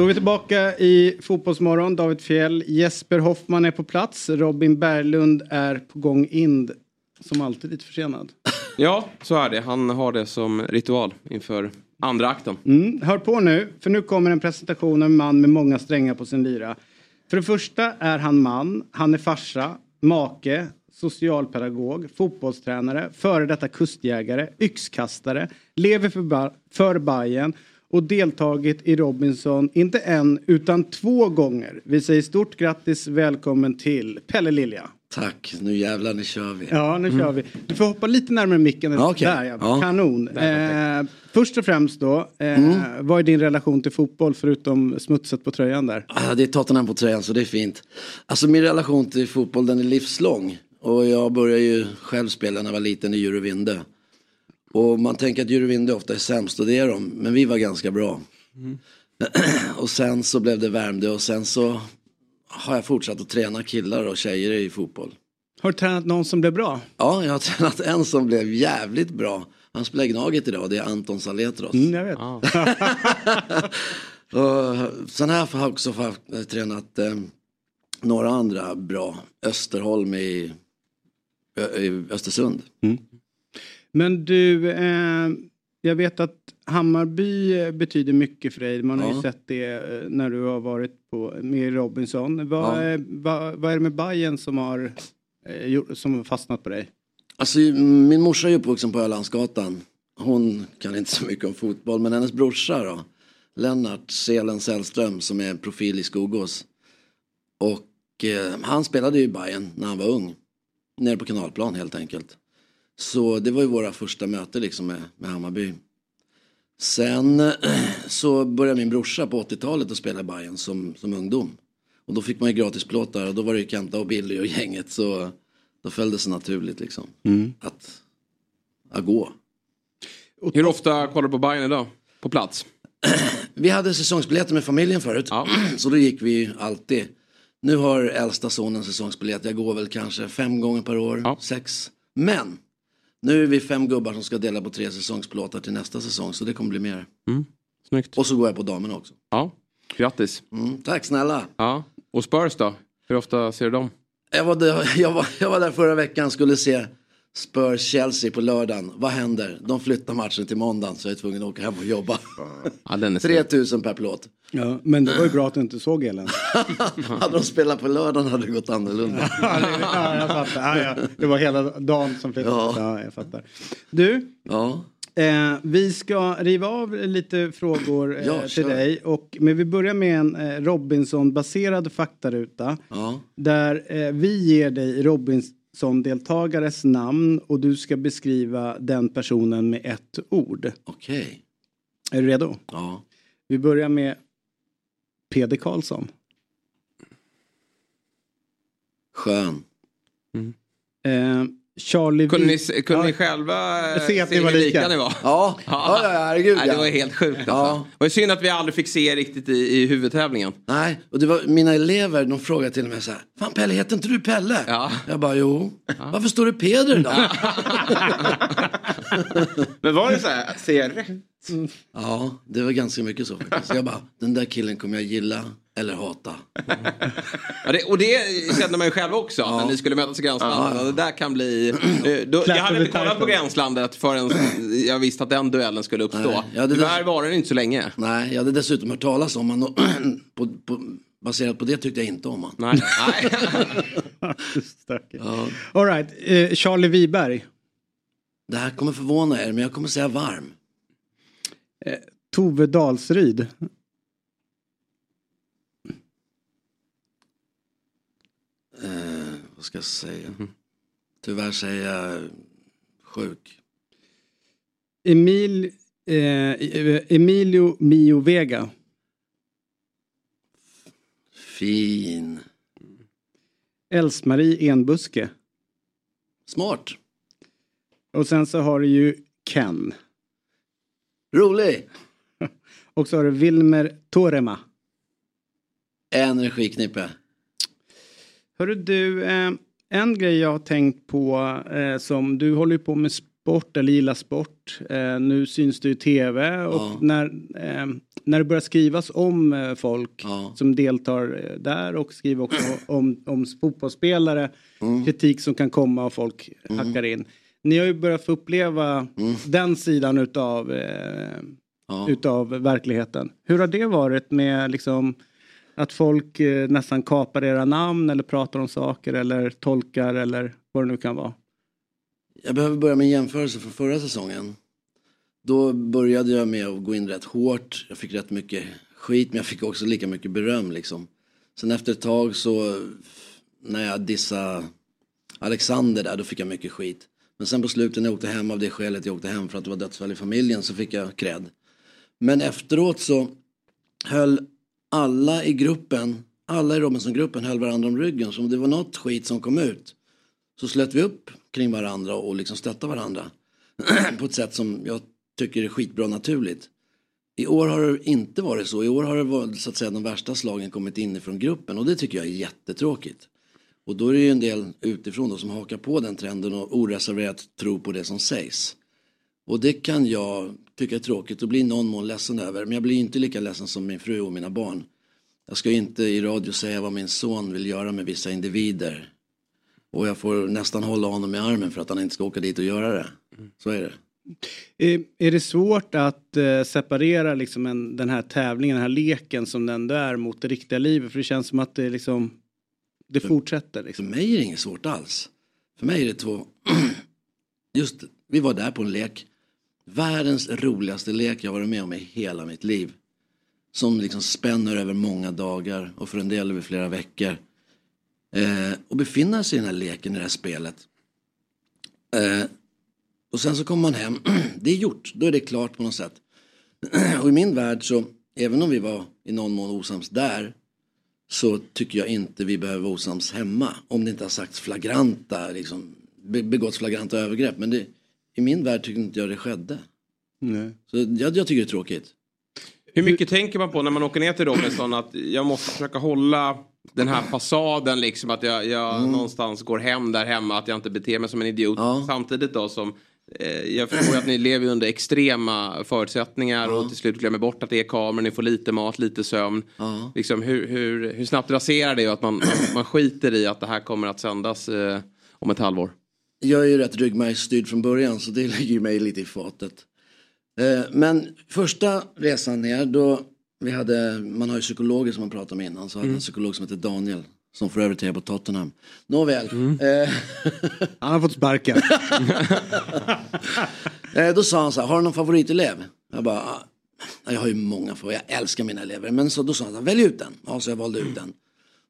Då är vi tillbaka i Fotbollsmorgon. David Fjell, Jesper Hoffman är på plats. Robin Berglund är på gång in. Som alltid lite försenad. Ja, så är det. Han har det som ritual inför andra akten. Mm, hör på nu, för nu kommer en presentation av en man med många strängar på sin lyra. För det första är han man, han är farsa, make, socialpedagog, fotbollstränare, före detta kustjägare, yxkastare, lever för, ba- för Bayern och deltagit i Robinson inte en utan två gånger. Vi säger stort grattis, välkommen till Pelle Lilja. Tack, nu jävlar nu kör vi. Ja, nu kör vi. Du får hoppa lite närmare micken. Ja, okej. Där ja, Ja. kanon. Eh, först och främst då, eh, vad är din relation till fotboll förutom smutset på tröjan där? Ah, det är Tottenham på tröjan så det är fint. Alltså min relation till fotboll den är livslång. Och jag började ju själv spela när jag var liten i Djurövinde. Och man tänker att Djurövinde ofta är sämst och det är de. Men vi var ganska bra. och sen så blev det Värmdö och sen så har jag fortsatt att träna killar och tjejer i fotboll. Har du tränat någon som blev bra? Ja, jag har tränat en som blev jävligt bra. Han spelar Gnaget idag, det är Anton Saletros. Mm, jag vet. och sen har jag också tränat eh, några andra bra. Österholm i, i Östersund. Men du, eh, jag vet att Hammarby betyder mycket för dig. Man har ju Ja. sett det eh, när du har varit på, med Robinson. Vad, Ja. eh, vad, vad är det med Bayern som har, eh, som har fastnat på dig? Alltså min morsa är uppvuxen på Ölandsgatan. Hon kan inte så mycket om fotboll men hennes brorsa då. Lennart Selen Sällström som är profil i Skogås. Och eh, han spelade ju i Bayern när han var ung. Nere på kanalplan helt enkelt. Så det var ju våra första möte liksom med, med Hammarby. Sen så började min brorsa på 80-talet att spela i Bayern som, som ungdom. Och då fick man ju gratis plåtar och då var det ju Kenta och Billy och gänget så då föll det sig naturligt liksom. Att, att gå. Hur ofta kollar du på Bayern idag? På plats? Vi hade säsongsbiljetter med familjen förut. Så då gick vi alltid. Nu har äldsta sonen säsongsbiljett. Jag går väl kanske fem gånger per år. Sex. Men nu är vi fem gubbar som ska dela på tre säsongsplåtar till nästa säsong. Så det kommer bli mer. Mm. Snyggt. Och så går jag på damerna också. Ja, grattis. Mm, tack snälla. Ja. Och Spurs då? Hur ofta ser du dem? Jag var, där, jag, var, jag var där förra veckan skulle se Spurs-Chelsea på lördagen. Vad händer? De flyttar matchen till måndagen så jag är tvungen att åka hem och jobba. Ja, den är 3000 per plåt. Ja, men det var ju bra att du inte såg Ellen. hade de spelat på lördagen hade det gått annorlunda. ja, det, ja, jag fattar. Ja, ja. Det var hela dagen som flyttade. Ja. Ja. jag fattar. Du, Ja. eh, vi ska riva av lite frågor eh, Ja, till dig. Och, men vi börjar med en eh, Robinson-baserad faktaruta. Där eh, vi ger dig Robinson-deltagares namn och du ska beskriva den personen med ett ord. Okej. Är du redo? Ja. Vi börjar med Peder Karlsson. Skön. Eh, Charlie Kunde ni, kunde Ja. ni själva ser att se ni var hur lika. ni var? Ja, ja, ja, herregud Nej, det var helt sjukt alltså. Ja. Det var synd att vi aldrig fick se riktigt i, i huvudtävlingen. Nej, och det var mina elever, de frågade till med så här. Fan Pelle, heter inte du Pelle? Ja. Jag bara, jo. Varför står det Peder då? Men var det så här, ser jag rätt? Ja, det var ganska mycket så faktiskt. Jag bara, den där killen kommer jag gilla eller hata. Ja, det, och det kände man ju själv också när ni skulle mötas i Gränslandet. Ja, ja. Det där kan bli... eh, Då, jag hade inte kollat på Gränslandet förrän jag visste att den duellen skulle uppstå. Ja, Tyvärr där- var den inte så länge. Nej, jag hade dessutom hört talas om honom. och på, på, baserat på det tyckte jag inte om honom. Nej. Stökigt. All right. eh, Charlie Wiberg. Det här kommer förvåna er, men jag kommer säga varm. Eh, Tove Dalsryd. Eh, vad ska jag säga? Tyvärr säger jag sjuk. Emil, eh, Emilio Mio Vega. Fin. Else-Marie Enbuske. Smart. Och sen så har du ju Ken. Rolig. Och så har du Wilmer Torema. Energiknippe. Hörru du, eh, en grej jag har tänkt på eh, som du håller på med sport eller gillar sport. Eh, nu syns du i tv och Ja. när, när det börjar skrivas om folk som deltar där och skriver också om, om fotbollsspelare, Mm. kritik som kan komma och folk hackar in. Ni har ju börjat få uppleva den sidan utav, Ja. utav verkligheten. Hur har det varit med liksom att folk eh, nästan kapar era namn eller pratar om saker eller tolkar eller vad det nu kan vara. Jag behöver börja med en jämförelse från förra säsongen. Då började jag med att gå in rätt hårt. Jag fick rätt mycket skit men jag fick också lika mycket beröm liksom. Sen efter ett tag så när jag dissade Alexander där då fick jag mycket skit. Men sen på slutet när jag åkte hem av det skälet jag åkte hem för att det var dödsfall i familjen så fick jag cred. Men efteråt så höll alla i gruppen, alla i Robinson-gruppen höll varandra om ryggen. Så om det var något skit som kom ut så slöt vi upp kring varandra och liksom stöttade varandra. på ett sätt som jag tycker är skitbra naturligt. I år har det inte varit så. I år har det varit, så att säga, de värsta slagen kommit inifrån gruppen och det tycker jag är jättetråkigt. Och då är det ju en del utifrån då som hakar på den trenden och oreserverat tror på det som sägs. Och det kan jag tycka är tråkigt och bli någon mån ledsen över. Men jag blir inte lika ledsen som min fru och mina barn. Jag ska inte i radio säga vad min son vill göra med vissa individer. Och jag får nästan hålla honom i armen för att han inte ska åka dit och göra det. Så är det. Är, är det svårt att eh, separera liksom en, den här tävlingen, den här leken som den ändå är mot det riktiga livet? För det känns som att det liksom, det fortsätter. Liksom. För mig är det inget svårt alls. För mig är det två, just vi var där på en lek. Världens roligaste lek jag varit med om i hela mitt liv. Som liksom spänner över många dagar och för en del över flera veckor. Eh, och befinna sig i den här leken, i det här spelet. Eh, och sen så kommer man hem, det är gjort, då är det klart på något sätt. och i min värld så, även om vi var i någon mån osams där, så tycker jag inte vi behöver vara osams hemma. Om det inte har sagts flagranta, liksom, begåtts flagranta övergrepp. Men det, i min värld tycker inte jag det skedde. Nej. Så jag, jag tycker det är tråkigt. Hur mycket tänker man på när man åker ner till Robinson att jag måste försöka hålla den här fasaden liksom att jag, jag Mm. någonstans går hem där hemma att jag inte beter mig som en idiot. Samtidigt då som eh, jag förstår att ni lever under extrema förutsättningar och till slut glömmer bort att det är kameror, ni får lite mat, lite sömn. Liksom, hur, hur, hur snabbt raserar det att man, man, man skiter i att det här kommer att sändas eh, om ett halvår? Jag är ju rätt ryggmärgsstyrd från början så det ligger mig lite i fatet. Eh, Men första resan ner då vi hade, man har ju psykologer som man pratade med innan, så hade jag en psykolog som heter Daniel. Som för övrigt är på Tottenham. Nåväl. Eh, Han har fått sparken. Eh, Då sa han så här, har du någon favoritelev? Jag bara, "Ah, jag har ju många för jag älskar mina elever. Men så, då sa han, så här, välj ut den. Ja, så jag valde ut den.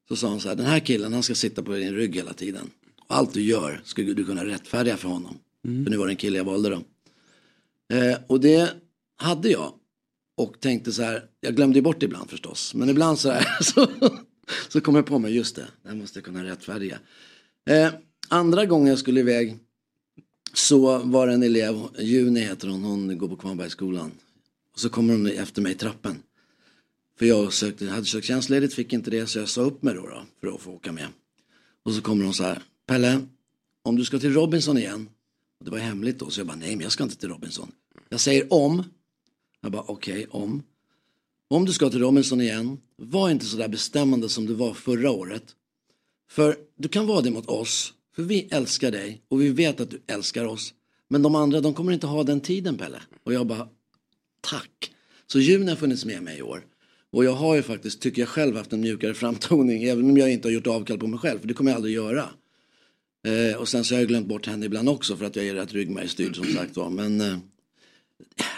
Så sa han så här, den här killen han ska sitta på din rygg hela tiden. Allt du gör ska du kunna rättfärdiga för honom. För nu var det en kille jag valde då. Eh, och det hade jag. Och tänkte så här, jag glömde ju bort det ibland förstås. Men ibland så här så, så kom jag på mig, just det, det måste jag kunna rättfärdiga. Eh, andra gången jag skulle iväg så var det en elev, Juni heter hon, hon går på Kvarnbergsskolan. Och så kommer hon efter mig i trappen. För jag sökte, hade sökt tjänstledigt, fick inte det så jag sa upp mig då, då för att få åka med. Och så kommer hon så här, Pelle, om du ska till Robinson igen. Och det var hemligt då, så jag bara, nej men jag ska inte till Robinson. Jag säger om. Jag bara, okej, om. Om du ska till Robinson igen, var inte så där bestämmande som du var förra året. För du kan vara det mot oss, för vi älskar dig och vi vet att du älskar oss. Men de andra, de kommer inte ha den tiden Pelle. Och jag bara, tack. Så juni har funnits med mig i år. Och jag har ju faktiskt, tycker jag själv, haft en mjukare framtoning. Även om jag inte har gjort avkall på mig själv, för det kommer jag aldrig göra. Eh, och sen så har jag glömt bort henne ibland också för att jag är rätt ryggmärgsstyrd som sagt var. Men eh,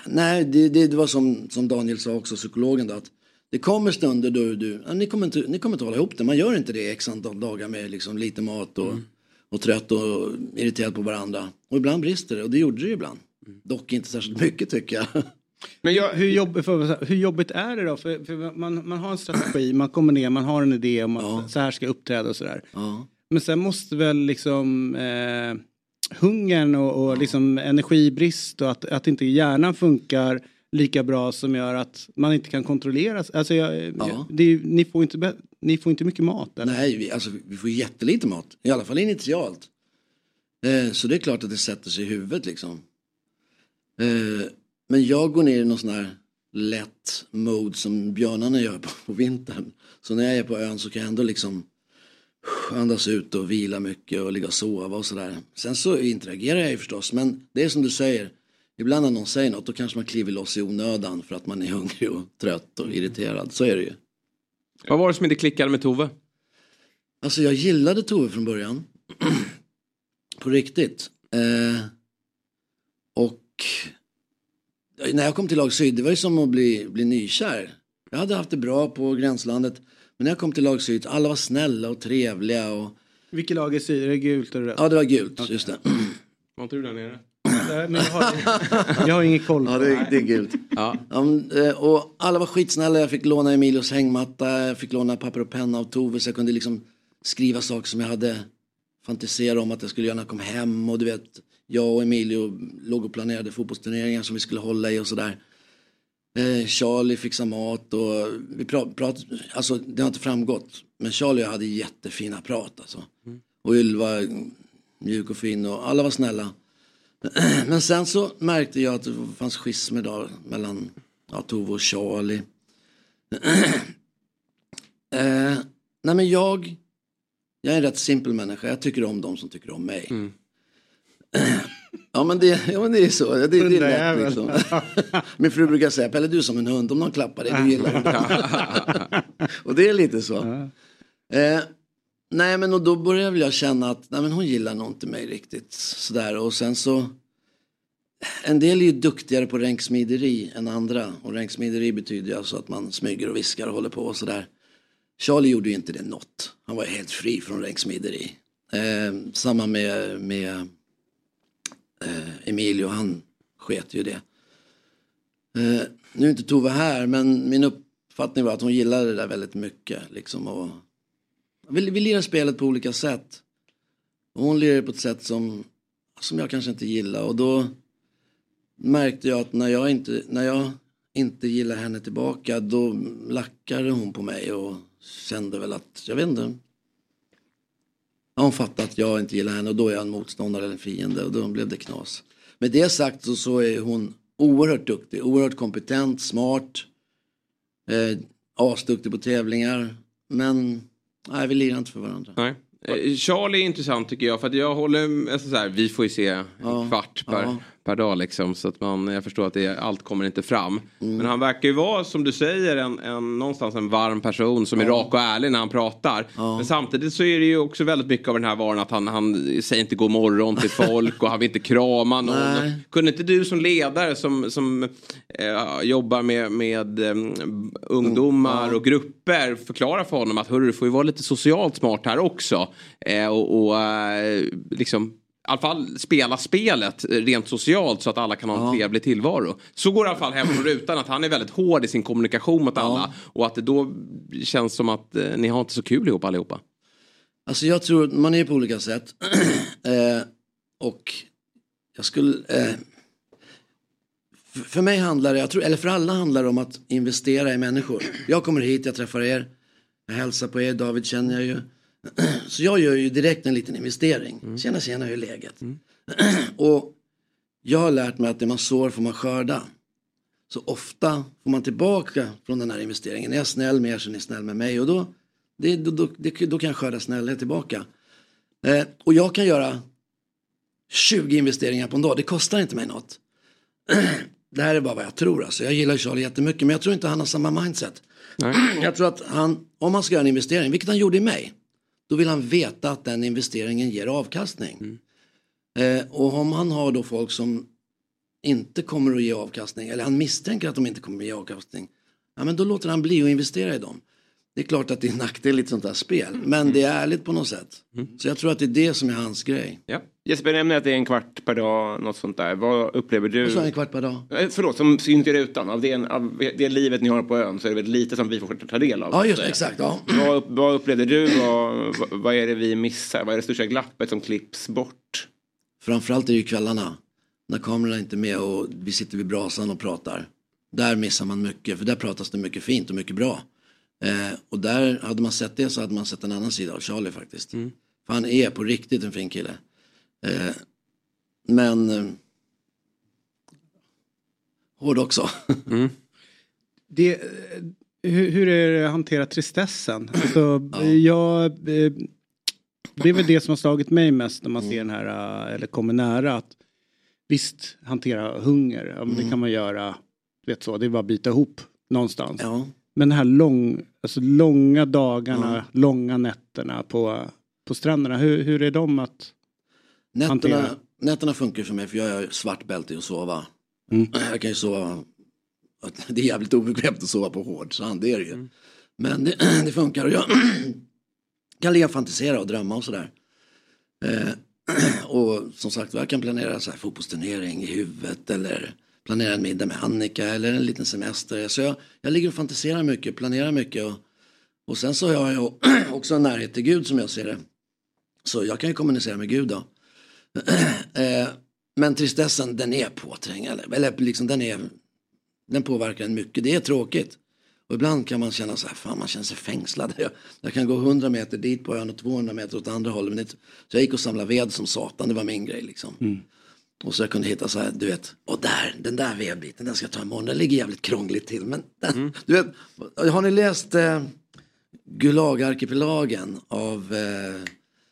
nej, det, det, det var som, som Daniel sa också, psykologen då, att det kommer stunder då du, ja, ni, kommer inte, ni kommer inte hålla ihop det. Man gör inte det x antal dagar med liksom lite mat och, och trött och irriterad på varandra. Och ibland brister det och det gjorde det ibland. Dock inte särskilt mycket tycker jag. Men jag, hur, jobb, för, hur jobbigt är det då? För, för man, man har en strategi, man kommer ner, man har en idé om att så här ska jag uppträda och sådär. Men sen måste väl liksom eh, hungern och, och liksom energibrist och att, att inte hjärnan funkar lika bra som gör att man inte kan kontrollera. Alltså jag, jag, det ni, får inte, ni får inte mycket mat. Eller? Nej, vi, alltså, vi får jättelite mat. I alla fall initialt. Eh, så det är klart att det sätter sig i huvudet liksom. Eh, men jag går ner i någon sån här lätt mode som björnarna gör på, på vintern. Så när jag är på ön så kan jag ändå liksom andas ut och vila mycket och ligga och sova och sådär. Sen så interagerar jag ju förstås. Men det är som du säger. Ibland när någon säger något då kanske man kliver loss i onödan för att man är hungrig och trött och irriterad. Så är det ju. Vad var det som inte klickade med Tove? Alltså jag gillade Tove från början. På riktigt. Eh, och när jag kom till lag syd, det var ju som att bli, bli nykär. Jag hade haft det bra på gränslandet. Men när jag kom till lag syd, alla var snälla och trevliga. Och... Vilket lag är syd? Är det gult eller rött? Ja, det var gult, just det. Var inte du där nere? Nej, men jag, har, jag har ingen koll. Ja, det, är- det är gult. Ja. men, eh, och alla var skitsnälla. Jag fick låna Emilios hängmatta, jag fick låna papper och penna av Tove så jag kunde liksom skriva saker som jag hade fantiserat om att jag skulle göra när jag kom hem. Och du vet, jag och Emilio låg och planerade fotbollsturneringar som vi skulle hålla i och sådär. Eh, Charlie fixade mat och vi pra- pratade, alltså det har inte framgått. Men Charlie och jag hade jättefina prat alltså. Och Ylva mjuk och fin och alla var snälla. Men sen så märkte jag att det fanns schismer då mellan ja, Tove och Charlie. eh, nej men jag, jag är en rätt simpel människa. Jag tycker om de som tycker om mig. ja, men det, ja men det är så. Det, det, är lätt liksom. Min fru brukar säga, Pelle du är som en hund. Om någon klappar dig, du gillar det. och det är lite så. Eh, nej men och då började väl jag känna att nej, men hon gillar nog inte mig riktigt sådär. Och sen så en del är ju duktigare på ränksmideri än andra. Och ränksmideri betyder ju alltså att man smyger och viskar och håller på och sådär. Charlie gjorde ju inte det något. Han var helt fri från ränksmideri. Eh, samma med, med eh, Emilio, han sket ju det. Eh, nu är inte Tove här, men min uppfattning var att hon gillade det där väldigt mycket. Liksom, och vi, vi lirar spelet på olika sätt. Och hon lirar på ett sätt som, som jag kanske inte gillar. Och då märkte jag att när jag inte, när jag inte gillar henne tillbaka då lackade hon på mig och kände väl att, jag vet inte. Hon fattade att jag inte gillar henne och då är jag en motståndare eller en fiende och då blev det knas. Med det sagt så, så är hon oerhört duktig, oerhört kompetent, smart, eh, asduktig på tävlingar. Men nej, vi lirar inte för varandra. Nej. Eh, Charlie är intressant tycker jag för att jag håller, alltså så här, vi får ju se en Ja, kvart per, ja. Per dag liksom så att man, jag förstår att det, allt kommer inte fram. Mm. Men han verkar ju vara som du säger en, en, någonstans en varm person som är Ja. rak och ärlig när han pratar. Men samtidigt så är det ju också väldigt mycket av den här varan att han, han säger inte god morgon till folk och han vill inte krama någon. Nej. Kunde inte du som ledare som, som eh, jobbar med, med eh, ungdomar och grupper förklara för honom att hörru, du får ju vara lite socialt smart här också. Eh, och och eh, liksom i alla fall spela spelet rent socialt så att alla kan ha en trevlig tillvaro. Så går det i alla fall hem från rutan att han är väldigt hård i sin kommunikation mot alla. Och att det då känns som att eh, ni har inte så kul ihop allihopa. Alltså jag tror att man är på olika sätt. eh, och jag skulle... Eh, för, för mig handlar det, jag tror, eller för alla handlar det om att investera i människor. Jag kommer hit, jag träffar er, jag hälsar på er, David känner jag ju. Så jag gör ju direkt en liten investering. Tjena tjena, hur är läget? och jag har lärt mig att det man sår får man skörda. Så ofta får man tillbaka från den här investeringen. Är jag snäll med er så är ni snäll med mig. Och då, det, då, då, det, då kan jag skörda snällhet tillbaka. Eh, och jag kan göra 20 investeringar på en dag. Det kostar inte mig något. det här är bara vad jag tror. Alltså. Jag gillar Charlie jättemycket men jag tror inte han har samma mindset. jag tror att han, om han ska göra en investering, vilket han gjorde i mig, då vill han veta att den investeringen ger avkastning. Eh, och om han har då folk som inte kommer att ge avkastning, eller han misstänker att de inte kommer att ge avkastning, ja, men då låter han bli att investera i dem. Det är klart att det är en nackdel i ett sånt här spel, men det är ärligt på något sätt. Så jag tror att det är det som är hans grej. Ja. Jesper nämner att det är en kvart per dag, något sånt där. Vad upplever du? Och så en kvart per dag. Eh, Förlåt, som syns i rutan. Av det, av det livet ni har på ön så är det väldigt lite som vi får ta del av. Ja, just exakt. Ja. Vad, vad upplevde du? Vad, vad- vad är det vi missar? Vad är det största glappet som klipps bort? Framförallt är det ju kvällarna. När kamerorna inte är med och vi sitter vid brasan och pratar. Där missar man mycket, för där pratas det mycket fint och mycket bra. Eh, och där, hade man sett det så hade man sett en annan sida av Charlie faktiskt. För han är på riktigt en fin kille. Eh, men eh, hård också. Det, eh, hur, hur är det att hantera tristessen? Alltså, jag, eh, det är väl det som har slagit mig mest när man ser den här, eh, eller kommer nära. Att, visst, hantera hunger, ja, men det kan man göra, vet så, det är bara att bita ihop någonstans. Men de här lång, alltså långa dagarna, långa nätterna på, på stränderna. Hur, hur är de att Nätterna, nätterna funkar för mig för jag är svart bälte i att sova. Mm. Jag kan ju sova, det är jävligt obekvämt att sova på hård sand, det är det ju. Men det, det funkar och jag kan ligga och fantisera och drömma och sådär. Eh, och som sagt jag kan planera så här fotbollsturnering i huvudet eller planera en middag med Annika eller en liten semester. Så jag, jag ligger och fantiserar mycket, planerar mycket och, och sen så har jag också en närhet till Gud som jag ser det. Så jag kan ju kommunicera med Gud då. Eh, Men tristessen den är påträngande. Eller liksom den är Den påverkar en mycket. Det är tråkigt. Och ibland kan man känna så här, fan man känner sig fängslad. Jag, jag kan gå 100 meter dit på ön och 200 meter åt andra hållet. Men det, så jag gick och samlade ved som satan, det var min grej liksom. Och så jag kunde hitta så här, du vet, och där, den där vedbiten, den ska jag ta imorgon. Den ligger jävligt krångligt till. Men den, du vet, har ni läst eh, Gulagarkipelagen av eh,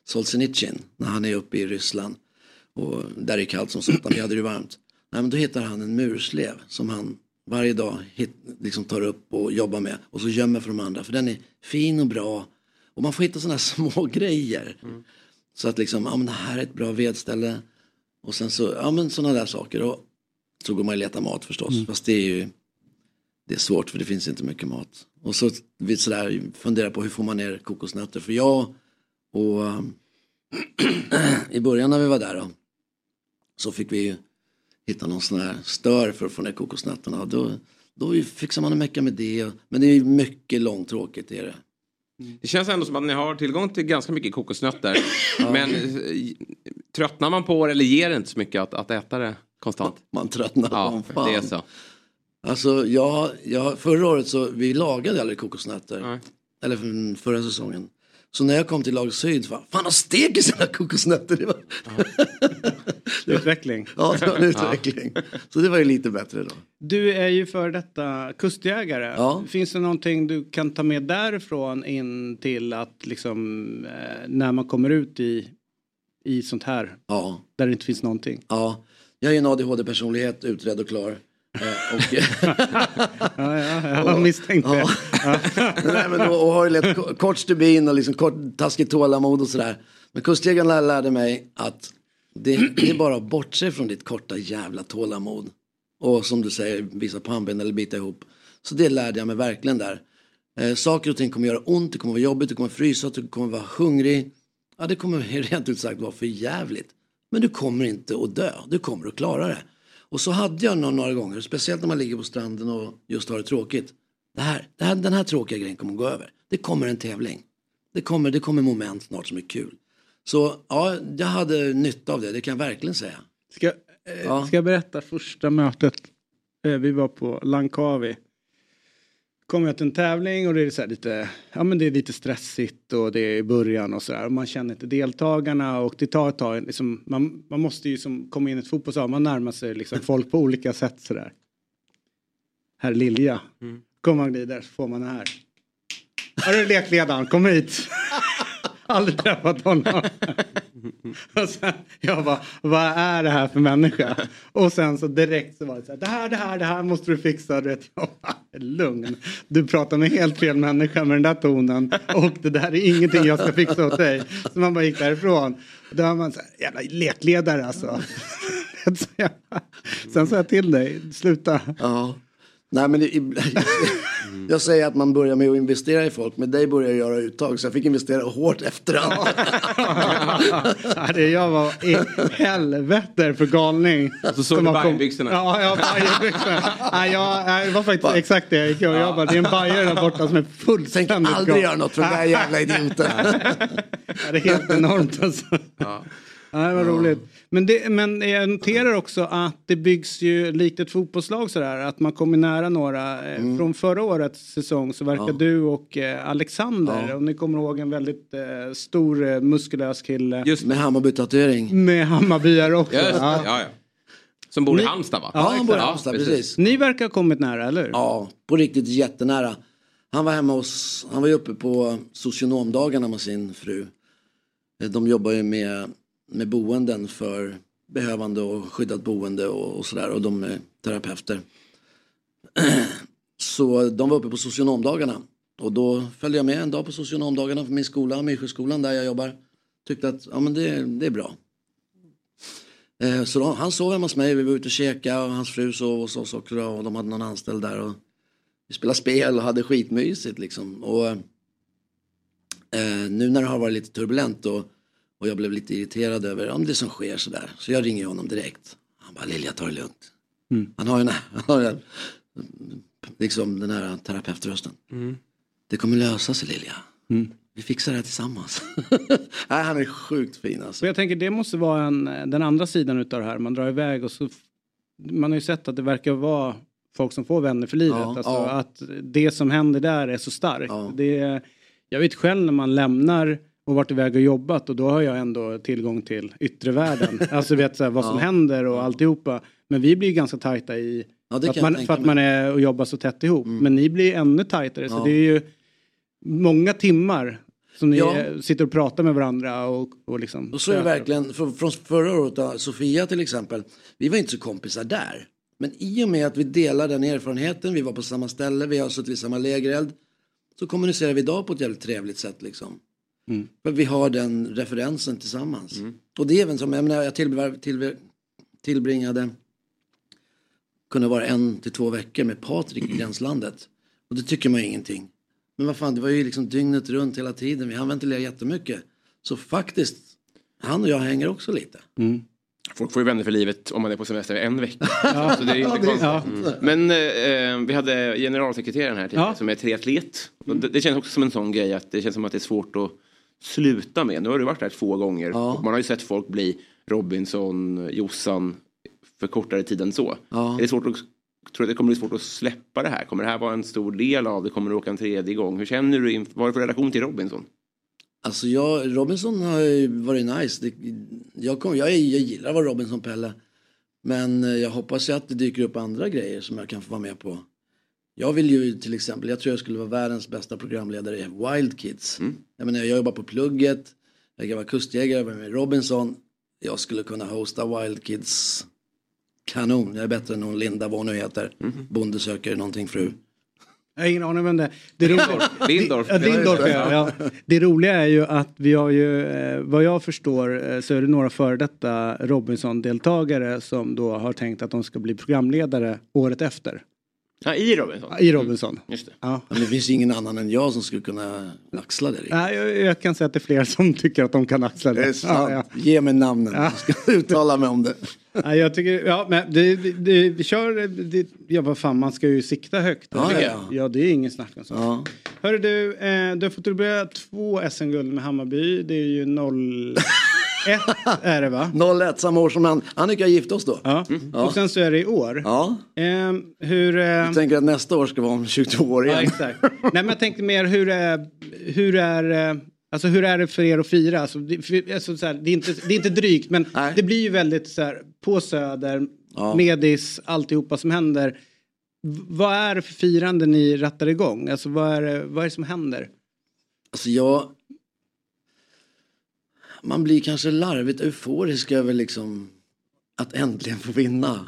Solzhenitsyn när han är uppe i Ryssland. Och där är det kallt som satan, vi hade det varmt. Nej, men då hittar han en murslev som han varje dag hit, liksom tar upp och jobbar med. Och så gömmer för de andra, för den är fin och bra. Och man får hitta sådana små grejer. Så att liksom, ja men det här är ett bra vedställe. Och sen så, ja men sådana där saker. Och så går man och letar mat förstås. Fast det är ju, det är svårt för det finns inte mycket mat. Och så vi sådär funderar på hur får man ner kokosnötter. För jag och i början när vi var där då. Så fick vi hitta någon sån här stör för att få ner kokosnötterna. Då, då fixar man en mecka med det. Men det är mycket långtråkigt är det. Det känns ändå som att ni har tillgång till ganska mycket kokosnötter. Men eh, tröttnar man på det eller ger det inte så mycket att, att äta det konstant? Man tröttnar ja, fan. det är så. Alltså jag, jag, förra året så vi lagade aldrig kokosnötter. Eller för- förra säsongen. Så när jag kom till lag syd, fan fan har steker sina kokosnötter. Det var... Utveckling. ja, det var en utveckling. Så det var ju lite bättre då. Du är ju för detta kustjägare. Ja. Finns det någonting du kan ta med därifrån in till att liksom eh, när man kommer ut i, i sånt här Ja. där det inte finns någonting? Ja, jag är en ADHD-personlighet, utredd och klar. Eh, och, ja, ja, jag misstänkte det. Nej, men, och, och har lätt ko- kort stubin och liksom kort, taskigt tålamod och sådär. Men kustjägaren lär- lärde mig att det, det är bara att bortse från ditt korta jävla tålamod. Och som du säger, visa pannben eller bita ihop. Så det lärde jag mig verkligen där. Eh, saker och ting kommer göra ont, det kommer vara jobbigt, du kommer frysa, du kommer vara hungrig. Ja, det kommer rent ut sagt vara för jävligt. Men du kommer inte att dö, du kommer att klara det. Och så hade jag några, några gånger, speciellt när man ligger på stranden och just har det tråkigt. Det här, det här, den här tråkiga grejen kommer att gå över. Det kommer en tävling. Det kommer, det kommer moment snart som är kul. Så ja, jag hade nytta av det, det kan jag verkligen säga. Ska, eh, Ja. ska jag berätta första mötet? Eh, vi var på Langkawi. Kom jag till en tävling och det är så här lite, ja men det är lite stressigt och det är i början och sådär. Man känner inte deltagarna och det tar ett tag. Liksom, man, man måste ju som komma in i ett fotbollslag, man närmar sig liksom folk på olika sätt sådär. Herr Lilja. Kommer man glider så får man det här. Har du lekledaren, kom hit. Aldrig träffat honom. Och sen, jag bara, vad är det här för människa? Och sen så direkt så var det så här, det här, det här, det här måste du fixa. Du vet, jag bara, lugn. Du pratar med helt fel människa med den där tonen. Och det där är ingenting jag ska fixa åt dig. Så man bara gick därifrån. Och då var man så här, jävla lekledare alltså. Sen sa jag till dig, sluta. Ja. Nej men det, jag säger att man börjar med att investera i folk, med dig börjar jag göra uttag så jag fick investera hårt efterhand. Ja, det jag var i helvete för galning. Så såg du Bajenbyxorna? Ja, ja Bajenbyxorna. Nej, jag, nej, det var faktiskt exakt det jag gick och jag bara, det är en bajare där borta som är fullständigt aldrig galen. göra något för den där jävla idioten. Ja, det är helt enormt alltså. Ja. Det var roligt. Men, det, men jag noterar också att det byggs ju likt ett fotbollslag sådär. Att man kommer nära några. Eh, Från förra årets säsong så verkar Ja. du och eh, Alexander. Ja. Om ni kommer ihåg en väldigt eh, stor eh, muskulös kille. Just Med Hammarby-tatuering. Med Hammarbyare också. Just, Ja. ja. Ja, Som bor i Ni- Halmstad va? Ja, han bor i Ja, Halmstad, precis. Ni verkar ha kommit nära, eller hur? Ja, på riktigt jättenära. Han var hemma hos, han var ju uppe på socionomdagarna med sin fru. De jobbar ju med, med boenden för behövande och skyddat boende och, och sådär och de är terapeuter. Så de var uppe på socionomdagarna. Och då följde jag med en dag på socionomdagarna på min skola, Myrsjöskolan där jag jobbar. Tyckte att ja, men det, det är bra. Eh, så då, han sov hemma hos mig, vi var ute och käkade och hans fru sov hos oss också och de hade någon anställd där. Och vi spelade spel och hade skitmysigt liksom. Och, eh, nu när det har varit lite turbulent och, och jag blev lite irriterad över om det som sker sådär. Så jag ringer honom direkt. Han bara, Lilja ta det lugnt. Mm. Han har ju den här, han har ju den, liksom den här terapeutrösten. Mm. Det kommer lösa sig Lilja. Mm. Vi fixar det här tillsammans. Nej, han är sjukt fin alltså. Och jag tänker det måste vara en, den andra sidan utav det här. Man drar iväg och så man har ju sett att det verkar vara folk som får vänner för livet. Ja, alltså ja. att det som händer där är så starkt. Det, jag vet själv när man lämnar och varit iväg och jobbat och då har jag ändå tillgång till yttre världen. alltså vet så här, vad som Ja. händer och alltihopa. Men vi blir ganska tajta i Ja, för, att man, för att man är och jobbar så tätt ihop. Men ni blir ännu tajtare. Så Ja. det är ju många timmar som ni Ja. sitter och pratar med varandra och, och liksom. Och så är det verkligen, för, från förra året, då, Sofia till exempel, vi var inte så kompisar där. Men i och med att vi delar den erfarenheten, vi var på samma ställe, vi har suttit vid samma lägereld, så kommunicerar vi idag på ett jävligt trevligt sätt liksom. Mm. För vi har den referensen tillsammans. Och det är även som, jag menar, jag tillbr- tillbr- tillbringade, kunde vara en till två veckor med Patrik i gränslandet. Och det tycker man ju ingenting. Men vad fan, det var ju liksom dygnet runt hela tiden. Vi hann ventilera jättemycket. Så faktiskt, han och jag hänger också lite. Folk får ju vänner för livet om man är på semester en vecka. Ja. Så det är inte konstigt. ja. Mm. Men eh, vi hade generalsekreteraren här tidigare Ja. som är triatlet. Och det, det känns också som en sån grej att det känns som att det är svårt att sluta med. Nu har du varit där två gånger och man har ju sett folk bli Robinson, Jossan för kortare tid än så. Ja. Är det svårt att, tror du att det kommer bli svårt att släppa det här? Kommer det här vara en stor del av det? Kommer du åka en tredje gång? Hur känner du? Vad har du för relation till Robinson? Alltså jag, Robinson har varit nice. Det, jag, kom, jag, jag gillar att vara Robinson-Pelle. Men eh, jag hoppas ju att det dyker upp andra grejer som jag kan få vara med på. Jag vill ju till exempel, jag tror jag skulle vara världens bästa programledare i Wild Kids. Jag menar jag jobbar på plugget, jag kan vara kustjägare, jag med Robinson. Jag skulle kunna hosta Wild Kids kanon. Jag är bättre än hon Linda, vad hon nu heter. Bonde söker någonting fru. Jag har ingen aning vem det är. Det roliga, Lindorff. Ja, Lindorff, Ja, ja, ja. Det roliga är ju att vi har ju, eh, vad jag förstår eh, så är det några före detta Robinson-deltagare som då har tänkt att de ska bli programledare året efter. Ja, I Robinson? I Robinson. Just det. Ja. Men det finns ingen annan än jag som skulle kunna axla det. Nej, jag, jag kan säga att det är fler som tycker att de kan axla det. Det är sant. Ja, ja. Ge mig namnen. Jag ska uttala mig om det. Ja, jag tycker, ja men det, det, det, vi kör, det, ja vad fan man ska ju sikta högt. Ja, ja. ja det är ingen snack om sånt. Ja. Hörru du, eh, du har fått börja två SM-guld med Hammarby. Det är ju 01 är det va? 01, samma år som han, Annika gifte oss då. Ja. Ja. Och sen så är det i år. Ja. Ehm, hur... Eh, Jag tänker att nästa år ska vara om 22 år ja, igen. exakt. Nej men jag tänkte mer hur är, hur är, eh, alltså hur är det för er att fira? Alltså, det, för, alltså, så här, det, är inte, det är inte drygt men det blir ju väldigt så här på Söder, Ja. medis, alltihopa som händer. V- vad är det för firande ni rattar igång? Alltså vad är, det- vad är det som händer? Alltså jag... Man blir kanske larvigt euforisk över liksom att äntligen få vinna.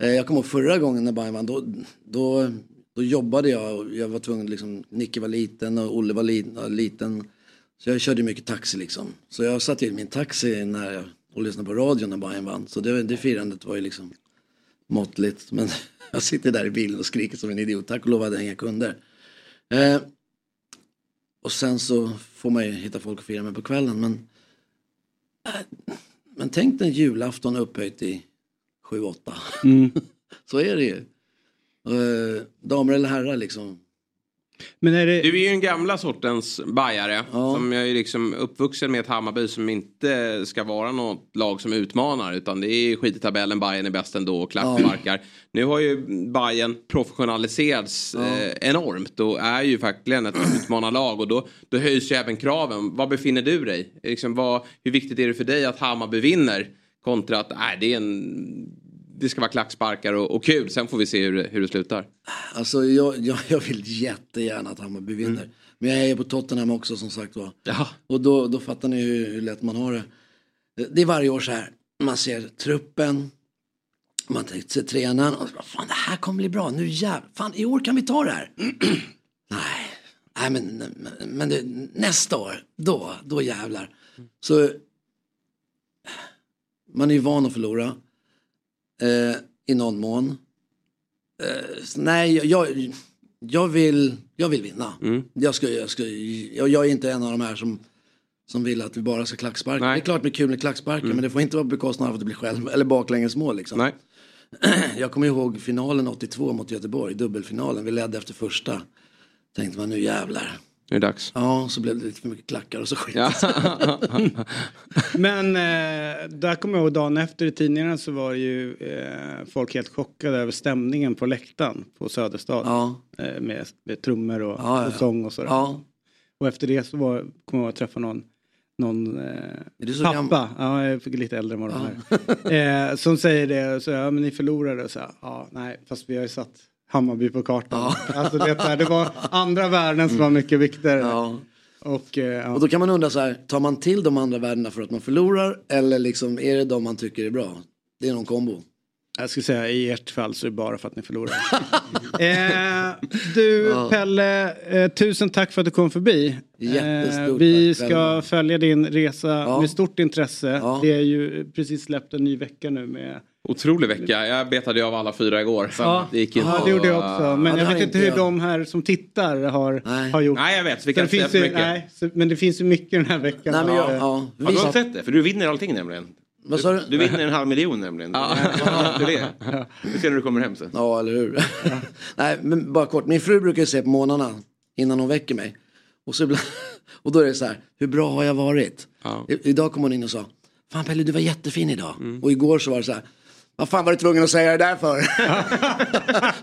Eh, jag kommer ihåg förra gången när Bayern vann, då, då, då jobbade jag och jag var tvungen, liksom, Nicke var liten och Olle var liten, liten. Så jag körde mycket taxi liksom. Så jag satt i min taxi när jag, och lyssnade på radion när Bayern vann. Så det, det firandet var ju liksom måttligt. Men jag sitter där i bilen och skriker som en idiot. Tack och lov hade jag inga kunder. Eh, och sen så får man ju hitta folk att fira med på kvällen. Men, men tänk den julafton upphöjt i 7-8. Mm. så är det ju. Eh, damer eller herrar liksom. Men är det... Du är ju den gamla sortens bajare. Som jag är liksom uppvuxen med ett Hammarby som inte ska vara något lag som utmanar. Utan det är skit i tabellen, Bayern är bäst ändå och klappmarkar. Nu har ju Bayern professionaliserats eh, enormt och är ju verkligen ett utmanarlag. Och då, då höjs ju även kraven. Var befinner du dig? Liksom, vad, hur viktigt är det för dig att Hammarby vinner? Kontra att nej, det, är en, det ska vara klacksparkar och, och kul. Sen får vi se hur, det- hur det slutar. Alltså jag, jag, jag vill jättegärna att Hammarby vinner. Men jag är på Tottenham också som sagt var. Ja. Och då, då fattar ni hur, hur lätt man har det. Det- Det är varje år så här. Man ser truppen. Man sig tränaren och så bara, fan det här kommer bli bra, nu jävlar, fan i år kan vi ta det här. Nej, nej men, men, men det, nästa år, då, då jävlar. Så man är ju van att förlora. Eh, I någon mån. Eh, nej, jag, jag, vill, jag vill vinna. Jag, ska, jag, ska, jag, jag är inte en av de här som, som vill att vi bara ska klacksparka. Det är klart det är kul med klacksparkar men det får inte vara på bekostnad av att det blir själv eller baklängesmål. Liksom. Nej. Jag kommer ihåg finalen 82 mot Göteborg, dubbelfinalen. Vi ledde efter första. Tänkte man nu jävlar. Nu är det dags. Ja, så blev det lite för mycket klackar och så skit. Men eh, där kommer jag ihåg dagen efter i tidningarna så var ju eh, folk helt chockade över stämningen på läktaren på Söderstad. Ja. Eh, med, med trummor och, Ja, ja, och ja. sång och sådär. Ja. Och efter det så var, kommer jag ihåg att träffa någon någon eh, pappa, gammal? ja jag fick lite äldre än vad de är. Eh, som säger det, så, ja men ni förlorade. Så, ja nej, fast vi har ju satt Hammarby på kartan. Alltså, det, där, det var andra värden som var mycket viktigare. Ja. Och, eh, ja. Och då kan man undra så här, tar man till de andra värdena för att man förlorar eller liksom är det de man tycker är bra? Det är någon kombo. Jag skulle säga i ert fall så är det bara för att ni förlorar. eh, du Ja. Pelle, eh, tusen tack för att du kom förbi. Jättestort Eh, vi tack ska följa din resa Ja. med stort intresse. Det är ju precis släppt en ny vecka nu med Otrolig vecka. Jag betade av alla fyra igår. Ja, Det gick inte. ja, det gjorde jag också. Men Ja, jag vet inte hur jag. de här som tittar har, har gjort. Nej, jag vet, så vi kan det inte finns säga för mycket. nej, så, Men det finns ju mycket den här veckan. Nej, men jag- ja. Har du Vi- har sett det? För du vinner allting nämligen. Vad sa du? Du vinner en halv miljon nämligen. Ja. Det är det. Du ser när du kommer hem sen. Ja, eller hur? Nej, men bara kort. Min fru brukar se på morgnarna innan hon väcker mig. Och, så ibland, och då är det så här, hur bra har jag varit? I, idag kom hon in och sa, fan Pelle du var jättefin idag. Och igår så var det så här, vad fan var du tvungen att säga det där för?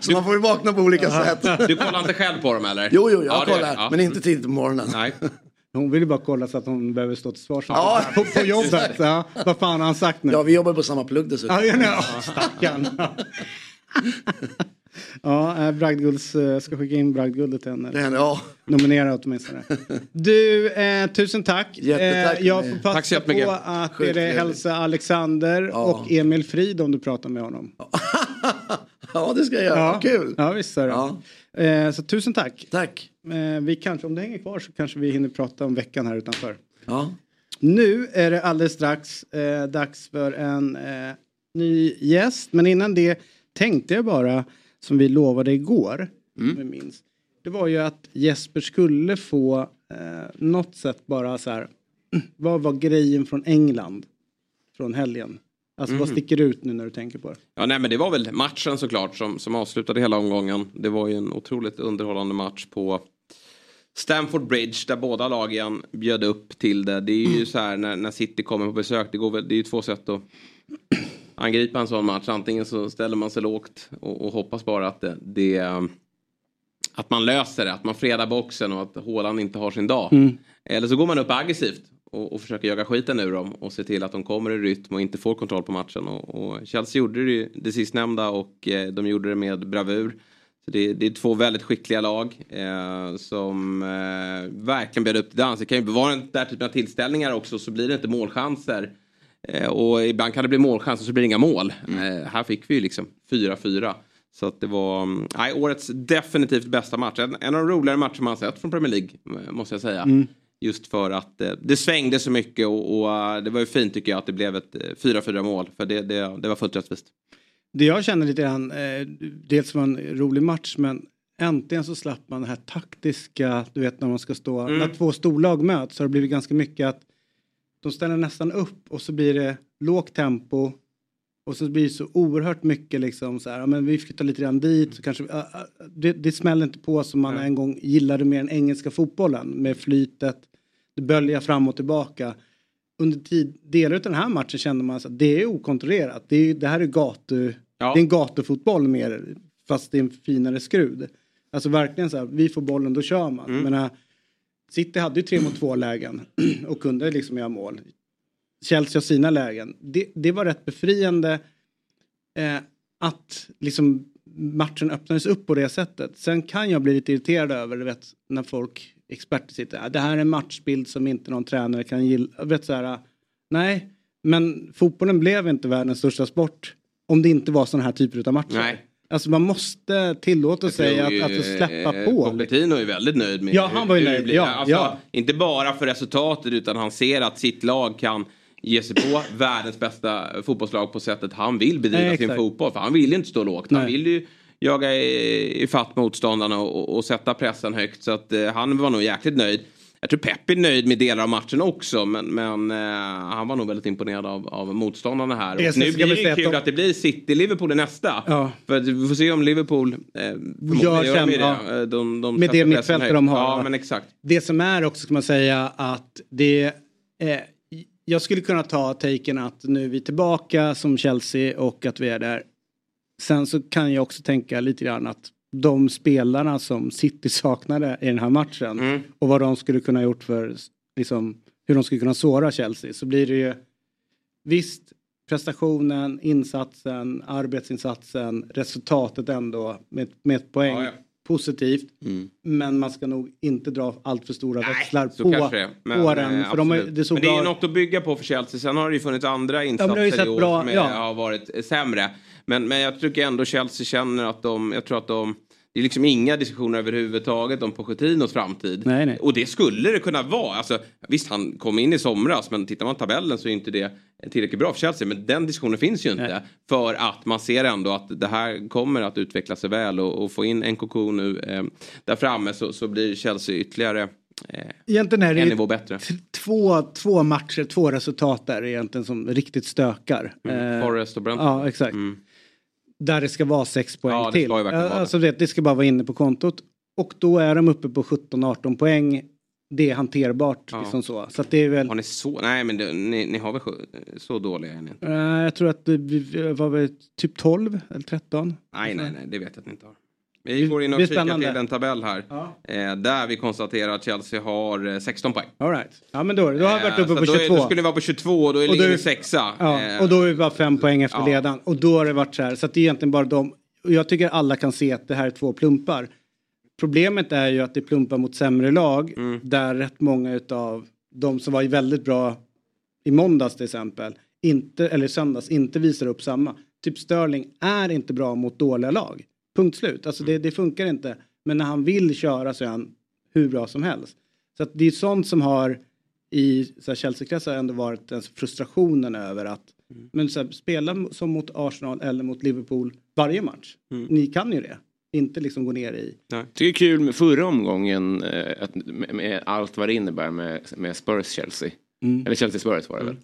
så man får ju vakna på olika sätt. Du kollar inte själv på dem eller? Jo, jo, jag Ja, kollar. Ja. Men inte tidigt på morgonen. Nej. Hon vill ju bara kolla så att hon behöver stå till svars Ja, på, på jobbet. Ja, vad fan har han sagt nu? Ja, vi jobbar på samma plugg dessutom. Ja, ja, åh, stackarn. Ja, äh, bragdgulds, eh, ska skicka in bragdguldet till henne. Händer, ja. Nominera åtminstone. Du, eh, tusen tack. Jättetack. Eh, jag får passa Tack så på att det Skittrevligt. hälsa Alexander Ja. och Emil Frid om du pratar med honom. Ja, det ska jag göra. Kul. Ja, visst är det. Ja. Eh, så tusen tack. Tack. Eh, vi kanske, om det hänger kvar så kanske vi hinner prata om veckan här utanför. Ja. Nu är det alldeles strax eh, dags för en eh, ny gäst. Men innan det tänkte jag bara, som vi lovade igår, om vi minns. Det var ju att Jesper skulle få eh, något sätt bara så här. vad var grejen från England? Från helgen? Alltså vad Mhm. sticker ut nu när du tänker på det? Ja, nej, men det var väl matchen såklart som, som avslutade hela omgången. Det var ju en otroligt underhållande match på Stamford Bridge där båda lagen bjöd upp till det. Det är ju så här när, när City kommer på besök. Det, går väl, det är ju två sätt att angripa en sån match. Antingen så ställer man sig lågt och, och hoppas bara att det, det att man löser det, att man fredar boxen och att Haaland inte har sin dag. Mm. Eller så går man upp aggressivt och, och försöker jaga skiten ur dem och se till att de kommer i rytm och inte får kontroll på matchen. Och, och Chelsea gjorde det, det sistnämnda och eh, de gjorde det med bravur. Så det, det är två väldigt skickliga lag eh, som eh, verkligen bjöd upp till dans. Det kan ju vara den där typen av tillställningar också så blir det inte målchanser. Eh, och ibland kan det bli målchanser så blir det inga mål. Eh, här fick vi ju liksom 4-4. Så att det var mm, nej, årets definitivt bästa match. En, en av de roligare matcher man sett från Premier League måste jag säga. Mm. Just för att eh, det svängde så mycket och, och eh, det var ju fint tycker jag att det blev ett eh, 4-4 mål. För det, det, det var fullt rättvist. Det jag känner lite grann, eh, dels var en rolig match men äntligen så slapp man det här taktiska, du vet när man ska stå, Mm. när två storlag möts så har det blivit ganska mycket att de ställer nästan upp och så blir det lågt tempo och så blir det så oerhört mycket liksom så här, ja, men vi flyttar lite grann dit så kanske, ah, det, det smäller inte på som man en gång gillade mer den engelska fotbollen med flytet, det böljar fram och tillbaka under tid, delar av den här matchen kände man att det är okontrollerat. Det, är, det här är gatu, det är en gatufotboll mer fast det är en finare skrud. Alltså verkligen så här, vi får bollen då kör man. Mm. Men, City hade ju tre mot två lägen och kunde liksom göra mål. Chelsea har sina lägen. Det, det var rätt befriande eh, att liksom matchen öppnades upp på det sättet. Sen kan jag bli lite irriterad över du vet, när folk, experter sitter här. Det här är en matchbild som inte någon tränare kan gilla. Vet, så här, ah, nej, men fotbollen blev inte världens största sport om det inte var sådana här typer av matcher. Nej. Alltså man måste tillåta sig att, att, att släppa Eh, på. Pochettino är väldigt nöjd med Ja, han var ju hur nöjd. blir. Ja, alltså, ja. Inte bara för resultatet utan han ser att sitt lag kan ge sig på världens bästa fotbollslag på sättet han vill bedriva Nej, sin fotboll. För han vill ju inte stå lågt. Han Nej. vill ju jaga i, i fatt motståndarna och, och, och sätta pressen högt. Så att eh, han var nog jäkligt nöjd. Jag tror Pep är nöjd med delar av matchen också men, men eh, han var nog väldigt imponerad av, av motståndarna här. Det nu blir det kul att de- att det blir City-Liverpool i nästa. Ja. För vi får se om Liverpool, eh, Gör gör sen, det. ja. Eh, De, de Med det mittfältet de har. Ja men exakt. Det som är också ska man säga att det eh, jag skulle kunna ta taken att nu är vi tillbaka som Chelsea och att vi är där. Sen så kan jag också tänka lite grann att de spelarna som City saknade i den här matchen Mm. och vad de skulle kunna gjort för liksom hur de skulle kunna såra Chelsea så blir det ju visst prestationen, insatsen, arbetsinsatsen, resultatet ändå med, med ett poäng Ja, ja. positivt. Mm. Men man ska nog inte dra allt för stora växlar Så på, kanske det är. Men, på den. eh, För de har, det men det är ju något att bygga på för Chelsea. Sen har det ju funnits andra insatser sett i år bra- som är, ja. har varit sämre. Men, men jag tycker ändå Chelsea känner att de, jag tror att de det är liksom inga diskussioner överhuvudtaget om Pochettinos framtid. Nej, nej. Och det skulle det kunna vara. Alltså, visst, han kom in i somras, men tittar man på tabellen så är inte det tillräckligt bra för Chelsea. Men den diskussionen finns ju inte. Nej. För att man ser ändå att det här kommer att utveckla sig väl och, och få in NKK nu eh, där framme så, så blir Chelsea ytterligare eh, Egentligen är det en nivå bättre. två, två matcher, två resultat där egentligen som riktigt stökar. Mm, Eh, Forest och Brentford. Ja, exakt. Där det ska vara sex poäng Ja, till. alltså det, det ska bara vara inne på kontot. Och då är de uppe på 17-18 poäng. Det är hanterbart. Ja. Liksom så. så att det är väl... Har ni så? Nej men det, ni, ni har väl så dåliga är ni inte? Eh, jag tror att det vi- var väl typ 12 eller 13. Nej nej nej det vet jag att ni inte har. Vi går in och kikar spännande. till en tabell här. Eh, där vi konstaterar att Chelsea har eh, 16 poäng. All right. Ja men då, då har vi varit Eh, uppe så på då är- 22. Då skulle vi vara på 22 och då är Och då vi- sexa. Ja, Eh, och då är vi bara fem poäng efter ja. ledaren. Och då har det varit så här. Så att det är egentligen bara de. Och jag tycker alla kan se att det här är två plumpar. Problemet är ju att det plumpar mot sämre lag. Mm. Där rätt många utav de som var väldigt bra i måndags till exempel. Inte, eller söndags inte visar upp samma. Typ Sterling är inte bra mot dåliga lag. Punkt slut. Alltså det, det funkar inte. Men när han vill köra så är han hur bra som helst. Så att det är sånt som har i Chelsea-kretsar ändå varit den frustrationen över att men så här, spela som mot Arsenal eller mot Liverpool varje match. Ni kan ju det. Inte liksom gå ner i... Tycker det är kul med förra omgången eh, att, med, med allt vad det innebär med, med Spurs-Chelsea. Mm. Eller Chelsea-Spurs var det väl.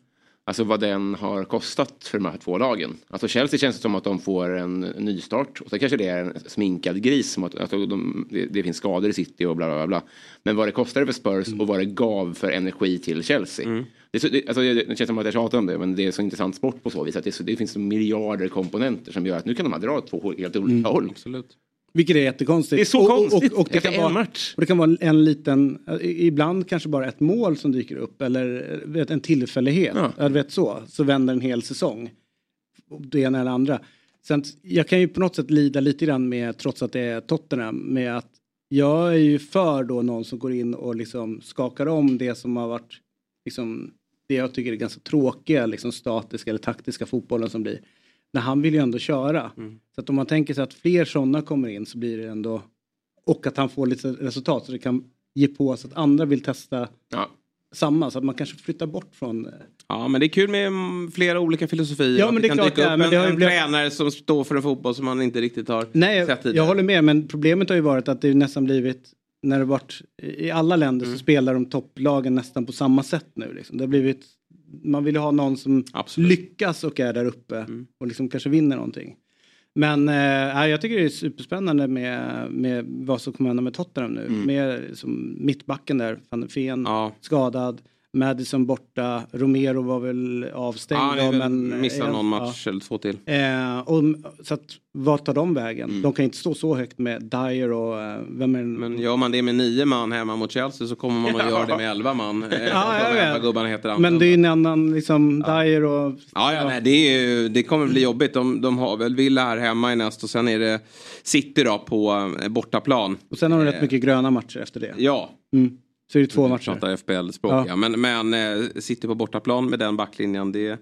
Alltså vad den har kostat för de här två lagen. Alltså Chelsea känns det som att de får en nystart. Och så kanske det är en sminkad gris. Som att, att de, det, det finns skador i City och bla bla bla. Men vad det kostade för Spurs och vad det gav för energi till Chelsea. Det, är så, det, alltså, det, det känns som att jag tjatar om det. Men det är så intressant sport på så vis. Att det, så, det finns så miljarder komponenter som gör att nu kan de här dra två helt olika håll. Absolut. Vilket är jättekonstigt. Det är så Och- och- konstigt Och, och, det kan vara, match. och det kan vara en liten, i- ibland kanske bara ett mål som dyker upp eller vet, en tillfällighet. Ja. vet så, så vänder en hel säsong. Det ena eller andra. Sen, jag kan ju på något sätt lida lite grann med, trots att det är Tottenham, med att jag är ju för då någon som går in och liksom skakar om det som har varit liksom, det jag tycker är ganska tråkiga, liksom statiska eller taktiska fotbollen som blir. När han vill ju ändå köra. Så att om man tänker sig att fler sådana kommer in så blir det ändå och att han får lite resultat så det kan ge på så att andra vill testa Ja. samma så att man kanske flyttar bort från eh, Ja men det är kul med mm, flera olika filosofier. Ja, men det är kan klart dyka det upp men en, det har en blivit- tränare som står för en fotboll som man inte riktigt har Nej, sett tidigare. jag håller med men problemet har ju varit att det nästan blivit när det varit i alla länder Mm. så spelar de topplagen nästan på samma sätt nu. Liksom. Det har blivit, man vill ju ha någon som lyckas och är där uppe Mm. och liksom kanske vinner någonting. Men eh, jag tycker det är superspännande med, med vad som kommer hända med Tottenham nu. Mm. Med som mittbacken där, van der Ven skadad. Madison borta, Romero var väl avstängd. Ja, då, ni men, eh, någon ja. match eller två till. Eh, och, så att, vad tar de vägen? Mm. De kan inte stå så högt med Dyer och eh, vem är Men gör man det med nio man hemma mot Chelsea så kommer man att Ja. göra det med elva man. Eh, Ja, vet. gubbarna heter Men det är ju en annan, liksom, Dyer och... Ja, ja, nej, det, ju, det kommer bli jobbigt. De, de har väl Villa här hemma i näst och sen är det City då på eh, bortaplan. Och sen har de rätt Eh, mycket gröna matcher efter det. Ja. Mm. Så är det två matcher. pratar FBL-språk Ja. ja. Men, men eh, City på bortaplan med den backlinjen det,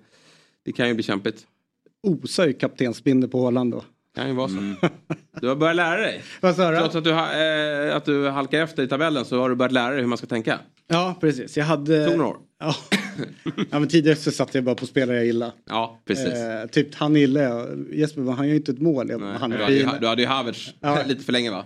det kan ju bli kämpigt. osar ju kaptensbindel på Håland då. Kan ju vara så. Du har börjat lära dig. Vad sa du? Trots att du, eh, att du halkar efter i tabellen så har du börjat lära dig hur man ska tänka. Ja, precis. Jag hade... Tog några år. Ja. ja, men tidigare så satt jag bara på spelare jag gillade. Ja, precis. Eh, typ han gillar jag. Jesper, han gör ju inte ett mål. Jag, han du, hade, ju- du hade ju Havertz Ja. lite för länge va?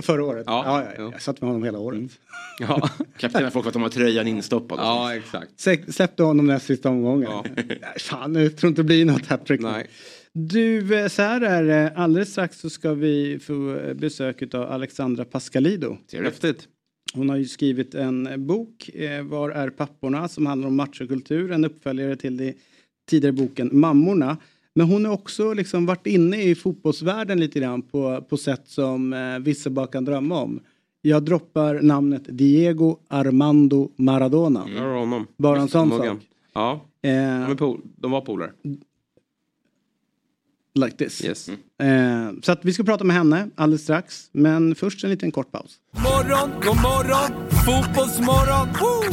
Förra året? Ja. Ja, ja, jag satt med honom hela året. Ja. Kaptenen folk att de har tröjan instoppad. Ja, exakt. Sä- Släppte honom näst sista omgången. Nej, fan, jag tror inte det blir något hattrick. Nej. Du, eh, så här är det. Alldeles strax så ska vi få eh, besök av Alexandra Pascalido. Häftigt. Hon har ju skrivit en bok, eh, Var är papporna? som handlar om machokultur. En uppföljare till den tidigare boken Mammorna. Men hon har också liksom varit inne i fotbollsvärlden lite grann på, på sätt som eh, vissa bara kan drömma om. Jag droppar namnet Diego Armando Maradona. Jag har honom. Bara en sån sak. Ja, Eh, de, de var polare. like this. Yes. Eh, så att vi ska prata med henne alldeles strax. Men först en liten kort paus. Morgon, god morgon, fotbollsmorgon. Woo!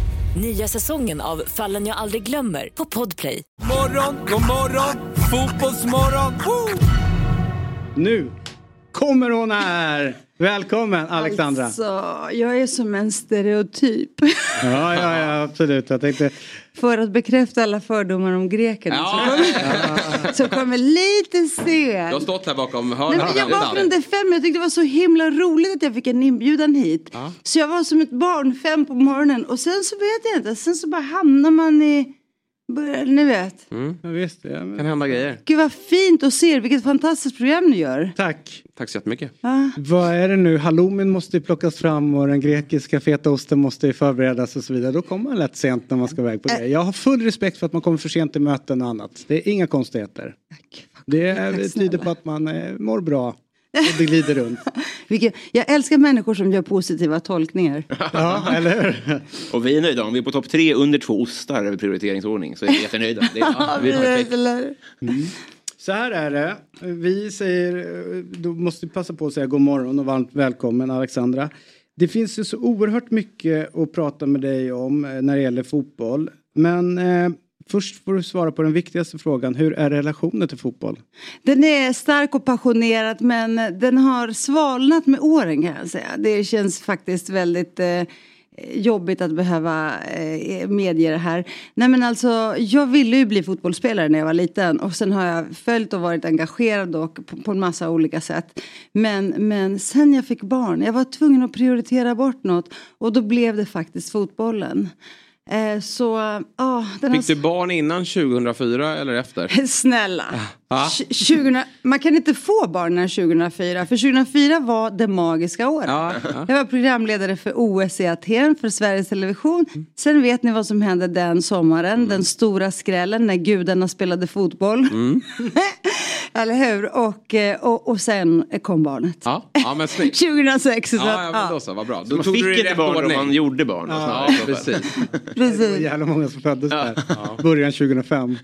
Nya säsongen av Fallen jag aldrig glömmer på Podplay. Morgon, god morgon, fotbollsmorgon. Woo! Nu kommer hon här! Välkommen Alexandra! Alltså, jag är som en stereotyp. Ja, ja, ja, absolut. Jag tänkte... För att bekräfta alla fördomar om grekerna Ja. så, kommer, så kommer lite Du har sen. stått här bakom Nej, hörnet. men jag var från det fem, jag tyckte det var så himla roligt att jag fick en inbjudan hit. Ja. Så jag var som ett barn fem på morgonen och sen så vet jag inte, sen så bara hamnar man i, ni vet. Mm. Ja, visst, ja, men... kan hända grejer. Gud vad fint att se er, vilket fantastiskt program ni gör. Tack! Tack så jättemycket. Ja. Vad är det nu? Halloumin måste ju plockas fram och den grekiska fetaosten måste ju förberedas och så vidare. Då kommer man lätt sent när man ska iväg på det. Jag har full respekt för att man kommer för sent till möten och annat. Det är inga konstigheter. Det är- det tyder på att man eh, mår bra. Och det glider runt. Vilket, jag älskar människor som gör positiva tolkningar. Ja, eller hur? Och vi är nöjda. Om vi är på topp tre under två ostar över prioriteringsordning så är vi jättenöjda. Det är, ja, vi är perfekt. Så här är det. Vi säger, då måste vi passa på att säga god morgon och varmt välkommen Alexandra. Det finns ju så oerhört mycket att prata med dig om eh, när det gäller fotboll. Men eh, först får du svara på den viktigaste frågan. Hur är relationen till fotboll? Den är stark och passionerad men den har svalnat med åren kan jag säga. Det känns faktiskt väldigt eh, jobbigt att behöva eh, medge det här. Nej men alltså jag ville ju bli fotbollsspelare när jag var liten och sen har jag följt och varit engagerad och på, på en massa olika sätt. Men, men sen jag fick barn, jag var tvungen att prioritera bort något och då blev det faktiskt fotbollen. Eh, så, har Fick du barn innan 2004 eller efter? Snälla. Tj- 2000, man kan inte få barn när 2004 för 2004 var det magiska året. Ja. Jag var programledare för OS i Aten för Sveriges Television. Sen vet ni vad som hände den sommaren, den stora skrällen när gudarna spelade fotboll. Mm. Eller hur? Och, eh, och, och sen kom barnet. Ja, ja men snyggt. 2006. Så Ja, att, ja, men då så, vad bra. Då man tog fick du det inte barn om ordning. man gjorde barn. och Ja, snarare. precis. Det var Precis. jävla många som föddes där. Början 2005.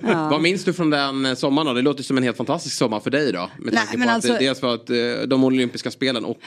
Vad minns du från den eh, sommaren då? Det låter som en helt fantastisk sommar för dig då. Med Nej, tanke men på alltså- att det dels var att, eh, de olympiska spelen och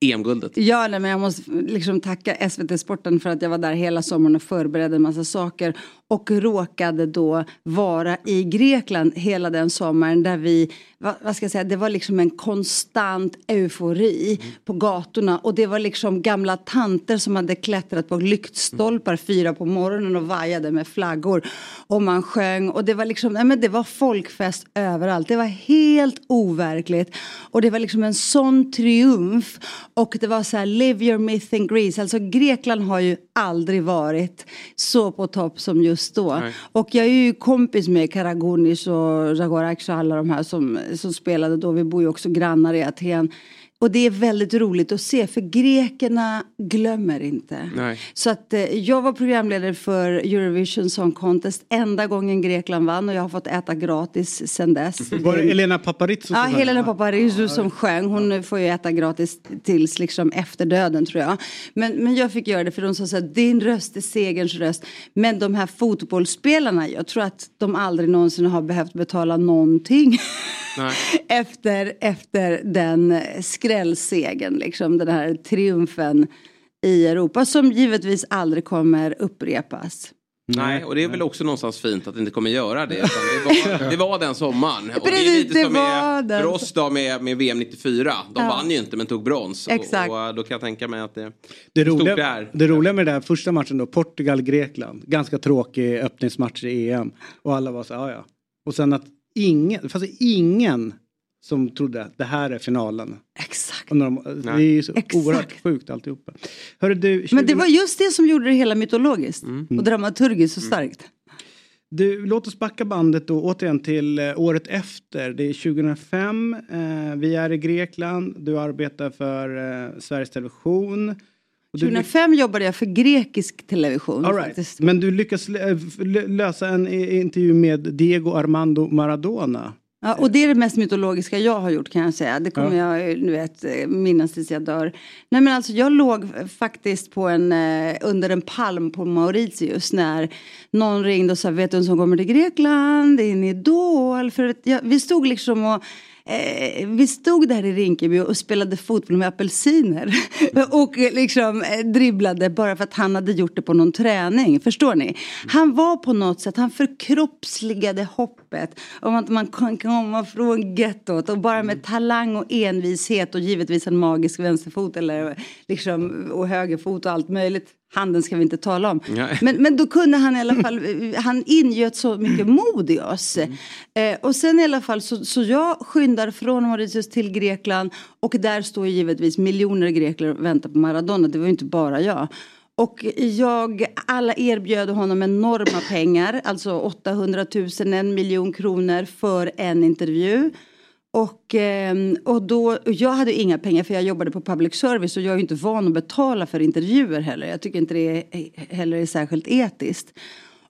EM-guldet. Ja, nej, men jag måste liksom tacka SVT Sporten för att jag var där hela sommaren och förberedde en massa saker. Och råkade då vara i Grekland hela den sommaren där vi, vad, vad ska jag säga, det var liksom en konstant eufori på gatorna. Och det var liksom gamla tanter som hade klättrat på lyktstolpar fyra på morgonen och vajade med flaggor. Och man sjöng och det var liksom, nej men det var folkfest överallt. Det var helt overkligt. Och det var liksom en sån triumf. Och det var så här, live your myth in Greece. Alltså Grekland har ju aldrig varit så på topp som just då. Nej. Och jag är ju kompis med Karagunis och Zagorakis och alla de här som, som spelade då. Vi bor ju också grannar i Aten. Och det är väldigt roligt att se för grekerna glömmer inte. Nej. Så att eh, jag var programledare för Eurovision Song Contest enda gången Grekland vann och jag har fått äta gratis sen dess. Var det Elena Paparizou Ja, Helena Paparizou som sjöng. Hon får ju äta gratis tills liksom efter döden tror jag. Men, men jag fick göra det för de sa så här, din röst är segerns röst. Men de här fotbollsspelarna, jag tror att de aldrig någonsin har behövt betala någonting. Nej. efter, efter den skrällsegen, liksom den här triumfen i Europa som givetvis aldrig kommer upprepas. Nej, och det är väl också någonstans fint att det inte kommer göra det. Utan det, var, det var den sommaren. Och det är lite det som med, den. för oss då med, med VM 94. De Ja. vann ju inte men tog brons. Exakt. Och, och då kan jag tänka mig att det, Det roliga, det är. det roliga med den här första matchen då, Portugal-Grekland. Ganska tråkig öppningsmatch i EM. Och alla var så ja ja. Och sen att ingen, det fanns ingen som trodde att det här är finalen. Exakt. De, det är ju så Exakt. oerhört sjukt alltihopa. Hörru du, Men det 20 var just det som gjorde det hela mytologiskt Mm. och dramaturgiskt så starkt. Du, låt oss backa bandet då återigen till eh, året efter. Det är 2005. Eh, vi är i Grekland. Du arbetar för eh, Sveriges Television. Och du lyck- 2005 jobbade jag för grekisk television. All right. faktiskt. Men du lyckas lö- lö- lösa en intervju med Diego Armando Maradona. Ja, och det är det mest mytologiska jag har gjort kan jag säga. Det kommer Ja. jag nu vet, minnas tills jag dör. Nej men alltså jag låg faktiskt på en, eh, under en palm på Mauritius när någon ringde och sa vet du vem som kommer till Grekland? Det är en idol. För jag, vi stod liksom och Eh, vi stod där i Rinkeby och spelade fotboll med apelsiner. och eh, liksom eh, dribblade bara för att han hade gjort det på någon träning. Förstår ni? Han var på något sätt, han förkroppsligade hoppet om att man kan komma från gettot och bara med talang och envishet och givetvis en magisk vänsterfot eller liksom och högerfot och allt möjligt. Handen ska vi inte tala om. Nej. Men, men då kunde han i alla fall, han ingöt så mycket mod i oss. Eh, och sen i alla fall så, så jag skyndar från Mauritius till Grekland och där står givetvis miljoner greker och väntar på Maradona. Det var ju inte bara jag. Och jag, alla erbjöd honom enorma pengar, alltså 800 000, en miljon kronor för en intervju. Och, ehm, och då, och jag hade inga pengar för jag jobbade på public service och jag är ju inte van att betala för intervjuer heller. Jag tycker inte det är, eh, heller är särskilt etiskt.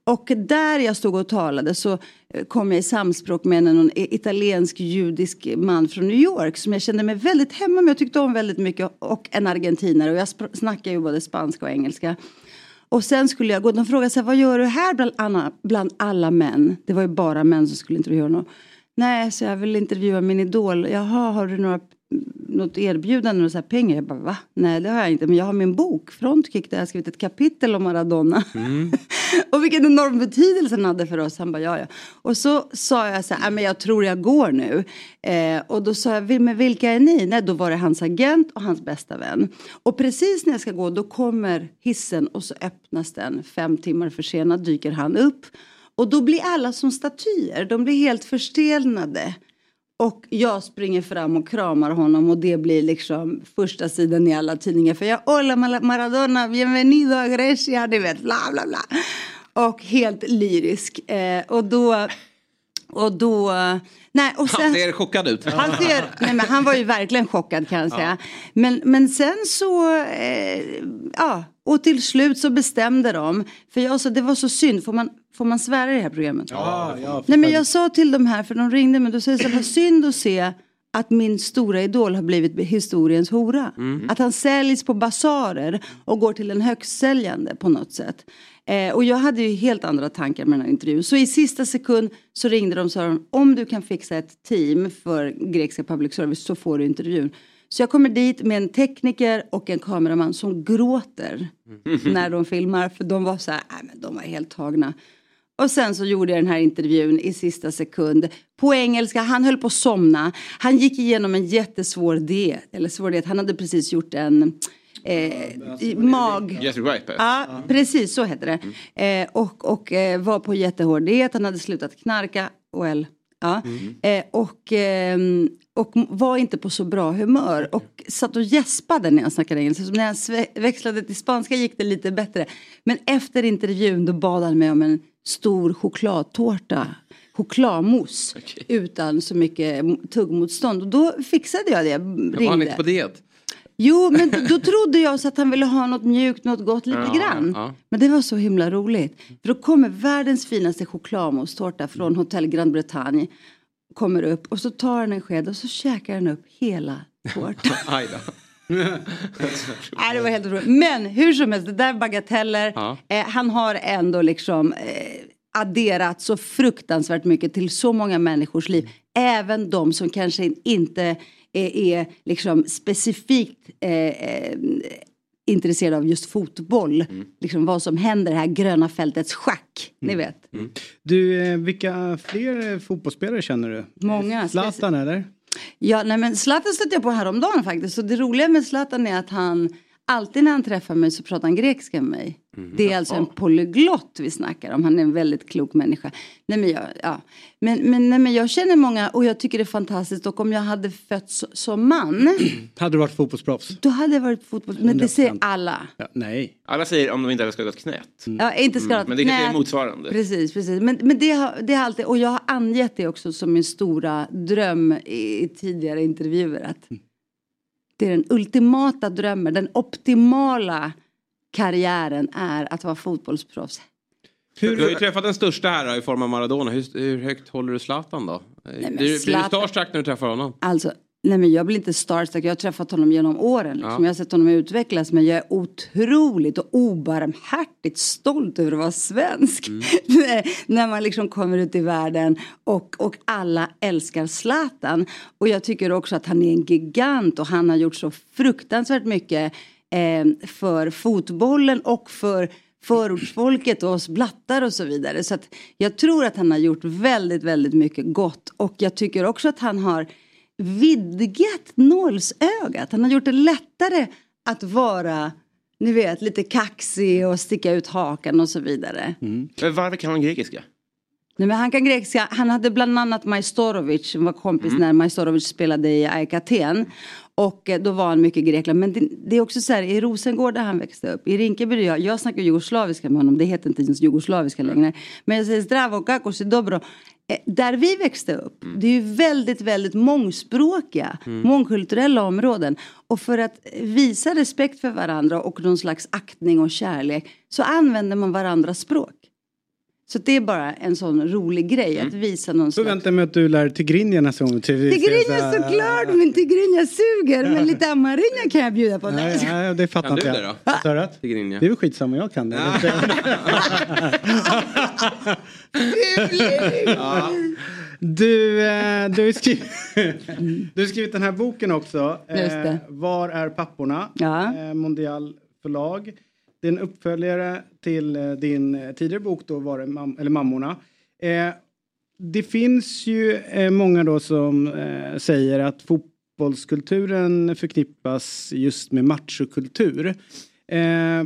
Och där jag stod och talade så eh, kom jag i samspråk med en någon italiensk judisk man från New York som jag kände mig väldigt hemma med och tyckte om väldigt mycket och en argentinare och jag snackar ju både spanska och engelska. Och sen skulle jag gå, de frågade sig vad gör du här bland, Anna, bland alla män? Det var ju bara män som skulle intervjua honom. Nej, så jag vill intervjua min idol. Jaha, har du några, något erbjudande, några pengar? Jag bara, va? Nej, det har jag inte. Men jag har min bok, Frontkick, där jag har skrivit ett kapitel om Maradona. och vilken enorm betydelse den hade för oss. Han bara, ja, ja. Och så sa jag så här, "Nej, men jag tror jag går nu. Eh, och då sa jag, "Vil- men vilka är ni? Nej, då var det hans agent och hans bästa vän. Och precis när jag ska gå, då kommer hissen och så öppnas den. Fem timmar försenad dyker han upp. Och då blir alla som statyer, de blir helt förstelnade. Och jag springer fram och kramar honom och det blir liksom första sidan i alla tidningar. För jag, hola Mar- Maradona, bienvenido a Grecia, du vet, bla bla bla. Och helt lyrisk. Eh, och då, och då, nej och sen. Han ser chockad ut. Han, ser, nej men han var ju verkligen chockad kan jag säga. Men, men sen så, eh, ja, och till slut så bestämde de. För jag sa, det var så synd, får man, får man svära i det här programmet? Ja, ja, Nej men jag sa till dem här, för de ringde mig, då sa jag så här, vad synd att se att min stora idol har blivit historiens hora. Mm. Att han säljs på basarer och går till en högstsäljande på något sätt. Eh, och jag hade ju helt andra tankar med den här intervjun. Så i sista sekund så ringde de och sa om du kan fixa ett team för grekiska public service så får du intervjun. Så jag kommer dit med en tekniker och en kameraman som gråter när de filmar. För de var så här, nej men de var helt tagna. Och sen så gjorde jag den här intervjun i sista sekund. På engelska, han höll på att somna. Han gick igenom en jättesvår diet. Eller svår diet, han hade precis gjort en eh, i mag... Jesse Ripe. Ja, precis så heter det. Eh, och och eh, var på jättehård diet, han hade slutat knarka. Well, ja. eh, och, ehm, och var inte på så bra humör. Och satt och gäspade när jag snackade engelska. Så när jag växlade till spanska gick det lite bättre. Men efter intervjun då bad han mig om en stor chokladtårta. chokladmousse utan så mycket tuggmotstånd. Och då fixade jag det. Var han inte på diet? Jo, men då trodde jag så att han ville ha något mjukt, något gott lite Ja, grann. ja. Men det var så himla roligt. För då kommer världens finaste chokladmousse-tårta från Hotell Grand Bretagne. Kommer upp och så tar han en sked och så käkar han upp hela tårtan. Nej, det var helt otroligt. Men hur som helst, det där är bagateller. Ja. Eh, han har ändå liksom eh, adderat så fruktansvärt mycket till så många människors liv. Även de som kanske inte är, är liksom specifikt eh, eh, intresserade av just fotboll. Liksom vad som händer i det här gröna fältets schack. Ni vet. Du, eh, vilka fler eh, fotbollsspelare känner du? Många. Zlatan eller? Ja, nej men Zlatan stötte jag på häromdagen faktiskt. Så det roliga med Zlatan är att han alltid när han träffar mig så pratar han grekiska med mig. Det är alltså en polyglott vi snackar om. Han är en väldigt klok människa. Nej, men, jag, ja. men, men, nej, men jag känner många och jag tycker det är fantastiskt. Och om jag hade fötts som man Hade du varit fotbollsproffs? då hade jag varit fotboll. Men det säger 100%. alla. Ja, nej. Alla säger om de inte hade skadat knät. Ja, inte skadat Men det kanske är knät. motsvarande. Precis, precis. Men, men det, har, det har alltid, och jag har angett det också som min stora dröm i, i tidigare intervjuer. Att det är den ultimata drömmen, den optimala karriären är att vara fotbollsproffs. Du har ju träffat den största här då, i form av Maradona. Hur, hur högt håller du Zlatan då? men blir, blir du Zlatan- starstruck när du träffar honom? Alltså, nej men jag blir inte starstruck, jag har träffat honom genom åren. Liksom. Ja. Jag har sett honom utvecklas men jag är otroligt och obarmhärtigt stolt över att vara svensk. När man liksom kommer ut i världen och, och alla älskar Zlatan. Och jag tycker också att han är en gigant och han har gjort så fruktansvärt mycket eh, för fotbollen och för förortsfolket och oss blattar och så vidare. Så att jag tror att han har gjort väldigt, väldigt mycket gott. Och jag tycker också att han har vidgat nålsögat. Han har gjort det lättare att vara, ni vet, lite kaxig och sticka ut hakan och så vidare. Men varför kan han grekiska? Nej, men han kan grekiska. Han hade bland annat Majstorovic, som var kompis Mm. när Majstorovic spelade i AIK Aten. Och eh, då var han mycket i Grekland. Men det, det är också så här, i Rosengård där han växte upp, i Rinkeby där jag, jag snackar jugoslaviska med honom, det heter inte ens jugoslaviska längre. Men jag säger zdravo, kakos, dobro. Eh, Där vi växte upp, det är ju väldigt, väldigt mångspråkiga, Mm. mångkulturella områden. Och för att visa respekt för varandra och någon slags aktning och kärlek så använder man varandras språk. Så det är bara en sån rolig grej att visa någon slags... Förväntar mig att du lär Tigrinja nästa gång. Till Tigrinja såklart, men Tigrinja suger. Men lite amarinja kan jag bjuda på. Nej, nej, det fattar Kan inte du jag. det då? Sa du? Tigrinja. Det är väl skitsamma, jag kan det. Du, eh, du, har skrivit, du har skrivit den här boken också. Eh, Just det. Var är papporna? Ja. Eh, Mondial förlag. Det är en uppföljare till eh, din eh, tidigare bok då, var det mam- eller Mammorna. Eh, det finns ju eh, många då som eh, säger att fotbollskulturen förknippas just med machokultur. Eh,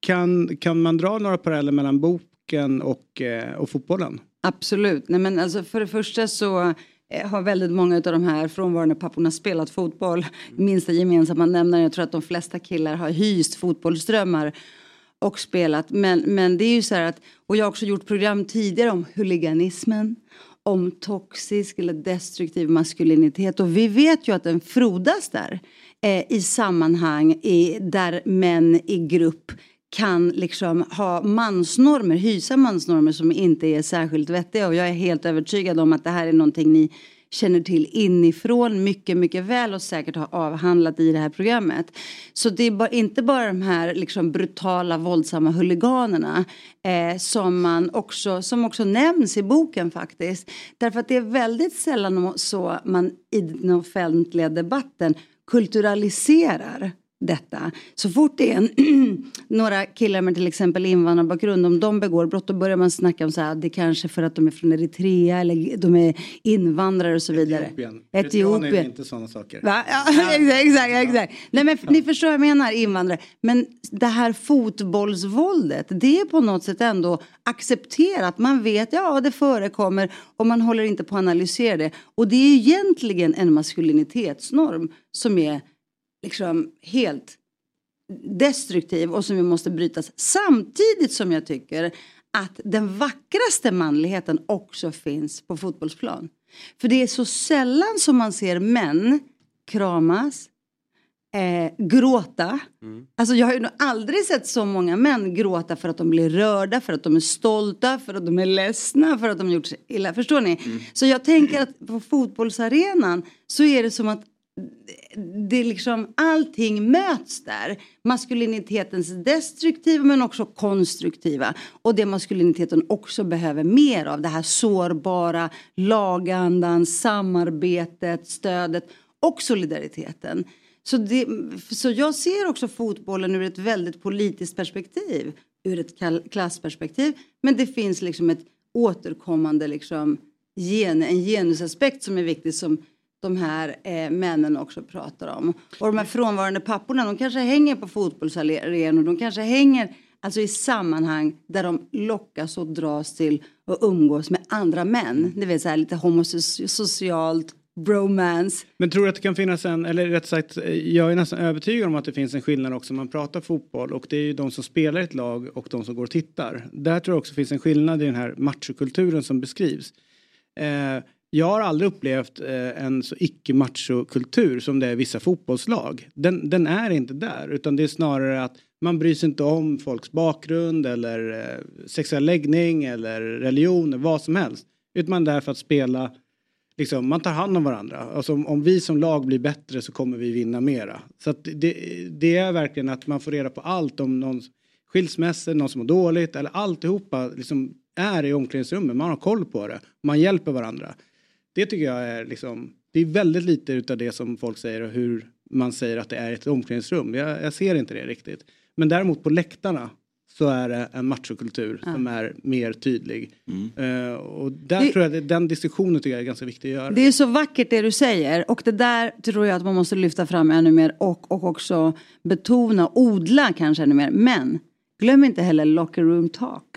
kan, kan man dra några paralleller mellan boken och, eh, och fotbollen? Absolut. Nej, men alltså för det första så eh, har väldigt många av de här frånvarande papporna spelat fotboll. Minsta gemensamma nämnaren. Jag tror att de flesta killar har hyst fotbollsdrömmar och spelat. Men, men det är ju så här att, och jag har också gjort program tidigare om huliganismen, om toxisk eller destruktiv maskulinitet. Och vi vet ju att den frodas där eh, i sammanhang i, där män i grupp kan liksom ha mansnormer, hysa mansnormer som inte är särskilt vettiga. Och jag är helt övertygad om att det här är någonting ni känner till inifrån mycket, mycket väl och säkert har avhandlat i det här programmet. Så det är inte bara de här liksom brutala, våldsamma huliganerna eh, som, man också, som också nämns i boken faktiskt. Därför att det är väldigt sällan så man i den offentliga debatten kulturaliserar detta. Så fort det är en, några killar med till exempel invandrarbakgrund, om de begår brott då börjar man snacka om så här, det är kanske för att de är från Eritrea eller de är invandrare och så vidare. Etiopien. Etiopien är inte sådana saker. Va? Ja, exakt, exakt, exakt. Nej, men ni förstår vad jag menar, invandrare. Men det här fotbollsvåldet, det är på något sätt ändå accepterat. Man vet, ja det förekommer och man håller inte på att analysera det. Och det är egentligen en maskulinitetsnorm som är liksom helt destruktiv och som vi måste brytas. Samtidigt som jag tycker att den vackraste manligheten också finns på fotbollsplan. För det är så sällan som man ser män kramas, eh, gråta. Alltså jag har ju nog aldrig sett så många män gråta för att de blir rörda, för att de är stolta, för att de är ledsna, för att de gjort sig illa. Förstår ni? Så jag tänker att på fotbollsarenan så är det som att det är liksom allting möts där. Maskulinitetens destruktiva men också konstruktiva. Och det maskuliniteten också behöver mer av. Det här sårbara, lagandan, samarbetet, stödet och solidariteten. Så, det, så jag ser också fotbollen ur ett väldigt politiskt perspektiv. Ur ett klassperspektiv. Men det finns liksom ett återkommande liksom gen, en genusaspekt som är viktig som de här eh, männen också pratar om. Och de här frånvarande papporna, de kanske hänger på fotbollsarenor, de kanske hänger alltså i sammanhang där de lockas och dras till att umgås med andra män. Det vill säga lite homosocialt, bromance. Men tror du att det kan finnas en, eller rätt sagt, jag är nästan övertygad om att det finns en skillnad också man pratar fotboll och det är ju de som spelar ett lag och de som går och tittar. Där tror jag också finns en skillnad i den här machokulturen som beskrivs. Eh, jag har aldrig upplevt eh, en så icke-machokultur som det är i vissa fotbollslag. Den, den är inte där utan det är snarare att man bryr sig inte om folks bakgrund eller eh, sexuell läggning eller religion, vad som helst. Utan man är där för att spela liksom, man tar hand om varandra. Alltså, om, om vi som lag blir bättre så kommer vi vinna mera. Så att det, det är verkligen att man får reda på allt om någon skilsmässa, någon som mår dåligt eller alltihopa liksom är i omklädningsrummet. Man har koll på det. Man hjälper varandra. Det tycker jag är liksom, det är väldigt lite utav det som folk säger och hur man säger att det är ett omklädningsrum. Jag, jag ser inte det riktigt. Men däremot på läktarna så är det en machokultur Ja. som är mer tydlig. Eh, och där Det- tror jag att den diskussionen tycker jag är ganska viktig att göra. Det är så vackert det du säger och det där tror jag att man måste lyfta fram ännu mer och, och också betona, odla kanske ännu mer. Men glöm inte heller locker room talk.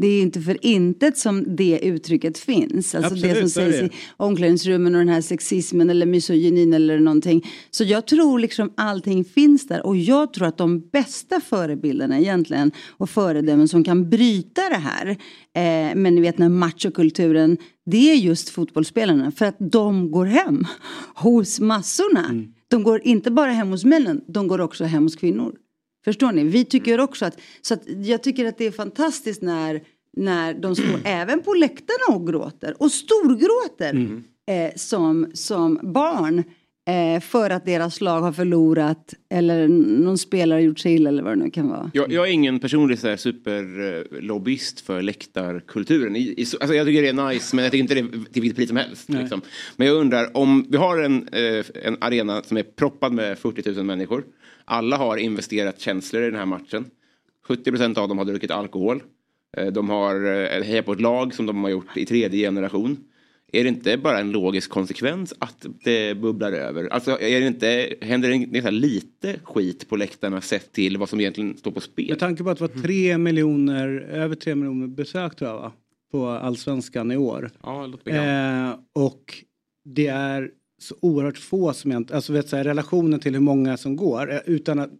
Det är inte för intet som det uttrycket finns. Alltså det Absolut, som så är sägs det. i omklädningsrummen och den här sexismen eller misogynin eller någonting. Så jag tror liksom allting finns där och jag tror att de bästa förebilderna egentligen och föredömen som kan bryta det här. Eh, men ni vet den här machokulturen. Det är just fotbollsspelarna för att de går hem hos massorna. De går inte bara hem hos männen, de går också hem hos kvinnor. Förstår ni? Vi tycker också att, så att jag tycker att det är fantastiskt när, när de står även på läktarna och gråter och storgråter eh, som, som barn eh, för att deras lag har förlorat eller någon spelare har gjort sig illa eller vad det nu kan vara. Jag, jag är ingen personlig så här superlobbyist för läktarkulturen. I, i, alltså jag tycker det är nice men jag tycker inte det är till vilket pris som helst. Liksom. Men jag undrar om vi har en, eh, en arena som är proppad med 40 000 människor. Alla har investerat känslor i den här matchen. 70 procent av dem har druckit alkohol. Eh, De har eh, hejat på ett lag som de har gjort i tredje generation. Är det inte bara en logisk konsekvens att det bubblar över? Alltså är det inte, händer det nästan lite skit på läktarna sett till vad som egentligen står på spel? Med tanke på att det var tre miljoner, över tre miljoner besök tror jag va? På allsvenskan i år. Ja, låt mig Eh, och det är så oerhört få som egentligen, alltså vet, så här, relationen till hur många som går, eh, utan att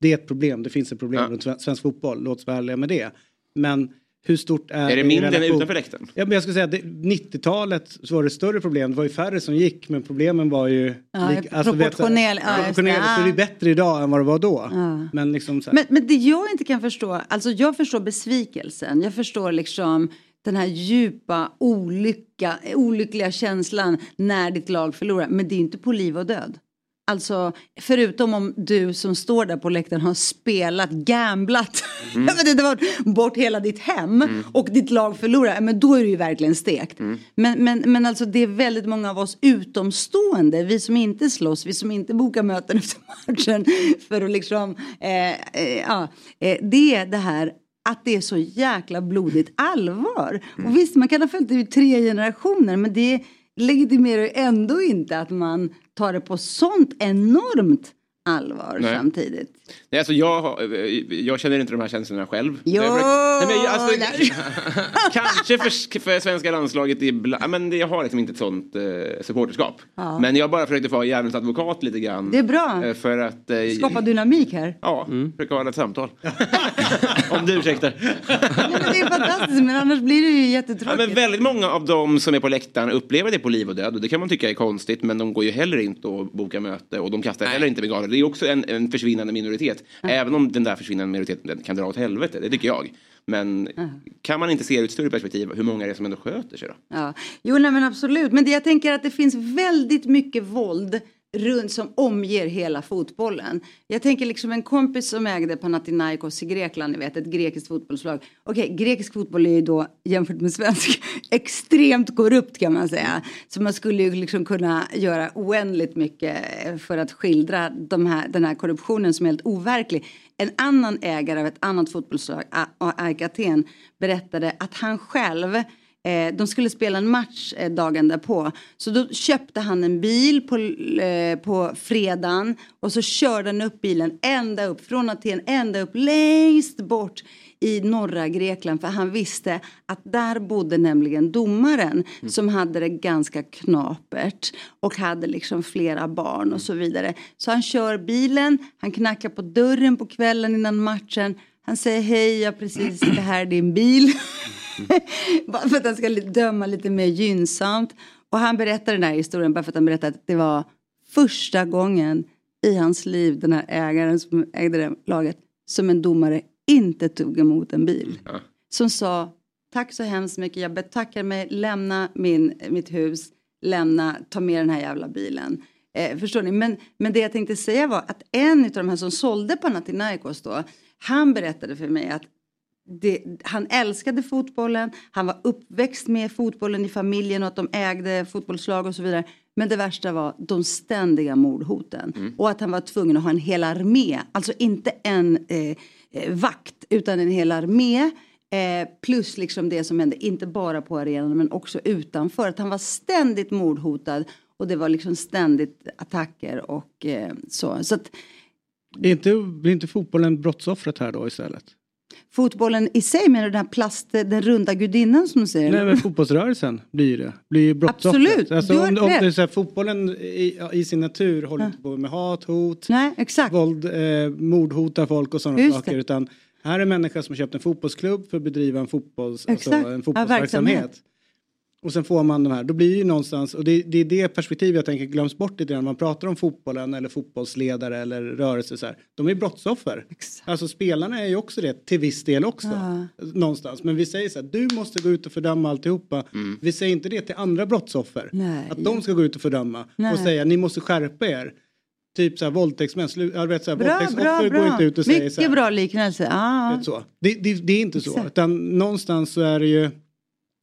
det är ett problem, det finns ett problem Ja. runt sven- svensk fotboll, låt oss vara ärliga med det. Men hur stort är, Är det mindre än utanför läktaren? Ja, men jag skulle säga att det- 90-talet så var det större problem, det var ju färre som gick, men problemen var ju... Ja, lik- alltså, vet, så här, proportionell- ja, så det är Ja. bättre idag än vad det var då. Ja. Men liksom så här, Men, men det jag inte kan förstå, alltså jag förstår besvikelsen, jag förstår liksom den här djupa olycka, olyckliga känslan när ditt lag förlorar. Men det är inte på liv och död. Alltså förutom om du som står där på läktaren har spelat, gamblat, Mm. inte vad, bort hela ditt hem och ditt lag förlorar, men då är det ju verkligen stekt. Men, men, men alltså det är väldigt många av oss utomstående, vi som inte slåss, vi som inte bokar möten efter matchen för att liksom, eh, eh, ja, eh, det är det här att det är så jäkla blodigt allvar. Och visst, man kan ha följt det i tre generationer, men det legitimerar ju ändå inte att man tar det på sånt enormt allvar Nej. samtidigt. Nej, alltså jag, har- jag känner inte de här känslorna själv. Jo, Nej, men alltså, kanske för, för svenska landslaget ibland, men jag har liksom inte ett sånt eh, supporterskap. Ja. Men jag bara försökte vara djävulens advokat lite grann. Det är bra. Eh, För att... Eh, Skapa dynamik här. Ja, försöka ha ett samtal. Om du ursäktar. Nej, men det är fantastiskt men annars blir det ju Ja, jättetråkigt. men väldigt många av de som är på läktaren upplever det på liv och död och det kan man tycka är konstigt men de går ju heller inte och bokar möte och de kastar heller inte bengaler. Det är också en, en försvinnande minoritet. Även om den där försvinnande minoriteten kan dra åt helvete, det tycker jag. Men kan man inte se det ur ett större perspektiv hur många det är som ändå sköter sig då? Ja. Jo, nej, men absolut. Men det, jag tänker att det finns väldigt mycket våld runt som omger hela fotbollen. Jag tänker liksom en kompis som ägde Panathinaikos i Grekland, ni vet ett grekiskt fotbollslag. Okej, grekisk fotboll är ju då jämfört med svensk extremt korrupt kan man säga. Så man skulle ju liksom kunna göra oändligt mycket för att skildra de här, den här korruptionen som är helt overklig. En annan ägare av ett annat fotbollslag, AIK Aten, berättade att han själv Eh, de skulle spela en match eh, dagen därpå. Så då köpte han en bil på, eh, på fredagen och så körde han upp bilen ända upp från Aten, ända upp längst bort i norra Grekland för han visste att där bodde nämligen domaren som hade det ganska knapert och hade liksom flera barn och så vidare. Så han kör bilen, han knackar på dörren på kvällen innan matchen. Han säger hej, jag precis, det här är din bil. bara för att han ska döma lite mer gynnsamt. Och han berättar den här historien bara för att han berättar att det var första gången i hans liv, den här ägaren som ägde det laget, som en domare inte tog emot en bil. Som sa tack så hemskt mycket, jag betackar mig, lämna min, mitt hus, lämna, ta med den här jävla bilen. Eh, förstår ni? Men, men det jag tänkte säga var att en av de här som sålde Panathinaikos då, han berättade för mig att det, han älskade fotbollen, han var uppväxt med fotbollen i familjen och att de ägde fotbollslag och så vidare. Men det värsta var de ständiga mordhoten och att han var tvungen att ha en hel armé, alltså inte en eh, eh, vakt utan en hel armé. Eh, plus liksom det som hände, inte bara på arenan men också utanför. Att han var ständigt mordhotad och det var liksom ständigt attacker och eh, så. Så att Är inte, blir inte fotbollen brottsoffret här då istället? fotbollen i sig, menar du den här plast, den runda gudinnan som du säger? Nej men fotbollsrörelsen blir det. Blir ju brottsoffret. Absolut, Alltså, du har om, om det är så här, fotbollen i, i sin natur håller inte på med hat, hot, Nej, exakt. våld, eh, mordhotar folk och sådana saker. det. Utan här är en människa som har köpt en fotbollsklubb för att bedriva en, fotbolls, alltså, en Ja, fotbollsverksamhet. verksamhet. Och sen får man de här, då blir det ju någonstans, och det, det är det perspektivet jag tänker glöms bort lite när man pratar om fotbollen eller fotbollsledare eller rörelse så här. De är brottsoffer. Alltså spelarna är ju också det till viss del också. Ja. Någonstans. Men vi säger så här, du måste gå ut och fördöma alltihopa. Vi säger inte det till andra brottsoffer. Nej. Att de ska gå ut och fördöma Nej. och säga ni måste skärpa er. Typ så här våldtäktsmän, jag vet så här, Bra, bra, våldtäktsoffer går bra. inte ut och säger så Mycket här. bra liknelse. Ah. Vet så. Det, det, det är inte så. Exakt. Utan någonstans så är det ju.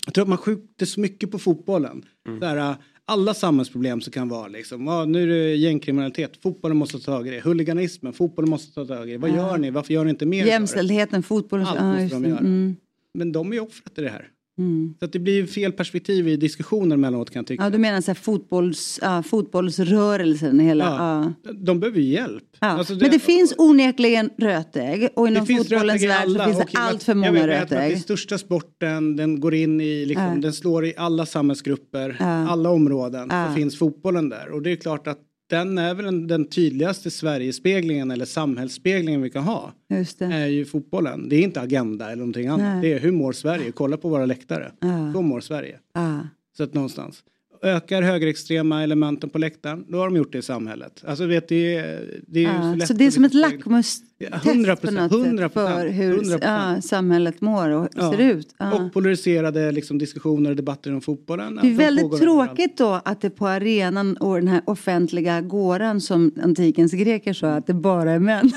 Jag tror att man skjuter så mycket på fotbollen. Så här, äh, alla samhällsproblem som kan vara liksom. Ja, nu är det gängkriminalitet. Fotbollen måste ta tag i det. Huliganismen. Fotbollen måste ta tag i det. Vad gör ni? Varför gör ni inte mer? Jämställdheten, fotbollen. Allt måste de göra. Mm. Men de är ju offret i det här. Mm. Så att det blir fel perspektiv i diskussioner mellanåt kan jag tycka. Ja, du menar så här fotbolls, ja, fotbollsrörelsen hela. Ja. Ja. De behöver ju hjälp. Ja. Alltså, Men det finns onekligen rötägg och inom fotbollens rötägg värld så alla, finns det med allt för många att Det är rötägg. största sporten, den går in i, liksom, Ja. den slår i alla samhällsgrupper, alla områden. Ja. Så finns fotbollen där. Och det är klart att den är väl den, den tydligaste Sverigespeglingen eller samhällsspeglingen vi kan ha. Just det. Är ju fotbollen. Det är inte Agenda eller någonting annat. Nej. Det är hur mår Sverige? Kolla på våra läktare. Ja. Så mår Sverige. Ja. Så att någonstans. Ökar högerextrema elementen på läktaren, då har de gjort det i samhället. Alltså vet det, är- det är Ja, lätt så det är som ett lackmustest Ja, 100%, på något 100%, sätt för hur 100%. ja, samhället mår och Ja. ser ut. Ja. Och polariserade liksom, diskussioner och debatter om fotbollen. Det är väldigt tråkigt då att det på arenan och den här offentliga gåran som antikens greker sa att det bara är män. Mm.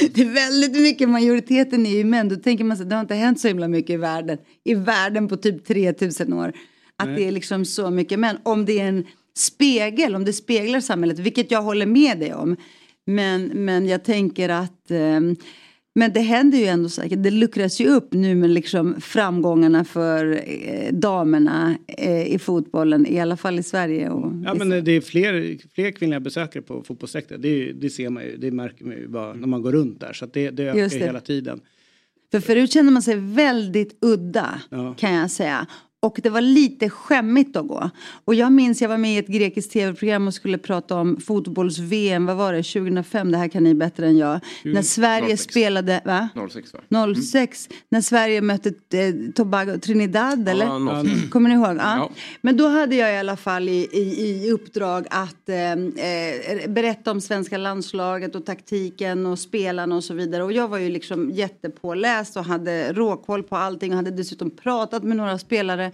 Det är väldigt mycket, majoriteten är ju män. Då tänker man sig det har inte hänt så himla mycket i världen. I världen på typ 3000 år. Att Nej. det är liksom så mycket män. Om det är en spegel, om det speglar samhället, vilket jag håller med dig om. Men, men jag tänker att ehm, Men det händer ju ändå säkert. Det luckras ju upp nu med liksom framgångarna för eh, damerna eh, i fotbollen. I alla fall i Sverige. Och Ja men det är fler, fler kvinnliga besökare på fotbollsläktare. Det, det ser man ju, det märker man ju bara när man går runt där. Så det, det ökar det. hela tiden. För förut kände man sig väldigt udda Ja. kan jag säga. Och det var lite skämmigt att gå. Och jag minns jag var med i ett grekiskt tv-program och skulle prata om fotbolls-VM. Vad var det? 2005? Det här kan ni bättre än jag. När Sverige 06. spelade, va? 06 va? 06. När Sverige mötte eh, Tobago, Trinidad eller? Ja, 06. Kommer ni ihåg? Ja. Ja. Men då hade jag i alla fall i, i, i uppdrag att eh, eh, berätta om svenska landslaget och taktiken och spelarna och så vidare. Och jag var ju liksom jättepåläst och hade råkoll på allting och hade dessutom pratat med några spelare.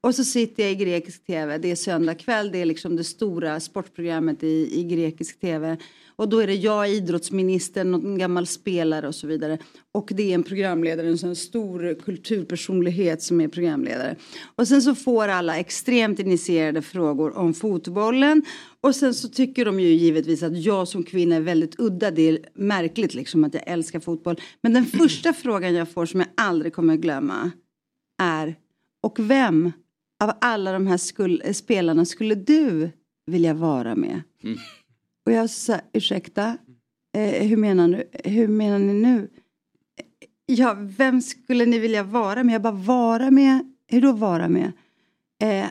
Och så sitter jag i grekisk tv, det är söndag kväll, det är liksom det stora sportprogrammet i, i grekisk tv. Och då är det jag, idrottsministern, någon gammal spelare och så vidare. Och det är en programledare, en sån stor kulturpersonlighet som är programledare. Och sen så får alla extremt initierade frågor om fotbollen. Och sen så tycker de ju givetvis att jag som kvinna är väldigt udda. Det är märkligt liksom att jag älskar fotboll. Men den första frågan jag får som jag aldrig kommer att glömma är och vem av alla de här skul- spelarna skulle du vilja vara med? Och jag sa, ursäkta, eh, hur, menar du? hur menar ni nu? Ja, vem skulle ni vilja vara med? Jag bara, vara med? Hur då vara med? Eh,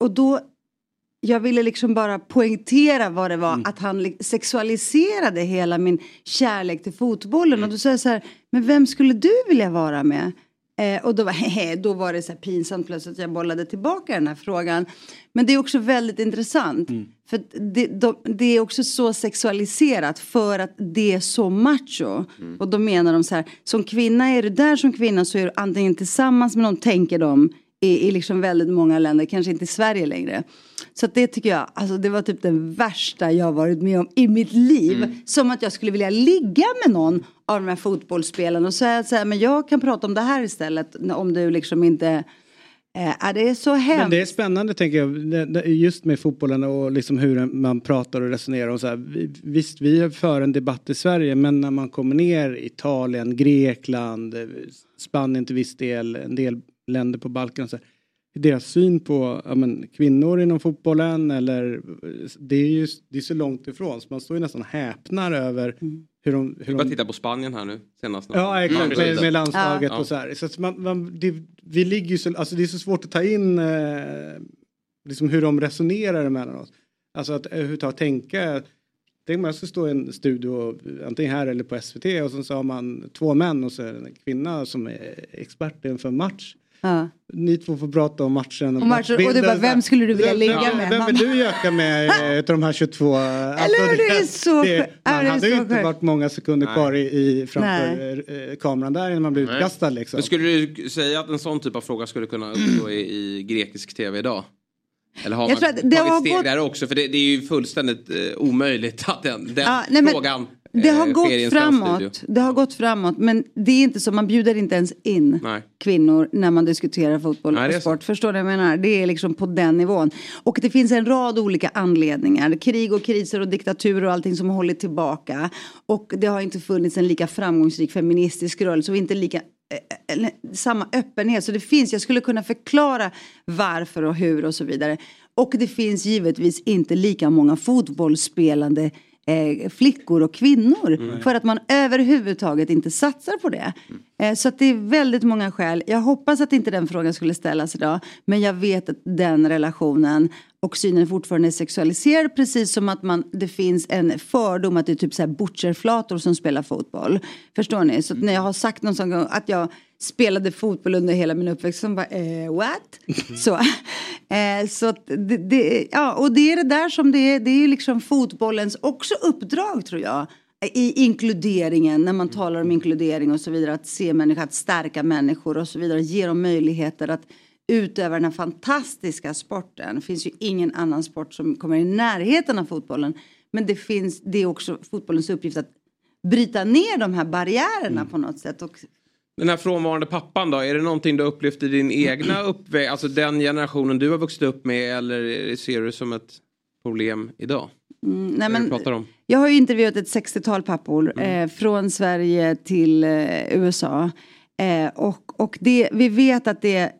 och då, jag ville liksom bara poängtera vad det var, att han li- sexualiserade hela min kärlek till fotbollen. Och då sa jag så här, men vem skulle du vilja vara med? Eh, och då var, hehe, då var det så här pinsamt plötsligt att jag bollade tillbaka den här frågan. Men det är också väldigt intressant. För att det, de, det är också så sexualiserat för att det är så macho. Och då menar de så här, som kvinna är du där som kvinna så är du antingen tillsammans med någon, tänker de, i, i liksom väldigt många länder, kanske inte i Sverige längre. Så att det tycker jag, alltså det var typ det värsta jag varit med om i mitt liv. Som att jag skulle vilja ligga med någon av de här fotbollsspelarna och säga så här, men jag kan prata om det här istället om du liksom inte eh, är det är så hemskt. Men det är spännande tänker jag, just med fotbollen och liksom hur man pratar och resonerar och så här. Vi- Visst, vi för en debatt i Sverige, men när man kommer ner Italien, Grekland, eh, Spanien till viss del, en del länder på Balkan så här. Deras syn på ja, men, kvinnor inom fotbollen eller det är ju det är så långt ifrån så man står ju nästan häpnar över hur de... Hur bara de titta på Spanien här nu senast. Ja exakt med, med landslaget Ja. och så här. Så att man, man, det, vi ligger ju så, alltså det är så svårt att ta in eh, liksom hur de resonerar emellanåt. Alltså att överhuvudtaget tänka. Tänk om jag ska stå i en studio antingen här eller på SVT och så har man två män och så är det en kvinna som är expert inför match. Ja. Ni två får prata om matchen. Och matcher- och du bara, vem skulle du vilja Vem- ligga med? Vem vill du göka med utav de här 22? Eller hur? Det är så. Ja, Man det är hade ju inte varit många sekunder Nej. kvar i, i framför eh, kameran där innan man blir Nej. utkastad liksom. Men skulle du säga att en sån typ av fråga skulle kunna uppstå i, i grekisk tv idag? Eller har Jag man tror att tagit det har steg gått- där också? För det, det är ju fullständigt eh, omöjligt att den, den Ja, nej, men frågan Det har eh, gått framåt. studio. Det har gått framåt. Men det är inte så, man bjuder inte ens in Nej. kvinnor när man diskuterar fotboll Nej, och sport. Förstår du vad jag menar? Det är liksom på den nivån. Och det finns en rad olika anledningar. Krig och kriser och diktaturer och allting som har hållit tillbaka. Och det har inte funnits en lika framgångsrik feministisk rörelse och inte lika eh, eller samma öppenhet. Så det finns, jag skulle kunna förklara varför och hur och så vidare. Och det finns givetvis inte lika många fotbollsspelande eh, flickor och kvinnor. För att man överhuvudtaget inte satsar på det. Eh, så att det är väldigt många skäl. Jag hoppas att inte den frågan skulle ställas idag. Men jag vet att den relationen och synen fortfarande är sexualiserad. Precis som att man, det finns en fördom att det är typ så här butcherflator som spelar fotboll. Förstår ni? Så när jag har sagt någon sån gång att jag spelade fotboll under hela min uppväxt. Som bara, eh, what? så eh, så att det, det, ja, och det är det där som det är. Det är liksom fotbollens också uppdrag tror jag. I inkluderingen, när man talar om inkludering och så vidare. Att se människor, att stärka människor och så vidare. Ge dem möjligheter att utöva den här fantastiska sporten. Det finns ju ingen annan sport som kommer i närheten av fotbollen. Men det, finns, det är också fotbollens uppgift att bryta ner de här barriärerna på något sätt. Och Den här frånvarande pappan då, är det någonting du har upplevt i din egna uppväxt, alltså den generationen du har vuxit upp med eller ser du det som ett problem idag? Mm, nej, men, pratar om? Jag har ju intervjuat ett 60-tal pappor Mm. eh, från Sverige till eh, USA. Eh, och och det, vi vet att det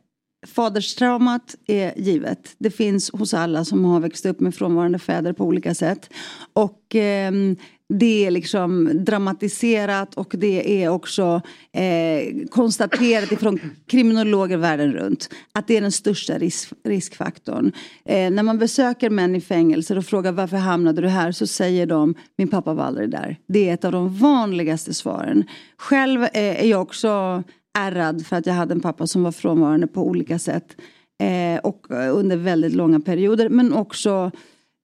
faderstraumat är givet. Det finns hos alla som har växt upp med frånvarande fäder på olika sätt. Och ehm, det är liksom dramatiserat och det är också eh, konstaterat ifrån kriminologer världen runt att det är den största risk, riskfaktorn. Eh, när man besöker män i fängelser och frågar varför hamnade du här så säger de min pappa var aldrig där. Det är ett av de vanligaste svaren. Själv eh, är jag också ärrad för att jag hade en pappa som var frånvarande på olika sätt. Eh, och eh, under väldigt långa perioder men också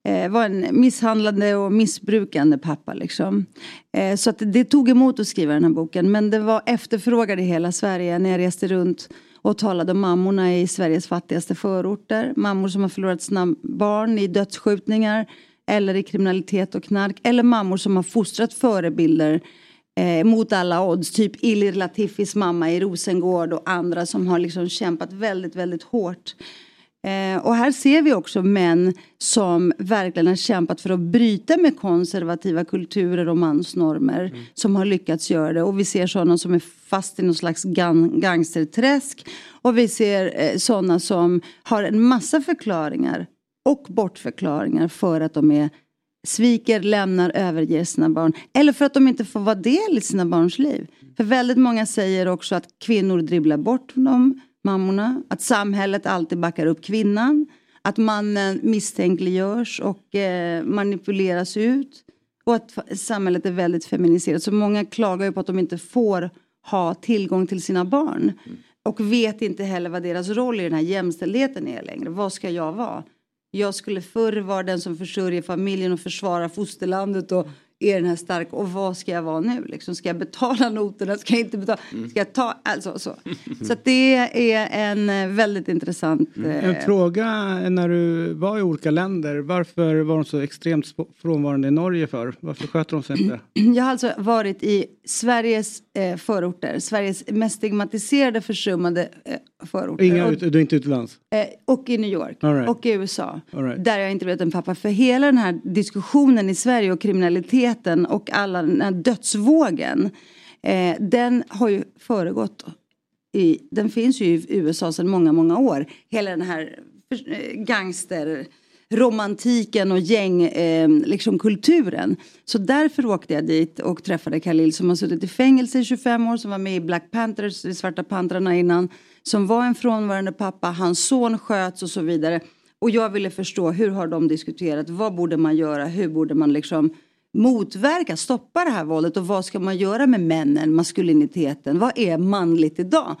eh, var en misshandlande och missbrukande pappa. Liksom. Eh, så att det, tog emot att skriva den här boken men det var efterfrågad i hela Sverige när jag reste runt och talade om mammorna i Sveriges fattigaste förorter. Mammor som har förlorat sina barn i dödsskjutningar eller i kriminalitet och knark. Eller mammor som har fostrat förebilder eh, mot alla odds. Typ Ilir Latifis mamma i Rosengård och andra som har liksom kämpat väldigt, väldigt hårt. Eh, och här ser vi också män som verkligen har kämpat för att bryta med konservativa kulturer och mansnormer. Som har lyckats göra det. Och vi ser sådana som är fast i någon slags gang gangsterträsk. Och vi ser eh, sådana som har en massa förklaringar och bortförklaringar för att de är sviker, lämnar, överger sina barn. Eller för att de inte får vara del i sina barns liv. För väldigt många säger också att kvinnor dribblar bort dem, mammorna. Att samhället alltid backar upp kvinnan. Att mannen misstänkliggörs och eh, manipuleras ut. Och att samhället är väldigt feminiserat. Så många klagar ju på att de inte får ha tillgång till sina barn. Och vet inte heller vad deras roll i den här jämställdheten är längre. Vad ska jag vara? Jag skulle förr vara den som försörjer familjen och försvarar fosterlandet och är den här starka. Och vad ska jag vara nu? Liksom, ska jag betala noterna? Ska jag inte betala? Ska jag ta? Alltså så. Så att det är en eh, väldigt intressant... eh, En fråga när du var i olika länder. Varför var de så extremt frånvarande i Norge för? Varför sköter de sig inte? Jag har alltså varit i Sveriges eh, förorter. Sveriges mest stigmatiserade försummade eh, förorter. Inga och, du är inte utomlands? eh, och i New York. Right. Och i USA. Right. Där jag inte blivit en pappa. För hela den här diskussionen i Sverige och kriminaliteten och alla den här dödsvågen. Eh, den har ju föregått. I, den finns ju i USA sedan många, många år. Hela den här eh, gangster romantiken och gäng eh, liksom kulturen. Så därför åkte jag dit och träffade Khalil som har suttit i fängelse i 25 år som var med i Black Panthers, de Svarta Pantrarna innan. Som var en frånvarande pappa, hans son sköts och så vidare. Och jag ville förstå hur har de diskuterat, vad borde man göra, hur borde man liksom motverka, stoppa det här våldet och vad ska man göra med männen, maskuliniteten, vad är manligt idag?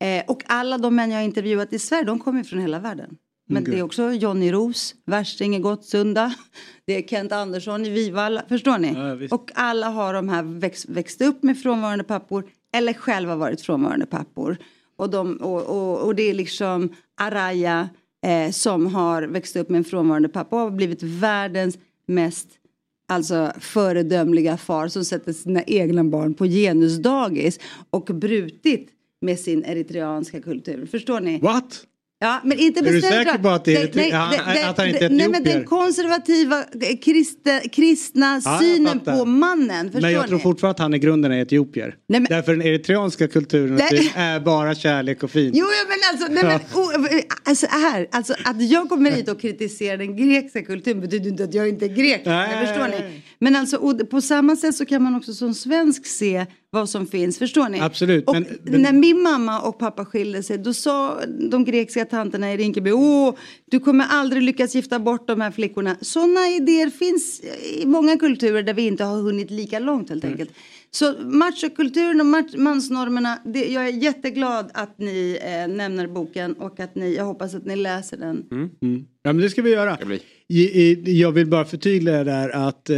Eh, och alla de män jag har intervjuat i Sverige, de kommer från hela världen. Men Okej. det är också Johnny Ros, Värsting i Gottsunda. Det är Kent Andersson i Vivalla. Förstår ni? Ja, och alla har de här växt, växt upp med frånvarande pappor eller själva varit frånvarande pappor. Och, de, och, och, och det är liksom Araya eh, som har växt upp med en frånvarande pappa och har blivit världens mest alltså föredömliga far som sätter sina egna barn på genusdagis och brutit med sin eritreanska kultur. Förstår ni? What? Ja, men inte Är du bestämt- säker på att det är Nej, nej, ja, det- att han inte är det- Nej, men etiopier? den konservativa eh, kristna, kristna jag synen på mannen. Förstår Men jag ni? tror fortfarande att han i grunden är etiopier. Därför den eritreanska kulturen Nej. det är bara kärlek och fint. Jo, ja, men alltså, nej, men, oh, eh, alltså, här, alltså att jag kommer hit och kritiserar den grekiska kulturen betyder inte att jag inte är grek. Nej, Nej, förstår nej, ni? nej. Men alltså, och på samma sätt så kan man också som svensk se vad som finns. Förstår ni? Absolut. Och Men, men, när min mamma och pappa skilde sig då sa de grekiska tanterna i Rinkeby Åh, du kommer aldrig lyckas gifta bort de här flickorna. Sådana idéer finns i många kulturer där vi inte har hunnit lika långt helt Mm. enkelt. Så machokulturen och mach- mansnormerna, det, jag är jätteglad att ni eh, nämner boken och att ni, jag hoppas att ni läser den. Mm. Ja men det ska vi göra. Jag vill bara förtydliga där att eh,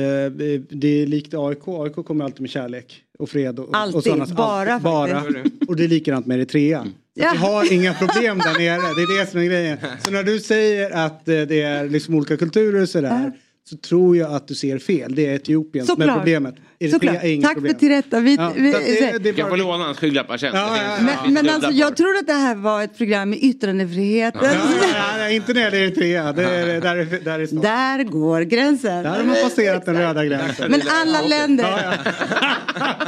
det är likt AIK. AIK kommer alltid med kärlek och fred. Och, Alltid, och sådana, bara bara. faktiskt. Och det är likadant med Eritrea. Så att Vi har inga problem där nere, det är det som är grejen. Så när du säger att eh, det är liksom olika kulturer och sådär. så tror jag att du ser fel. Det är Etiopien som är Såklart. problemet. Eritrea Såklart. är inget Tack problem. för tillrätta. Vi, Ja, vi, det- det är Jag får låna hans skygglappar sen. Ja, Det ja, det men dubbla alltså, jag tror att det här var ett program med yttrandefrihet. Ja, ja, ja, inte när det är Eritrea. Det är, där, är, där är stopp. Där går gränsen. Där har man passerat den röda gränsen. Men alla länder...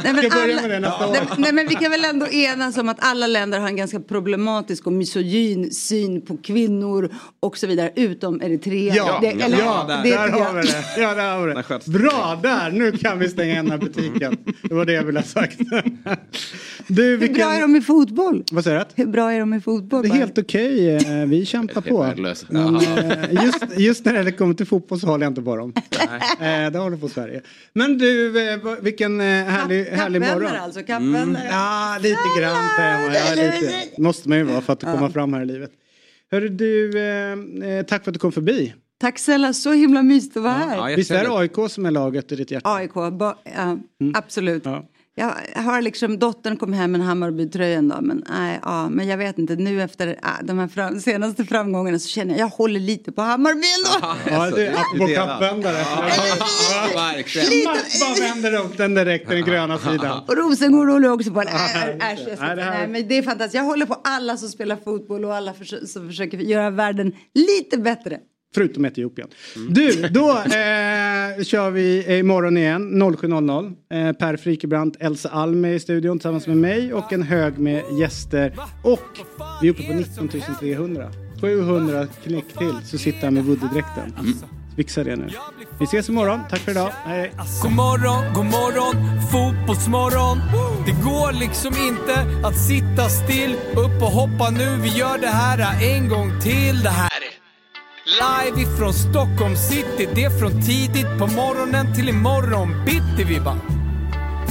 Nej, men alla- det nej, nej men vi kan väl ändå enas om att alla länder har en ganska problematisk och misogyn syn på kvinnor och så vidare utom Eritrea. Ja, det, eller, ja det där, tycker har vi det. Ja, där har vi det. Bra, där! Nu kan vi stänga den här butiken. Det var det jag ville ha sagt. Du, Hur vilken... bra är de i fotboll? Vad säger du? Hur bra är de i fotboll? Det är helt okej. eh, Vi kämpar på. Men eh, just, just när det kommer till fotboll så håller jag inte på dem. Eh, Det håller på Sverige. Men du, vilken härlig, härlig Kappvänner morgon. alltså, kappvänner. Ja, lite grann. Ja, lite. Måste man ju vara för att komma fram här i livet. Hörru du, tack för att du kom förbi. Tack snälla, så himla mysigt att vara här. Visst är det AIK som är laget i ditt hjärta? AIK, ba, ja, Mm. absolut. Jag har liksom, dottern kom hem med en Hammarby-tröjan då, men nej, ja, men jag vet inte, nu efter ja, de här fram, senaste framgångarna så känner jag, jag håller lite på Hammarby ändå. Ja, det är apropå kappvändare. Bara vänder upp den direkt den gröna sidan. Och Rosengård håller också på. Äh, äsch, Nej, det här- Nej, men det är fantastiskt. Jag håller på alla som spelar fotboll och alla som försöker göra världen lite bättre. Förutom Etiopien. Du, då eh, kör vi imorgon igen 07.00. Eh, per Frikebrant, Elsa Alm är i studion tillsammans med mig och en hög med gäster. Och vi är uppe på 19 300. 700 klick till så sitter han med Woody-dräkten. Fixa det nu. Vi ses imorgon. Tack för idag. Hej. God morgon, god morgon, fotbollsmorgon. Det går liksom inte att sitta still. Upp och hoppa nu, vi gör det här en gång till. Det här är live ifrån Stockholm city. Det är från tidigt på morgonen till imorgon bitti vi bara